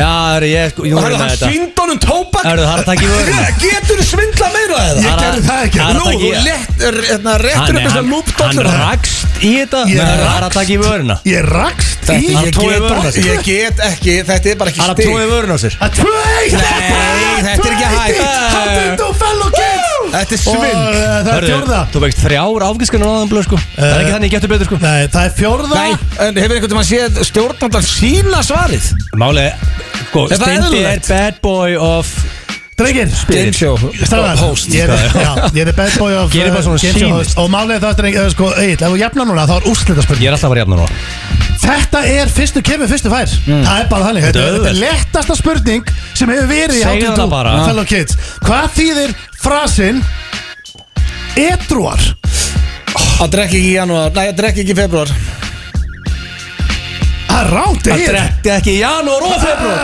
Já, það er ég sko, ég þetta. sínd honum tóbak. Hörðu, það er að taka í vöruna. Getur þú svindla meira eða? Ég gerði það ekki. Nú, þú lett- er- hérna, réttur upp þessar hann, hann lúpdóttur rakst í þetta. Það er að taka í vöruna. Ég rakst í Þetta- Ég get- sér. ég get ekki, þetta er bara ekki stig. tróði vöruna á sér. Að tvö eitt Nei, þetta er ekki hægt. Og Þetta er Og svindl uh, það er Hörðu, fjórða. Þú veist þrjár afgiskanur á þann blöð sko. Það er ekki þannig, ég getur betur sko? Nei, það er fjórða. Nei, en hefur einhvern veginn séð stjórnandan sína svarið? Máli, sko, Steindi er bad boy of Drengir Game show. Stráðar, host. ég er, bad boy of Gerir bara svona uh, show sýnist. host. Og er það drengir, sko, Egil, ef þú jafnar núna þá er úrslitaspurning. Ég er alltaf að vera jafn núna. Þetta er fyrstu kemur, fyrstu fær. Það er bara þannig, þetta, Þetta er lettasta spurning sem hefur verið í to það bara. fellow kids. Hvað þýðir frasin Edruar? Að drekka ekki í janúar, nei, að drekka ekki í februar Það er ránt, Það Egil drekti ekki janúar og februar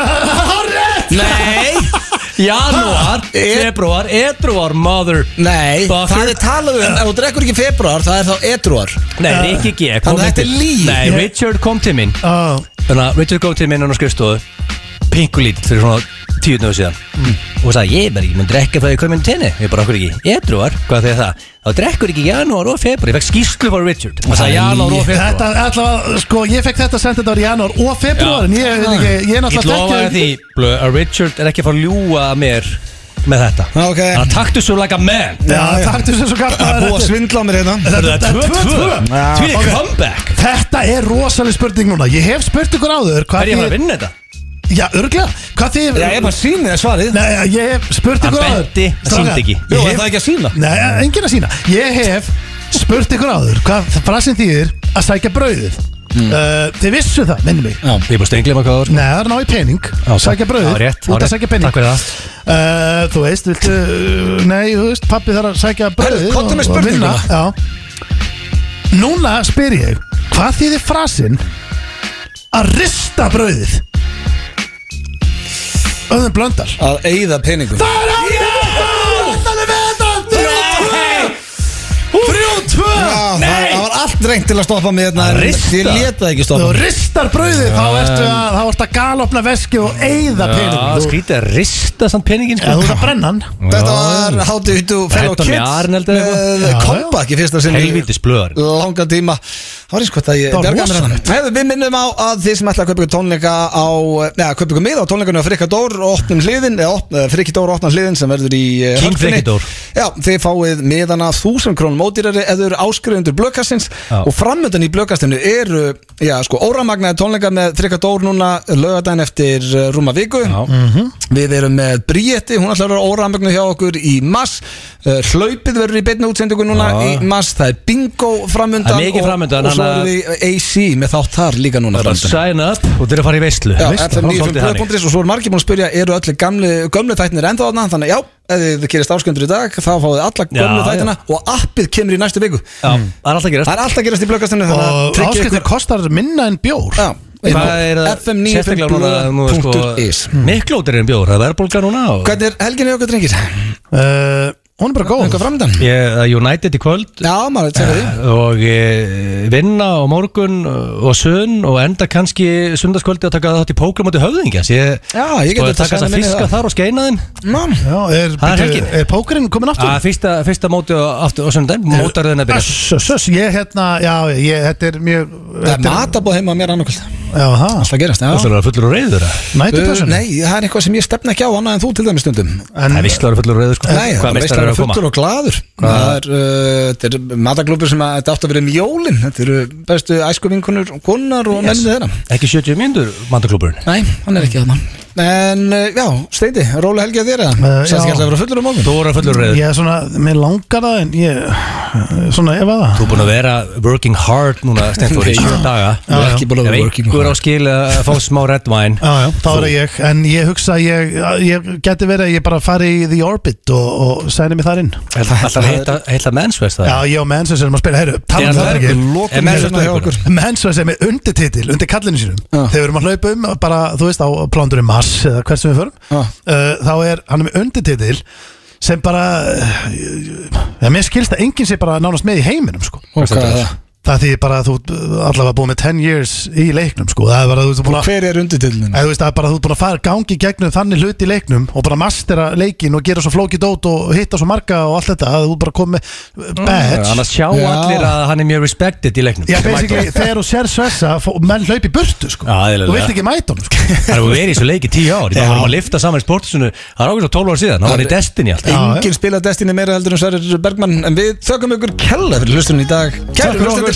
Hárrétt Nei Janúar, februar, edruar, mother. Nei, Buffer. það er talað um, ef þú drekkur ekki februar, það er þá edruar Nei, Rikki G kom Þannig að þetta er til- lygi. Nei, Richard kom til mín uh, Þannig að Richard kom til mín á skrifstofu Pinkulít fyrir svona tíu nöðu síðan. Og sagði, ég er bara ekki mun drekka frá því komin tenni Ég bara, okkur ekki, edruar, hvað þegar það? Þá drekkur ekki í janúar og februar Ég fekk skýrslu frá Richard. Og sagði janúar og februar Þetta, allavega, sko, ég fekk þetta sendt þetta á janúar og februar En ég, veit ekki, ég er Ég náttúrulega lofa því, að Richard er ekki að fara að ljúga að mér með þetta. Ok. Þannig að taktu svo like a man. Já, takk til þessu galt Það er búið að svindla á mér hérna. Þetta er 2-2 Tvíli Ok. comeback. Þetta er rosaleg spurning núna. Ég hef spurt ykkur áður Er hvað ég að fara að vinna þetta? Já, örglega Hvað þið Já, ég bara síni það svarið Nei, ég spurt Hann ykkur áður benti, hann Strákar, sýndi ekki. Jú, ég er hef- það ekki að sína? Nei, enginn að sína Ég hef spurt ykkur áður Hvað frasin þýðir að sækja brauðið uh, Þið vissu það, minni mig Já. Ég er bara steinglema hvað það var sko. Nei, það er ná í pening Sækja brauðið Já, rétt, já, Út að rétt. sækja pening Takk fyrir það. uh, Þú veist, viltu uh, Nei, þú veist, pappi þarf að sækja brauðið komdu með spurninguna. Já Núna spyr ég Hvað þýðir frasin Að rista brauðið Öðum blöndar. Að eigða peningum. Það er á Það er með þetta! Þrjú tvö! Já, það það var allt reynd til að stoppa mig hérna en Rista? Ég leta það ekki Þú stoppa mig ristar brauðið þá ertu að þá ertu að galopna veski og eyða peningum Þú- skrítið að rista samt peningin Já, þú sko. ert að brenna hann Þetta var How do you do fellow Þetta með kids Arnald eða eitthvað? með Já, comeback í fyrsta sinni Helvítis blöðar langa tíma Það var eins hvort að ég Það var bjargaði mér rosalegt. hann Hefðu, Við minnum á að þið sem ætla að kaupa ykkur tónleika á Neða, kaupa ykkur mið á tónleikanu á Frikka Dór og opnum hliðin eða opn- eh, Frikki Dór opnum hliðin sem verður í eh, King Hörpunni. Frikki Dór. Já, þið fáið miðana þúsund krónum ódýrari eða eru áskrifundur blökastins Já. og framöndan í blökastinu eru já, sko, óramagnaði tónleika með Frikka Dór núna lögadaginn eftir eh, rúma viku. Já. Við erum með Bríetti, hún ætlar að vera óramögnu hjá okkur í mass Uh, Hlaupið verður í beinni útsendingu núna Já. í mass Það er bingo framundan Það er mikið og- Og svo erum við AC með þátt þar líka núna sign up. Og þeir eru að fara í veistlu Já, Veisla, FM það svolítið þannig. 95.is og svo er margir búin að spyrja Eru öllu gamlu, gömlu þættinir ennþá þarna? Þannig já, ef þið gerist ásköndur í dag Þá fáið alla gömlu þættina Og appið kemur í næstu viku. Já, það er alltaf gerast. Það er alltaf gerast í blöggastinu Og áskriftir kostar minna en bjór. Já, Hvað er það FM sérstaklega núna, nú er sko, 95.is Miklótir en bjór, það er verðbólga núna og Hvernig er helginni okkur drengir? uh, Hún er bara góð? Ég er United í kvöld. Já, maður, segir því og e, vinna á morgun og sunn og enda kannski sundarskvöldi að taka þátt í póker moti höfðingja. Ég, Já, ég sko, geti að taka þetta þess að fiska þar og skeina þeim. Ná, Já, er, Það er byrju, helgin. er pókerinn komin aftur? að fyrsta, fyrsta móti á, aftur, á sundan mótaröðin að byrja? Öss, öss, öss, ég hérna, já, ég, þetta er mjög það er matabóð heima á mér annarkvöld. Já, það, Alltaf gerast, já. Og svo er það fullur og reyður það nættu þessu Nei, það er eitthvað sem ég stefna ekki á annað en þú til dæmis stundum. Það er visslar og fullur og reyður sko. Nei, það hvað er meistar koma fullur og gladur Það er, uh, þetta er mataglúpur sem þetta átt að vera um jólin. Þetta eru bestu æsku vinkunur og konar og yes. mennið þeirra. Ekki 70 mínútur mandaklúburinn Nei, hann er ekki þarna En uh, já, Steindi, róli helgi að þér eða? Eh, Sæst já. ekki alltaf að vera fullur á morgun? Þú voru að fullur reyður Ég er svona, mér langar það en ég Svona, ef að það. Þú er búin að vera working hard núna Stenþór í Nei. sjö daga. Ég er ekki búin að vera working Ef einhver á hard. skil að fá smá red wine. Já, já, þá er ég En ég hugsa að ég, ég geti verið að ég bara fari í The Orbit og, og sæni mig þar inn. Alltaf heita, heita mensvest það Já, ég og Mensves erum að spila, heyrðu, Mars eða hvert sem við förum Já. uh, Þá er, hann er með undirtitil sem bara uh, mér skilst að enginn sé bara nánast með í heiminum, sko. Er það? Því bara að þú allavega búið með 10 years í leiknum, sko. Það er bara, þú veist, búin að Hver er undirtillin? Eða, þú veist, það er bara þú ert búin að fara gangi gegnum þannig hluti í leiknum og bara mastera leikin og gera svo flókið dót og hitta svo marga og allt þetta að þú bara komið badge. Annars sjá Já. allir að hann er mjög respected í leiknum. Já, basically, þegar þú sér svessa menn hlaup í burtu, sko. Þú vilt ekki mæta honum, sko. Það er að vera í þessu leiki tíu ár. Að Það er ákveðs á